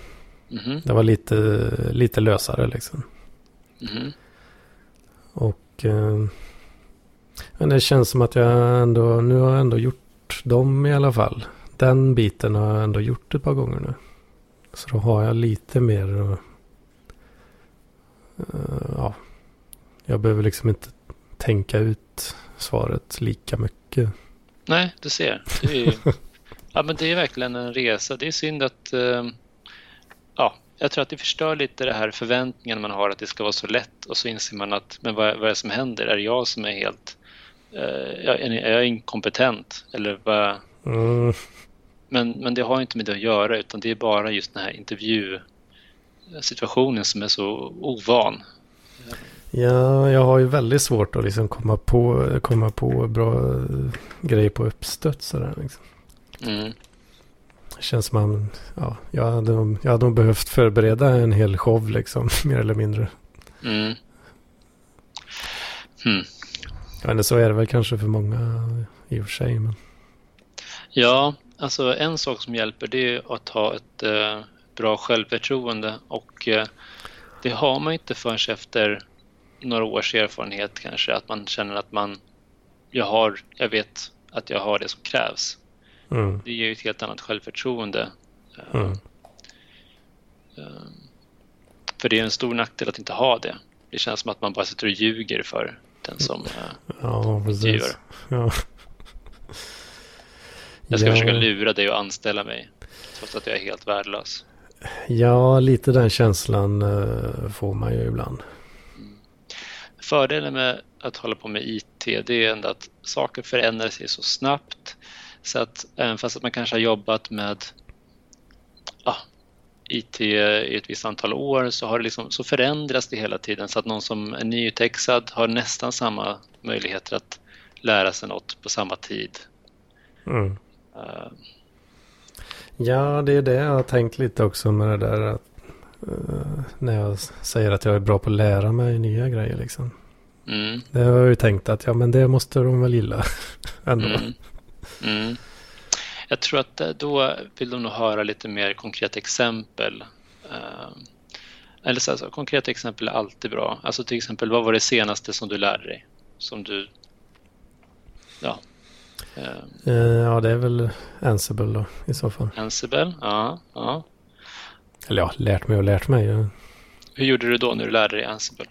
Mhm. Det var lite, lite lösare liksom. Mhm. Och... Eh, men det känns som att jag ändå... Nu har jag ändå gjort dem i alla fall. Den biten har jag ändå gjort ett par gånger nu. Så då har jag lite mer uh, ja. Jag behöver liksom inte tänka ut svaret lika mycket. Nej, du ser. Det är, ja, men det är verkligen en resa. Det är synd att uh, ja, jag tror att det förstör lite det här förväntningen man har att det ska vara så lätt och så inser man att men vad, vad är det som händer? Är det jag som är helt uh, är jag inkompetent? Eller vad? Mm. Men, men det har inte med det att göra utan det är bara just den här intervjusituationen som är så ovan. Ja, jag har ju väldigt svårt att liksom komma på, komma på bra grejer på uppstöt sådär liksom. Mm. Känns man, ja, jag hade, jag hade nog behövt förbereda en hel show liksom, mer eller mindre. Mm. Hmm. Ja, men så är det väl kanske för många i och för sig. Men... Ja, alltså en sak som hjälper det är att ha ett eh, bra självförtroende och eh, det har man inte förrän efter några års erfarenhet kanske, att man känner att man, jag har, jag vet att jag har det som krävs. Mm. Det ger ju ett helt annat självförtroende. Mm. Um, för det är en stor nackdel att inte ha det. Det känns som att man bara sitter och ljuger för den som uh, ja, precis. Ja. Jag ska ja. försöka lura dig att anställa mig. Trots att jag är helt värdelös. Ja, lite den känslan får man ju ibland. Mm. Fördelen med att hålla på med IT det är ändå att saker förändrar sig så snabbt. Så att även fast att man kanske har jobbat med ja, IT i ett visst antal år så, har det liksom, så förändras det hela tiden så att någon som är nyutexad har nästan samma möjligheter att lära sig något på samma tid. Mm. Uh, ja, det är det jag har tänkt lite också med det där att, uh, när jag säger att jag är bra på att lära mig nya grejer liksom. Mm. Det har jag ju tänkt att ja men det måste de väl gilla ändå. Mm. Mm. Jag tror att eh, då vill de nog höra lite mer konkreta exempel. Eller så alltså, konkreta exempel är alltid bra. Alltså till exempel, vad var det senaste som du lärde dig? Som du ja, Eh, ja, det är väl Ansible då i så fall. Ansible, ja. ja. Eller ja, lärt mig och lärt mig. Hur gjorde du då när du lärde dig Ansible?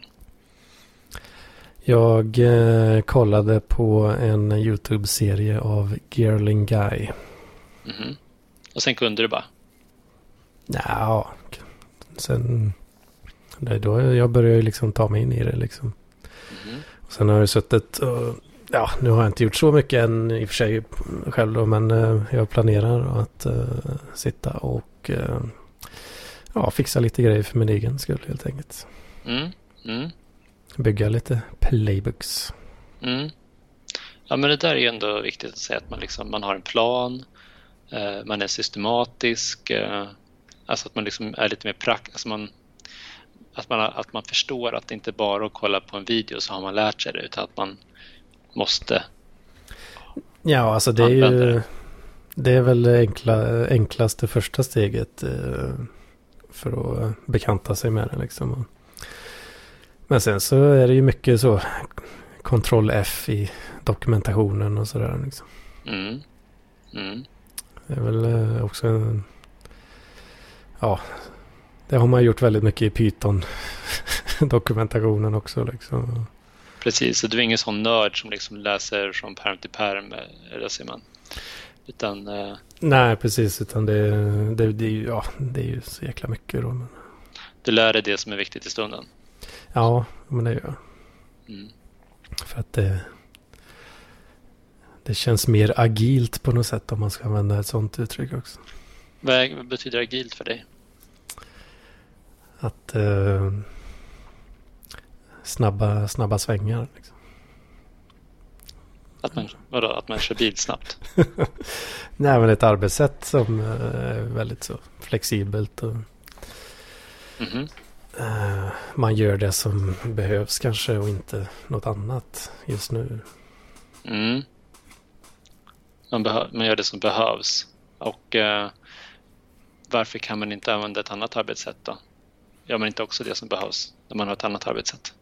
Jag eh, kollade på en YouTube-serie av Gerling Guy. Mm -hmm. Och sen kunde du bara? Ja, sen... Det är då jag började liksom ta mig in i det liksom. Mm -hmm. Och sen har jag suttit och ja, nu har jag inte gjort så mycket än i och för sig själv då, men eh, jag planerar att uh, sitta och uh, ja, fixa lite grejer för min egen skull helt enkelt. Mm. Bygga lite playbooks. Mm. Ja, men det där är ju ändå viktigt att säga att man, liksom, man har en plan, uh, man är systematisk, alltså att man liksom är lite mer praktisk. Alltså man, att, man, att man förstår att det inte bara är att kolla på en video så har man lärt sig det, utan att man måste Ja, alltså det är ju... Det är väl det enkla, enklaste första steget eh, för att bekanta sig med det liksom. Men sen så är det ju mycket så kontroll F i dokumentationen och sådär liksom. Mm. Mm. Det är väl eh, också en... Ja, det har man gjort väldigt mycket i Python dokumentationen också liksom. Precis, så du är ingen sån nörd som liksom läser från perm till perm, eller ser man. Utan, eh... Nej, precis, utan det, det, det, ja, det är ju så jäkla mycket då. Men... Du lär dig det som är viktigt i stunden? Ja, men det gör jag. Mm. För att det, det känns mer agilt på något sätt om man ska använda ett sånt uttryck också. Vad betyder agilt för dig? Att... Eh, snabba, snabba svängar. Liksom. Att man, vadå, att man kör bil snabbt? Nej, men ett arbetssätt som är väldigt så flexibelt. Och, mm -hmm. Man gör det som behövs kanske och inte något annat just nu. Mm. Man, man gör det som behövs. Och uh, varför kan man inte använda ett annat arbetssätt då? Gör man inte också det som behövs när man har ett annat arbetssätt?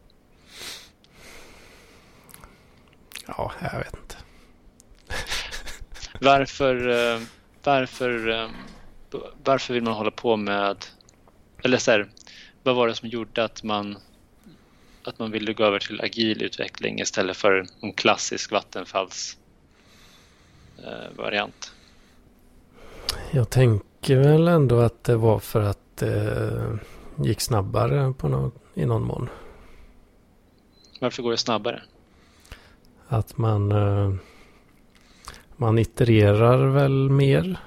Ja, jag vet inte. Varför, eh, varför, eh, varför vill man hålla på med... Eller så här, vad var det som gjorde att man, att man ville gå över till agil utveckling istället för en klassisk Vattenfalls-variant? Jag tänker väl ändå att det var för att det gick snabbare på något, i någon mån. Varför går det snabbare? Att man, eh, man itererar väl mer.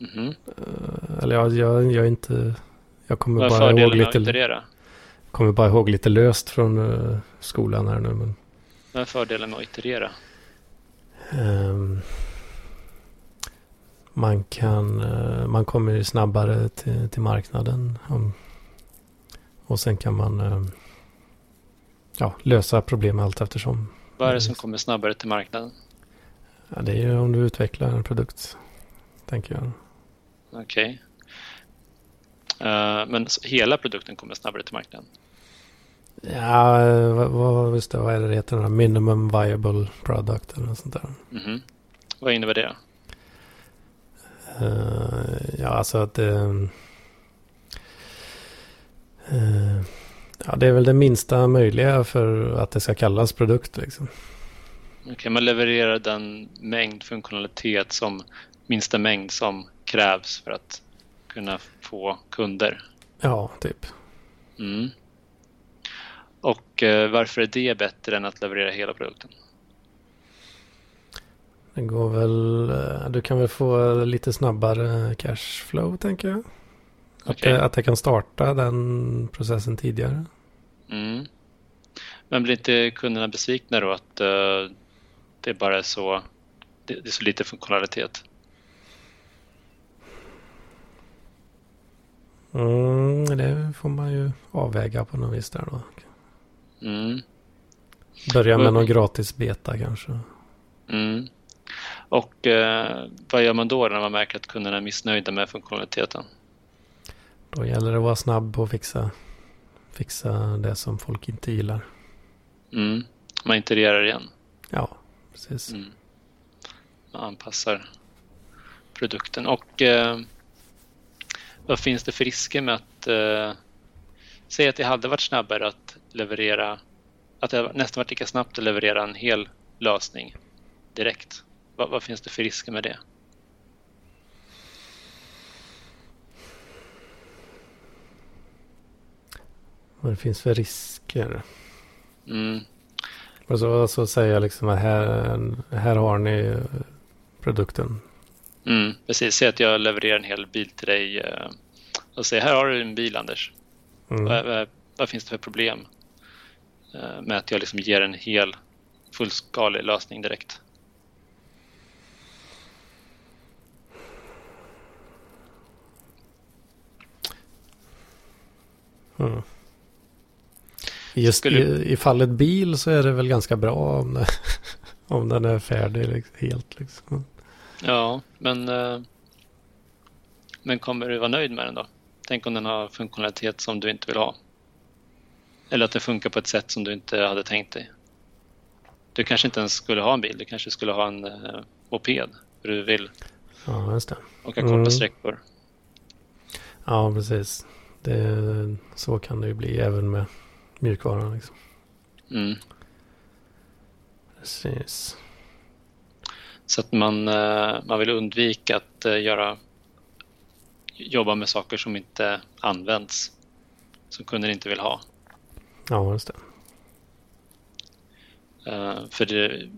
Mm -hmm. Eller jag, jag, jag är inte... Jag kommer Vad är bara ihåg lite, iterera? kommer bara ihåg lite löst från uh, skolan här nu. Men, Vad är fördelen med att iterera? ehm, man kan... eh, man kommer snabbare till, till marknaden. Om, och sen kan man eh, ja, lösa problem allt eftersom. Vad är det som kommer snabbare till marknaden? Ja, det är ju om du utvecklar en produkt, tänker jag. Okej. Eh, men s- hela produkten kommer snabbare till marknaden? Ja, eh, vad, visst det, vad är det heter? Minimum viable product eller något sånt där. Mhm. Vad innebär det? Eh, ja, alltså att det... eh, ja, det är väl det minsta möjliga för att det ska kallas produkt liksom. Okej, man levererar den mängd funktionalitet som minsta mängd som krävs för att kunna få kunder. Ja, typ. Mm. Och eh, varför är det bättre än att leverera hela produkten? Det går väl... eh, Du kan väl få lite snabbare cashflow, tänker jag. Att, Okej. det, att det kan starta den processen tidigare. Mm. Men blir inte kunderna besvikna då att eh, det bara är så, det, det är så lite funktionalitet? Mm, det får man ju avväga på något vis där då. Mm. Börja med någon gratis beta kanske. Mm. Och eh, vad gör man då när man märker att kunderna är missnöjda med funktionaliteten? Då gäller det att vara snabb och fixa, fixa det som folk inte gillar. Mm. Man itererar igen. Ja, precis. Mm. Man anpassar produkten. Och eh, vad finns det för risker med att eh, säga att det hade varit snabbare att leverera, att det nästan varit lika snabbt att leverera en hel lösning direkt? Vad, vad finns det för risker med det? Vad det finns för risker. Mm. Och så, så säger jag liksom att här, här har ni produkten. Mm, precis, säg att jag levererar en hel bil till dig eh, och säger här har du en bil Anders. Mm. Vad, vad, vad finns det för problem eh, med att jag liksom ger en hel fullskalig lösning direkt? Mm. Just Skulle- i, i fallet bil så är det väl ganska bra om, det, om den är färdig liksom, helt. Liksom. Ja, men, eh, men kommer du vara nöjd med den då? Tänk om den har funktionalitet som du inte vill ha. Eller att det funkar på ett sätt som du inte hade tänkt dig. Du kanske inte ens skulle ha en bil, du kanske skulle ha en eh, moped. För du vill Ja, just det. åka korta Mm. sträckor. Ja, precis. Det, så kan det ju bli även med mjukvaran. Liksom. Mm. Precis. Så att man, eh, man vill undvika att eh, göra, jobba med saker som inte används. Som kunden inte vill ha. Ja, just det. Eh, För det,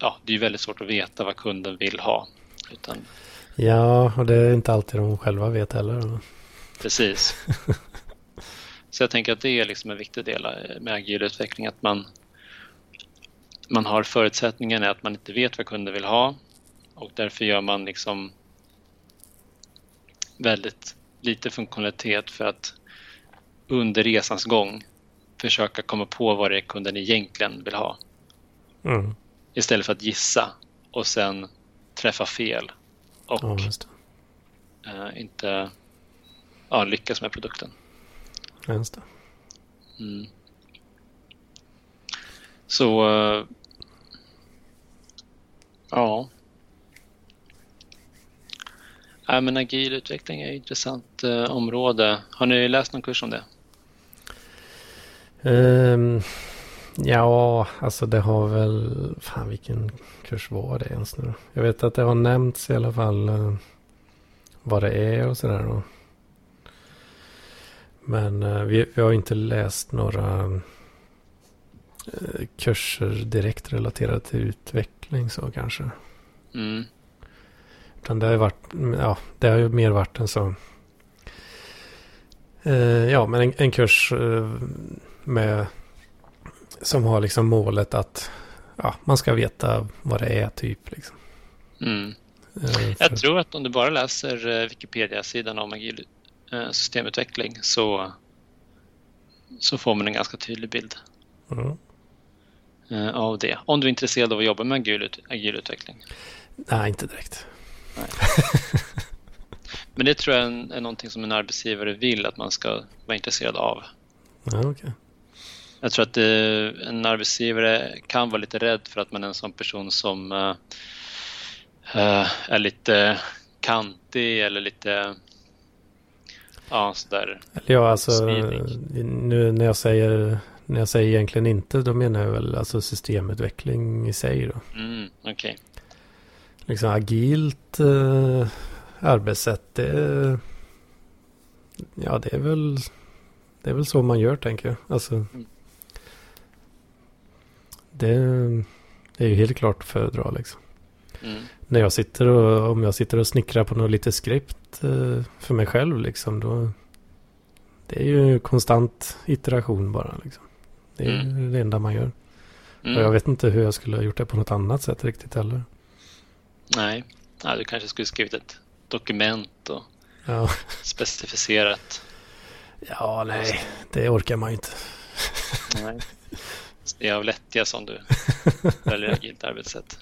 ja, det är ju väldigt svårt att veta vad kunden vill ha. Utan, Ja, och det är inte alltid de själva vet heller. precis. Så jag tänker att det är liksom en viktig del med agil utveckling. Att man, man har förutsättningen är att man inte vet vad kunden vill ha. Och därför gör man liksom väldigt lite funktionalitet för att under resans gång försöka komma på vad det är kunden egentligen vill ha. Mm. Istället för att gissa och sen träffa fel och Ja, eh, inte ja, lyckas med produkten. Just det. Mm. Så eh, ja, Ja, men agil utveckling är ett intressant eh, område. Har ni läst någon kurs om det? Um, ja, alltså det har väl... Fan, vilken kurs var det ens nu? Jag vet att det har nämnts i alla fall uh, vad det är och sådär. Men uh, vi, vi, har inte läst några kurser direkt relaterade till utveckling så kanske. Mm. Utan det har ju varit, ja, det har ju mer varit en sån... Eh, ja, men en, en kurs eh, med... Som har liksom målet att ja, man ska veta vad det är typ. Liksom. Mm. Eh, Jag tror att om du bara läser eh, Wikipedia-sidan om agil eh, systemutveckling så, så får man en ganska tydlig bild mm. Av det. Om du är intresserad av att jobba med agil, agil utveckling. Nej, inte direkt. Men det tror jag är, någonting som en arbetsgivare vill att man ska vara intresserad av. Ja, okay. Jag tror att det, en arbetsgivare kan vara lite rädd för att man är en sån person som uh, är lite kantig eller lite ja, sådär. Ja, alltså nu när jag säger när jag säger egentligen inte, då menar jag väl alltså systemutveckling i sig då. Mm, okay liksom agilt eh, arbetssätt. Det, ja, det är väl det är väl så man gör tänker jag. Alltså, mm. det, det, är ju helt klart att föredra liksom. Mm. När jag sitter och om jag sitter och snickrar på något litet skript eh, för mig själv liksom då. Det är ju konstant iteration bara liksom. Det är mm. det enda man gör. Mm. Och jag vet inte hur jag skulle ha gjort det på något annat sätt riktigt heller. Nej, ja, du kanske skulle skrivit ett dokument och ja. specificerat. Ja, nej, det orkar man ju inte. Nej. Det är av lättja som du väljer agilt arbetssätt.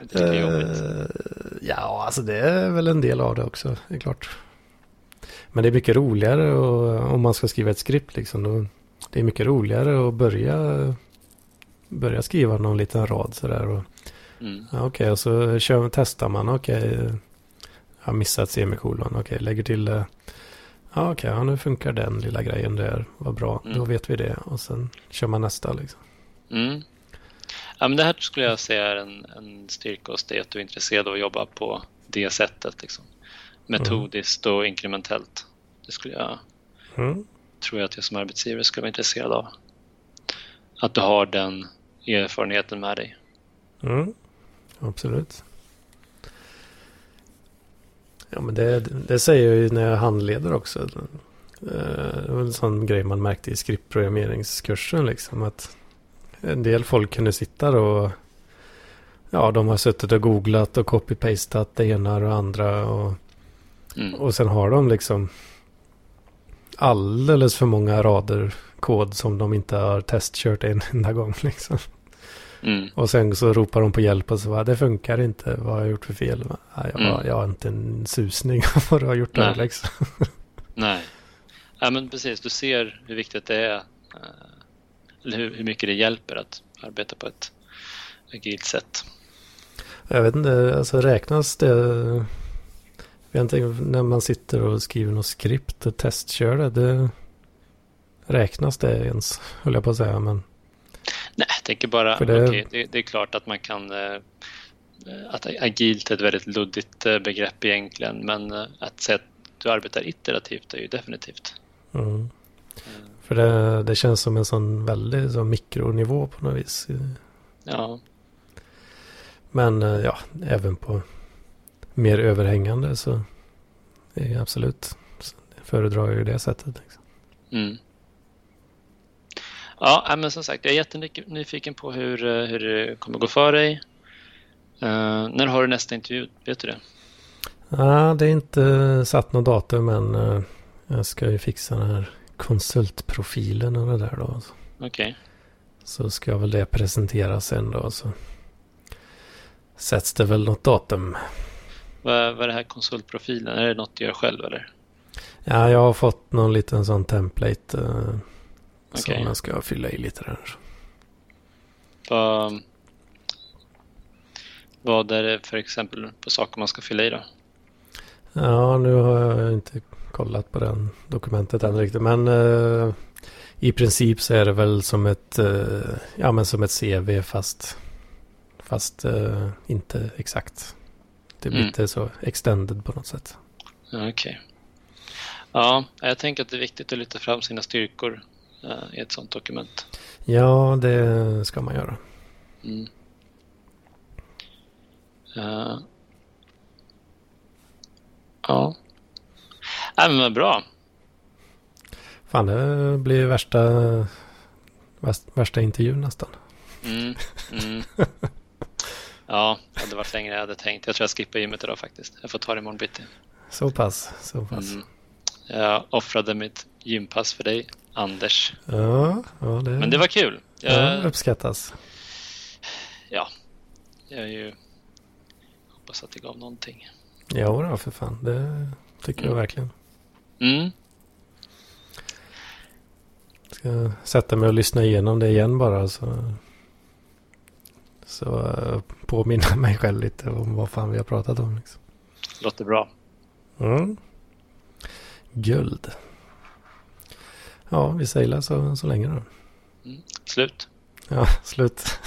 Det är jobbigt. Uh, ja, alltså det är väl en del av det också, det är klart. Men det är mycket roligare och, om man ska skriva ett skript liksom. Då, det är mycket roligare att börja, börja skriva någon liten rad sådär. Och Mm. Okej, okay, och så kör, testar man. Okej, okay, jag har missat semikolon. Okej, okay, lägger till det. Ja, okej, ja, nu funkar den lilla grejen där. Vad bra, mm. då vet vi det. Och sen kör man nästa liksom. Mm. Ja, men det här skulle jag säga är en, en styrka hos dig, att du är intresserad av att jobba på det sättet. Liksom. Metodiskt och inkrementellt. Det skulle jag, mm. Tror jag att jag som arbetsgivare skulle vara intresserad av. Att du har den erfarenheten med dig. Mm absolut. Ja, men det, det säger jag ju när jag handleder också. Eh, det var en sån grej man märkte i skriptprogrammeringskursen liksom. Att en del folk kunde sitta och ja, de har suttit och googlat och copy-pastat det ena och andra. Och, mm. och sen har de liksom alldeles för många rader kod som de inte har testkört en enda gång. Liksom. Mm. Och sen så ropar de på hjälp och så bara, det funkar inte, vad har jag gjort för fel? Jag, mm. jag har inte en susning om vad du har gjort där liksom. Nej, ja, men precis, du ser hur viktigt det är, eh, eller hur, hur mycket det hjälper att arbeta på ett agilt sätt. Jag vet inte, alltså räknas det, jag inte, när man sitter och skriver något skript och testkör det, det räknas det ens, höll jag på att säga, men Nej, jag tänker bara, det... Okay, det, det, är klart att man kan eh, att agilt är ett väldigt luddigt eh, begrepp egentligen, men eh, att säga att du arbetar iterativt är ju definitivt. Mm. För det, det, känns som en sån väldigt så mikronivå på något vis. Ja. Men ja, även på mer överhängande så är absolut föredrar jag ju det sättet. Liksom. Mm. Ja, men som sagt, jag är jättenyfiken på hur, eh, hur det kommer gå för dig. Uh, när har du nästa intervju? Vet du det? Ja, det är inte satt något datum men uh, jag ska ju fixa den här konsultprofilen och det där då. Okej. Okay. Så ska jag väl det presenteras sen då. Så sätts det väl något datum. Vad, vad är det här konsultprofilen? Är det något du gör själv eller? Ja, jag har fått någon liten sån template. Uh, Okay. Så man ska fylla i lite där. Vad, vad är det för exempel på saker man ska fylla i då? Ja, nu har jag inte kollat på den dokumentet än riktigt. Men eh, i princip så är det väl som ett, eh, ja, men som ett CV fast, fast eh, inte exakt. Det blir Mm. lite så extended på något sätt. Okej. Ja, jag tänker att det är viktigt att lyfta fram sina styrkor eh, i ett sådant dokument. Ja, det ska man göra. Mm. Eh, ja. Nej, men vad bra. Fan, det blir värsta, värst- värsta intervjun nästan. Mm, mm. Ja, det hade varit längre än jag hade tänkt. Jag tror jag skippar gymmet idag faktiskt. Jag får ta det imorgon bitti. Så pass, så pass. Mm. Jag offrade mitt gympass för dig, Anders. Ja, ja, det, Men det var kul. ja, Jag, uppskattas. ja, jag är ju hoppas att det gav någonting. Ja, då, för fan. Det tycker jag Mm. verkligen. Mm. Ska sätta mig och lyssna igenom det igen bara. Så, så eh, påminna mig själv lite om vad fan vi har pratat om. Liksom. Låter bra. Mm. Guld. Ja, vi seglar så, så länge då. Slut. Ja, slut.